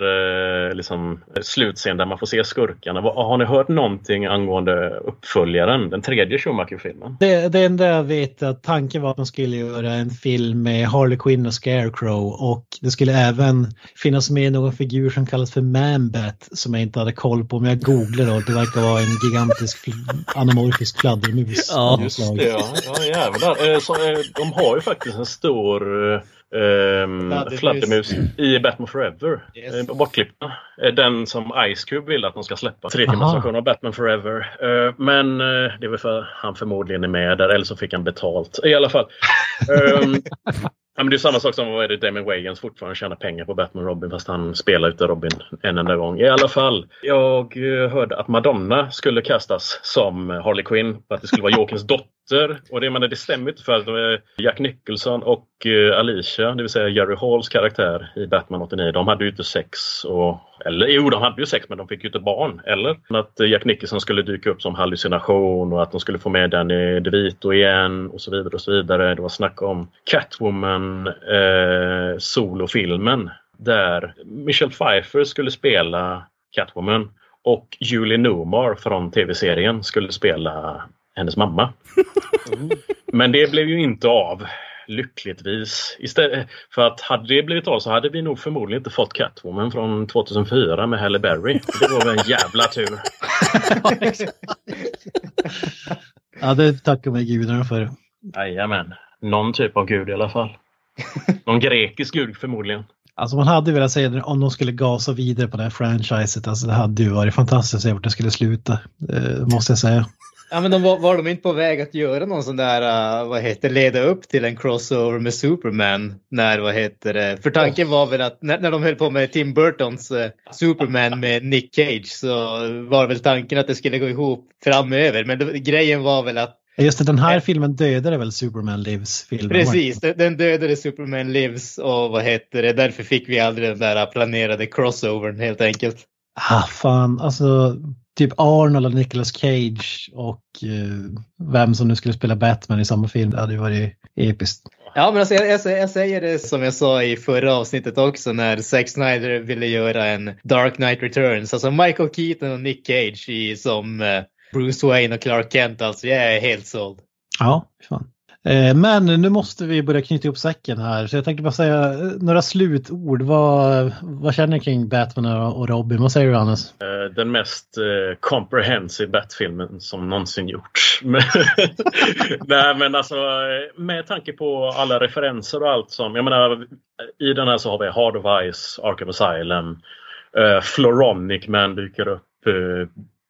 eh, liksom, slutscen där man får se skurkarna. Har ni hört någonting angående uppföljaren, den tredje Schumacher-filmen? Det, det enda jag vet är att tanken var att de skulle göra en film med Harley Quinn och Scarecrow och det skulle även finnas med någon figur som kallas för Manbat som jag inte hade koll på men jag googlade och det verkar vara en gigantisk anamorfisk fladdermus. Ja, Just det, ja, ja jävlar. Eh, så, eh, de har ju faktiskt en stor eh, ehm, Fladdermus. i Batman Forever. Yes. Eh, bortklippta. Eh, Den som Ice Cube vill att de ska släppa. Tre timmars version av Batman Forever. Eh, Men eh, det är väl för han förmodligen är med där eller så fick han betalt. I alla fall. *laughs* Ja, men det är samma sak som vad är det, Damon Wayans fortfarande tjänar pengar på Batman Robin fast han spelar inte Robin en enda gång. I alla fall, jag eh, hörde att Madonna skulle kastas som Harley Quinn för att det skulle vara Jokers dotter. Och det, men det stämmer inte för att eh, Jack Nicholson och eh, Alicia, det vill säga Jerry Halls karaktär i Batman 89, de hade ju inte sex och eller jo, de hade ju sex men de fick ju inte barn. Eller att eh, Jack Nicholson skulle dyka upp som hallucination och att de skulle få med Danny DeVito igen och så vidare. och så vidare. Det var snack om Catwoman eh, solofilmen där Michelle Pfeiffer skulle spela Catwoman och Julie Newmar från tv-serien skulle spela hennes mamma. Men det blev ju inte av. Lyckligtvis. Istället, för att hade det blivit av så hade vi nog förmodligen inte fått Catwoman från 2004 med Halle Berry. Det var väl en jävla tur. Ja, det tackar mig gudarna för. Jajamän. Någon typ av gud i alla fall. Någon grekisk gud förmodligen. Alltså man hade velat se det om de skulle gasa vidare på det här franchiset. Alltså det hade ju varit fantastiskt att se vart det skulle sluta. Eh, måste jag säga. Ja men de var, var de inte på väg att göra någon sån där, uh, vad heter leda upp till en crossover med Superman? När, vad heter det? För tanken var väl att när, när de höll på med Tim Burtons eh, Superman med *laughs* Nick Cage så var väl tanken att det skulle gå ihop framöver. Men det, grejen var väl att Just det, den här Eh. filmen dödade väl Superman Lives-filmen? Precis, den, den dödade Superman Lives och vad heter det, därför fick vi aldrig den där planerade crossovern helt enkelt. Ah, fan, alltså typ Arnold och Nicolas Cage och eh, vem som nu skulle spela Batman i samma film. Det hade ju varit episkt. Ja, men alltså, jag, jag, jag, säger det som jag sa i förra avsnittet också när Zack Snyder ville göra en Dark Knight Returns. Alltså Michael Keaton och Nick Cage i, som eh, Bruce Wayne och Clark Kent. Alltså jag är helt såld. Ja, fan. Eh, men nu måste vi börja knyta ihop säcken här. Så jag tänkte bara säga eh, några slutord. Vad, vad känner du kring Batman och Robin? Vad säger du Hannes? Eh, den mest comprehensive Bat-filmen som någonsin gjorts. *laughs* Nej men alltså med tanke på alla referenser och allt som, jag menar i den här så har vi Hard of Ice, Arkham Asylum, Floronic Man dyker upp,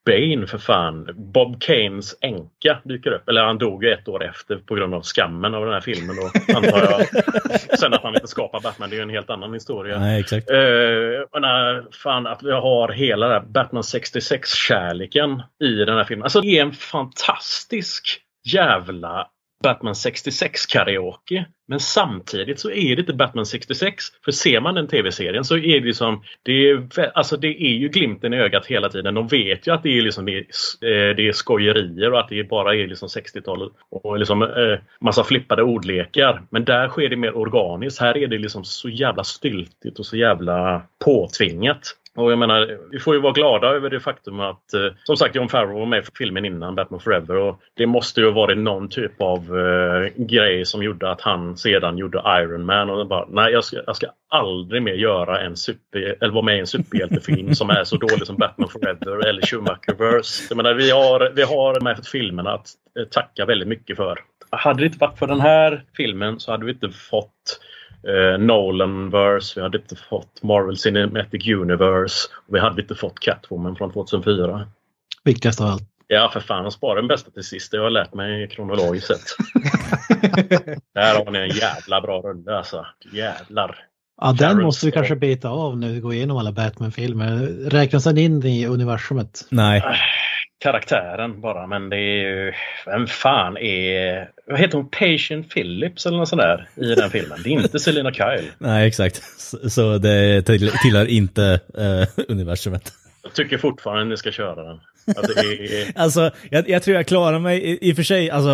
Bane för fan. Bob Kanes änka dyker upp. Eller han dog ju ett år efter på grund av skammen av den här filmen. Då, *laughs* antar jag. Sen att han inte skapar Batman, det är ju en helt annan historia. Nej, exakt. Uh, nej, fan att vi har hela där Batman 66-kärleken i den här filmen. Alltså det är en fantastisk jävla Batman 66 karaoke. Men samtidigt så är det inte Batman 66. För ser man den tv-serien så är det liksom det är, alltså det är ju glimten i ögat hela tiden. De vet ju att det är liksom det är, eh, det är skojerier och att det bara är liksom 60-talet och liksom eh, massa flippade ordlekar. Men där sker det mer organiskt. Här är det liksom så jävla styltigt och så jävla påtvingat. Och jag menar, vi får ju vara glada över det faktum att eh, som sagt John Farrow var med i filmen innan Batman Forever och det måste ju ha varit någon typ av eh, grej som gjorde att han sedan gjorde Iron Man och bara nej jag ska, jag ska aldrig mer göra en super, eller vara med i en superhjältefilm som är så dålig som Batman Forever eller Schumacherverse. Jag menar, vi har, vi har de här filmerna att eh, tacka väldigt mycket för. Hade det inte varit för den här filmen så hade vi inte fått eh, Nolanverse, vi hade inte fått Marvel Cinematic Universe och vi hade inte fått Catwoman från 2004. Viktigast av allt. Ja, för fan, att spara den bästa till sist. Det har jag lärt mig kronologiskt sett. *laughs* Där har ni en jävla bra rulle alltså. Jävlar. Ja, den måste vi kanske beta av när vi går igenom alla Batman-filmer. Räknas den in i universumet? Nej. Karaktären bara, men det är ju... Vem fan är... Vad heter hon? Patient Phillips eller något sånt där i den filmen? Det är inte Selina Kyle. *laughs* Nej, exakt. Så det tillhör inte uh, universumet. Jag tycker fortfarande ni ska köra den. Är... *laughs* alltså jag, jag, tror jag klarar mig. I, i och för sig, alltså,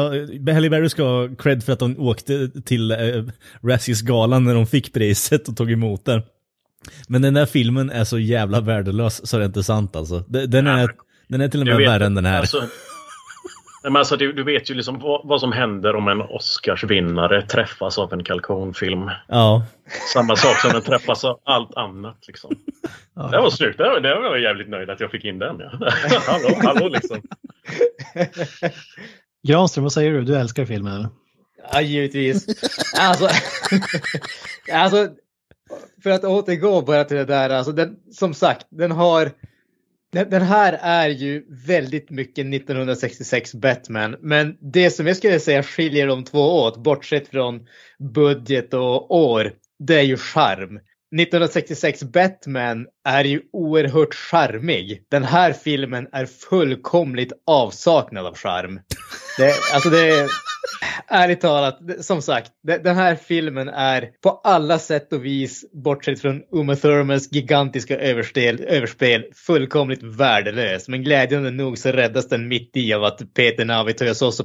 Halle Berry ska ha cred för att hon åkte till äh, Razzies-galan när hon fick priset och tog emot den. Men den där filmen är så jävla värdelös så det är inte sant alltså. Den är, den är till och med värre än den här. Alltså, men alltså, du, du, vet ju liksom vad, vad, som händer om en Oscarsvinnare träffas av en kalkonfilm. Ja. Samma sak som den träffas av allt annat. Liksom. Ja. Det var snyggt. Det var, det var jag jävligt nöjd att jag fick in den. Ja. *laughs* hallå, hallå liksom. Granström, vad säger du? Du älskar filmen eller? Ja, givetvis. alltså, *laughs* alltså, för att återgå bara till det där. Alltså den, som sagt, den har den här är ju väldigt mycket 1966 Batman, men det som jag skulle säga skiljer de två åt, bortsett från budget och år, det är ju charm. 1966 Batman är ju oerhört charmig. Den här filmen är fullkomligt avsaknad av charm. Det, alltså det, ärligt talat, som sagt, den här filmen är på alla sätt och vis, bortsett från Uma Thurmans gigantiska överspel, överspel, fullkomligt värdelös. Men glädjande nog så räddas den mitt i av att Peter Navi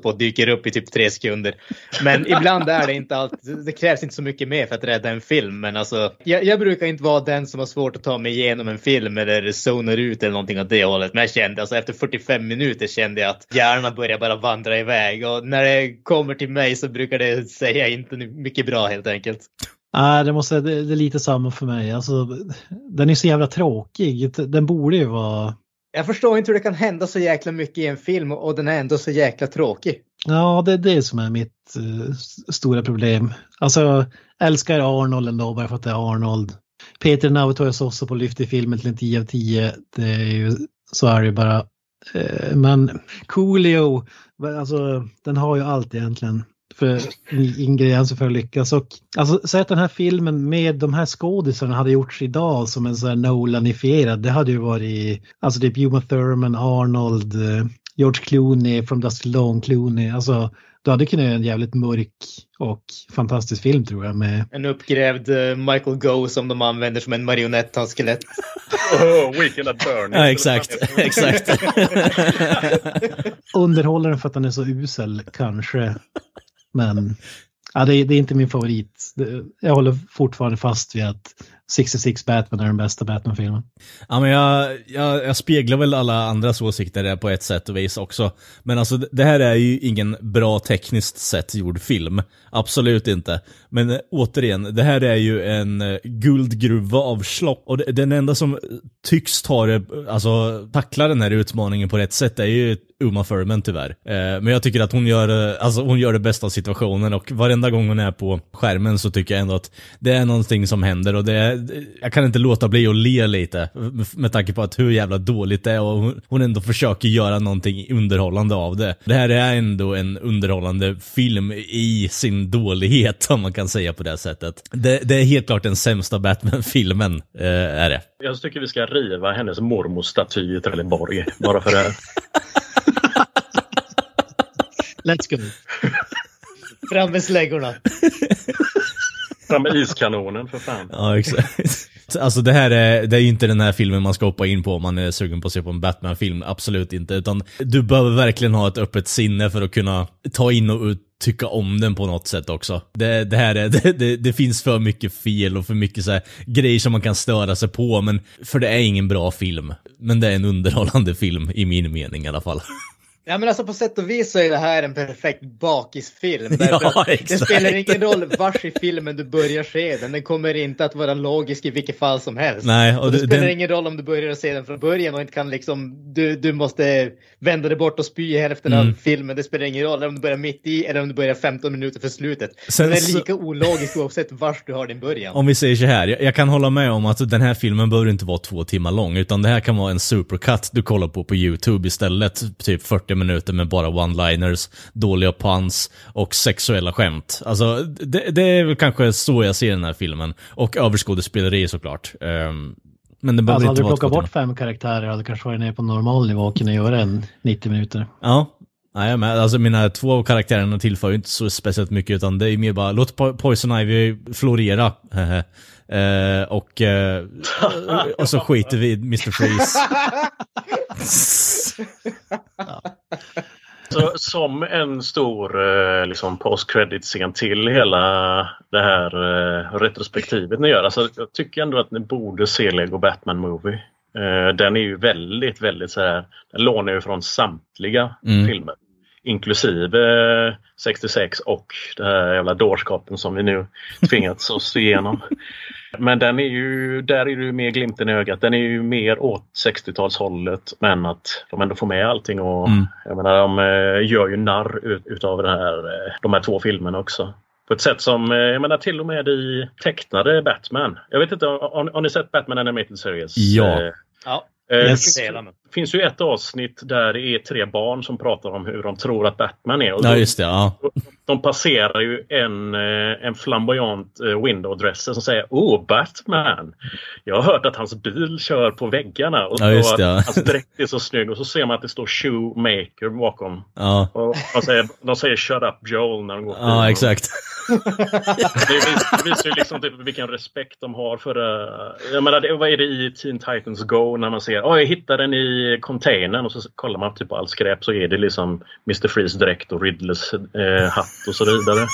på dyker upp i typ tre sekunder. Men ibland är det inte allt, det krävs inte så mycket mer för att rädda en film. Men alltså, jag, jag brukar inte vara den som har svårt att ta mig igenom en film eller zonar ut eller någonting åt det hållet. Men jag kände, alltså efter 45 minuter kände jag att hjärnan börjar bara vandra iväg. Och när det kommer till mig så brukar det säga inte mycket bra helt enkelt. Nej, det, måste, det, det är lite samma för mig. Alltså, den är så jävla tråkig. Den borde ju vara... Jag förstår inte hur det kan hända så jäkla mycket i en film och den är ändå så jäkla tråkig. Ja, det är det som är mitt uh, stora problem. Alltså, älskar Arnold ändå bara för att det är Arnold. Peter Navitorius också på lyft i filmen till en 10 av 10. Det är ju, så är det ju bara. Eh, men Coolio, alltså den har ju allt egentligen för ingredienser för att lyckas. Och, alltså, säg att den här filmen med de här skådisarna hade gjorts idag som en sån här Nolanifierad. Det hade ju varit alltså typ Uma Thurman, Arnold, eh, George Clooney, From Dusty Long, Clooney. Alltså, du hade kunnat göra en jävligt mörk och fantastisk film tror jag. Med... En uppgrävd eh, Michael Goh som de använder som en marionett av skelett. oh, Weekend at Bernie. Ja, exakt. *laughs* exakt. *laughs* Underhållaren för att han är så usel, kanske. Men ja, det, är, det är inte min favorit. Jag håller fortfarande fast vid att 66 Batman är den bästa Batman-filmen. Ja, men jag, jag, jag, speglar väl alla andras åsikter där på ett sätt och vis också. Men alltså det här är ju ingen bra tekniskt sett gjord film. Absolut inte. Men eh, återigen, det här är ju en eh, guldgruva av slopp. Och det, den enda som tycks ta det, alltså tackla den här utmaningen på rätt sätt är ju Uma Thurman tyvärr. Eh, men jag tycker att hon gör, alltså, hon gör det bästa av situationen och varenda gång hon är på skärmen så tycker jag ändå att det är någonting som händer och det är, jag kan inte låta bli att le lite med tanke på att hur jävla dåligt det är och hon ändå försöker göra någonting underhållande av det. Det här är ändå en underhållande film i sin dålighet om man kan säga på det sättet. Det, det är helt klart den sämsta Batman-filmen, eh, är det. Jag tycker vi ska riva hennes mormors staty i Trelleborg, bara för det här. *laughs* Let's go. Fram med släggorna. Fram med iskanonen för fan. Ja, exakt. Alltså det här är, det är ju inte den här filmen man ska hoppa in på om man är sugen på att se på en Batman-film. Absolut inte. Utan du behöver verkligen ha ett öppet sinne för att kunna ta in och tycka om den på något sätt också. Det, det här är, *laughs* det, det, det, finns för mycket fel och för mycket så här, grejer som man kan störa sig på. Men, för det är ingen bra film. Men det är en underhållande film i min mening i alla fall. Ja men alltså på sätt och vis så är det här en perfekt bakisfilm. *laughs* Ja, det spelar ingen roll vars i filmen du börjar se den. Den kommer inte att vara logisk i vilket fall som helst. Nej, och, och det, det spelar den... ingen roll om du börjar se den från början och inte kan liksom, du, du måste vända dig bort och spy i hälften mm. av filmen. Det spelar ingen roll om du börjar mitt i eller om du börjar 15 minuter för slutet. Sen, den är lika ologisk oavsett vars du har din början. Om vi säger så här, jag, jag, kan hålla med om att den här filmen behöver inte vara två timmar lång, utan det här kan vara en supercut du kollar på på YouTube istället, typ 40 minuter med bara one-liners, dåliga puns och sexuella skämt. Alltså, det, det, är väl kanske så jag ser den här filmen. Och överskådespeleri såklart. Um, men det behöver alltså, inte Hade du plockat bort fem karaktärer hade du kanske varit nere på normal nivå och kunnat göra en 90 minuter. Ja, Nej, men alltså mina två karaktärerna tillför ju inte så speciellt mycket utan det är mer bara låt Poison Ivy florera. *laughs* uh, och, uh, och så skiter vi i Mr. Freeze. ja. Så, som en stor eh, liksom post-credit-scen till hela det här eh, retrospektivet ni gör. Alltså, jag tycker ändå att ni borde se Lego Batman Movie. Eh, den är ju väldigt, väldigt så här, den lånar ju från samtliga mm. filmer. Inklusive 66 och det här jävla dårskapen som vi nu tvingats oss igenom. Men den är ju, där är ju mer glimten i ögat. Den är ju mer åt 60-talshållet men att de ändå får med allting och mm. jag menar de eh, gör ju narr ut, utav det här, eh, de här två filmerna också. På ett sätt som, eh, jag menar till och med i tecknade Batman. Jag vet inte, har, har ni sett Batman Animated Series? Ja. Ja. Yes. Finns ju ett avsnitt där det är tre barn som pratar om hur de tror att Batman är. Och ja, just det. Ja. De passerar ju en, eh, en flamboyant eh, window dresser som säger Oh, Batman! Jag har hört att hans bil kör på väggarna och, ja, det, ja. hans dräkt är så snygg och så ser man att det står Shoemaker bakom. Ja. Och de, säger, de säger Shut up Joel när de går Ja, exakt. det visar, visar ju liksom typ vilken respekt de har för uh, Jag menar, vad är det i Teen Titans Go när man ser oh, jag hittade den i containern och så kollar man typ på all skräp så är det liksom Mr. Freeze dräkt och Riddles eh, hatt och så vidare.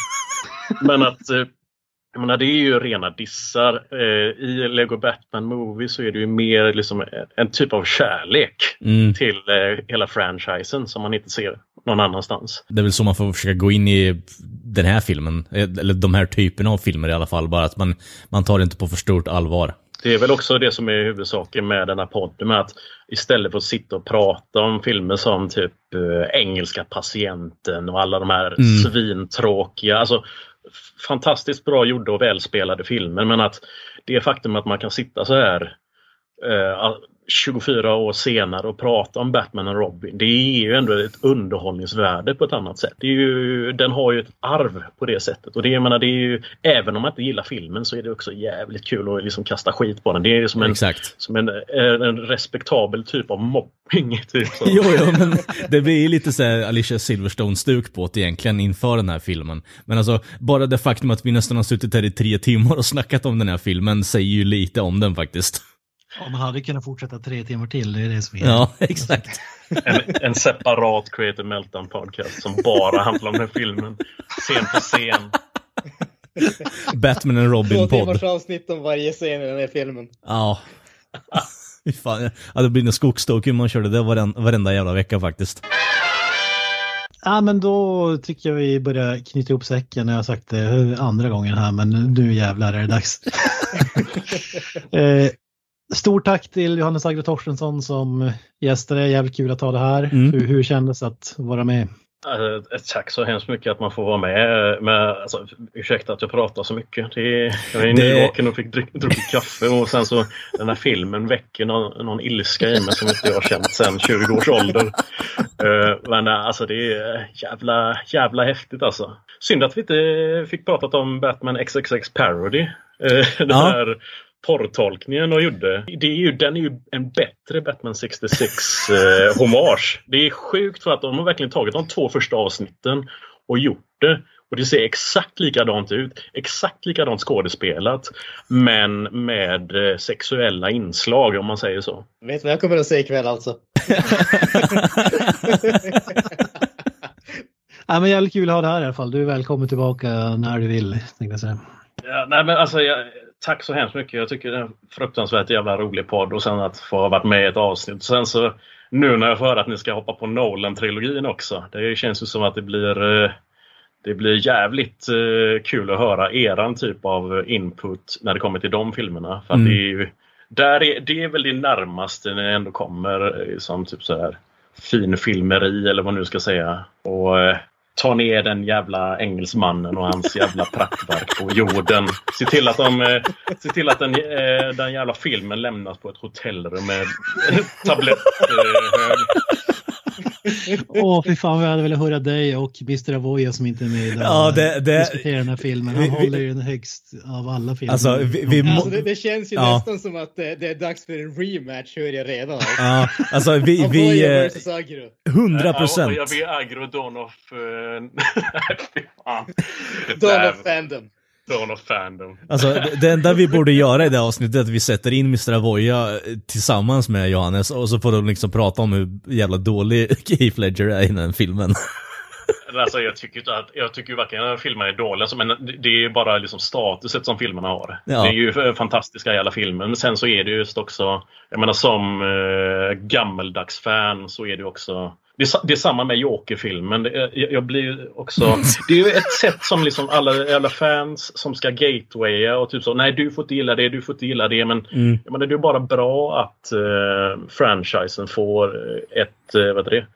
Men att eh, jag menar, det är ju rena dissar. Eh, I Lego Batman Movie så är det ju mer liksom en typ av kärlek mm. till eh, hela franchisen som man inte ser någon annanstans. Det är väl så man får försöka gå in i den här filmen, eller de här typerna av filmer i alla fall, bara att man, man tar det inte på för stort allvar. Det är väl också det som är huvudsaken med den här podden, med att istället för att sitta och prata om filmer som typ äh, Engelska patienten och alla de här mm. svintråkiga, alltså fantastiskt bra gjorda och välspelade filmer, men att det faktum att man kan sitta så här eh, 24 år senare och prata om Batman och Robin. Det är ju ändå ett underhållningsvärde på ett annat sätt. Det är ju, den har ju ett arv på det sättet. Och det, jag menar, det är ju, även om man inte gillar filmen så är det också jävligt kul att liksom kasta skit på den. Det är som en, Exakt. som en, en, en respektabel typ av mobbing. *laughs* Typ. *laughs* Jo, jo, men det blir ju lite så här Alicia Silverstone-stuk på det egentligen inför den här filmen. Men alltså, bara det faktum att vi nästan har suttit här i tre timmar och snackat om den här filmen säger ju lite om den faktiskt. Ja, man hade kunnat fortsätta tre timmar till, det är det som är. Ja, exakt. En, en separat Creative Meltdown podcast som bara handlar om den filmen. Scen för scen. Batman and Två timmars Robin-podd. avsnitt om varje scen i den här filmen. Ja. Fy fan, ja, det blir en skogstokig om man körde det varenda, varenda jävla vecka faktiskt. Ja, men då tycker jag vi börjar knyta ihop säcken. Jag har sagt det andra gången här, men nu jävlar är det dags. *laughs* eh, stort tack till Johannes Agre Torstensson som gästade. Jävligt kul att ha det här. Mm. Hur, hur kändes det att vara med? Alltså, ett tack så hemskt mycket att man får vara med. med alltså, ursäkta att jag pratar så mycket. Det jag är Det- nyvaken och fick druck- druckit kaffe och sen så den här filmen väcker någon, någon ilska i mig som inte jag har känt sedan 20 års ålder. Eh, men eh, alltså det är jävla, jävla häftigt alltså. Synd att vi inte fick pratat om Batman XXX Parody. Eh, den Ja. här porrtolkningen och gjorde. Det är ju, den är ju en bättre Batman 66 eh, hommage. Det är sjukt för att de har verkligen tagit de två första avsnitten och gjort det. Och det ser exakt likadant ut. Exakt likadant skådespelat. Men med eh, sexuella inslag om man säger så. Vet du vad jag kommer att säga ikväll alltså? *laughs* Ja, men jävligt kul att ha det här i alla fall. Du är välkommen tillbaka när du vill, tänkte jag säga. Ja, nej, men alltså, jag, tack så hemskt mycket. Jag tycker det är en fruktansvärt jävla rolig podd och sen att få ha varit med i ett avsnitt. Sen så nu när jag får höra att ni ska hoppa på Nolan-trilogin också. Det känns ju som att det blir eh, det blir jävligt eh, kul att höra eran typ av input när det kommer till de filmerna. För Mm. det är ju, där är, det är väl det närmaste ni ändå kommer eh, som typ så här fin filmeri eller vad man nu ska säga. Och ta ner den jävla engelsmannen och hans jävla praktverk på jorden. Se till att, de, eh, se till att den, eh, den jävla filmen lämnas på ett hotellrum med tabletthög. Eh, *laughs* Åh, fy fan, vi hade velat höra dig och Mr. Avoya som inte är med idag. Ja, det- det- diskutera den här filmen. Han Vi- håller ju den högst av alla filmer. Alltså, vi, vi må- Alltså det, det känns ju Ja. nästan som att det, det är dags för en rematch, hör jag redan. Ja, alltså vi, vi eh, versus Agro. 100 Ja, procent. jag blir aggro Dawn of... Uh, fy fan. Dawn of Fandom. Dawn of Fandom. Alltså det- det enda vi borde göra i det här avsnittet är att vi sätter in Mr. Avoya eh, tillsammans med Johannes och så får de liksom prata om hur jävla dålig *laughs* Heath Ledger är i den filmen. Alltså, jag tycker inte att, jag tycker ju varken att filmerna är dåliga, men det- är ju bara liksom statuset som filmerna har. Ja. Det är ju f- fantastiska i alla filmer. Men sen så är det just också, jag menar som eh, gammeldags fan så är det också det är, det är samma med Joker-filmen. Är- Jag, jag blir också... Det är ju ett sätt som liksom alla, alla fans som ska gatewaya och typ så. Nej, du får inte gilla det, du får inte gilla det. Men Mm. jag menar, det är bara bra att eh, franchisen får ett... Eh, vad heter det?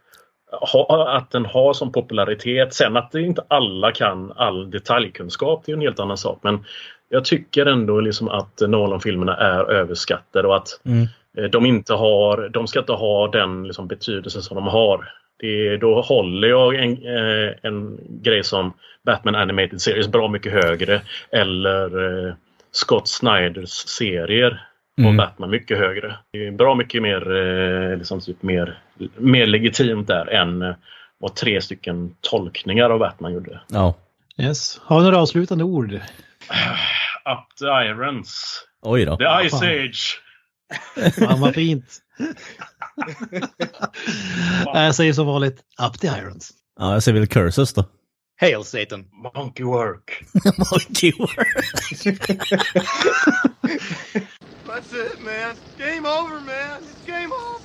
ha, att den har som popularitet. Sen att det inte alla kan all detaljkunskap, det är en helt annan sak. Men jag tycker ändå liksom att Nolan-filmerna är överskattade och att Mm. Eh, de inte har, de ska inte ha den liksom betydelse som de har. Det, då håller jag en, eh, en grej som Batman Animated Series bra mycket högre. Eller eh, Scott Snyders serier och Mm. Batman mycket högre. Det är bra mycket mer, eh, liksom typ mer, mer legitimt där än eh, vad tre stycken tolkningar av Batman gjorde. Ja. Yes. Har du några avslutande ord? *sighs* Up the Irons. Oj då. The Ice. Age. Fan vad fint. Jag säger som vanligt, up the irons. Ja, jag säger väl Curses då. Hail Satan. Monkey work. *laughs* Monkey work. That's it, man. Game over, man. It's game over.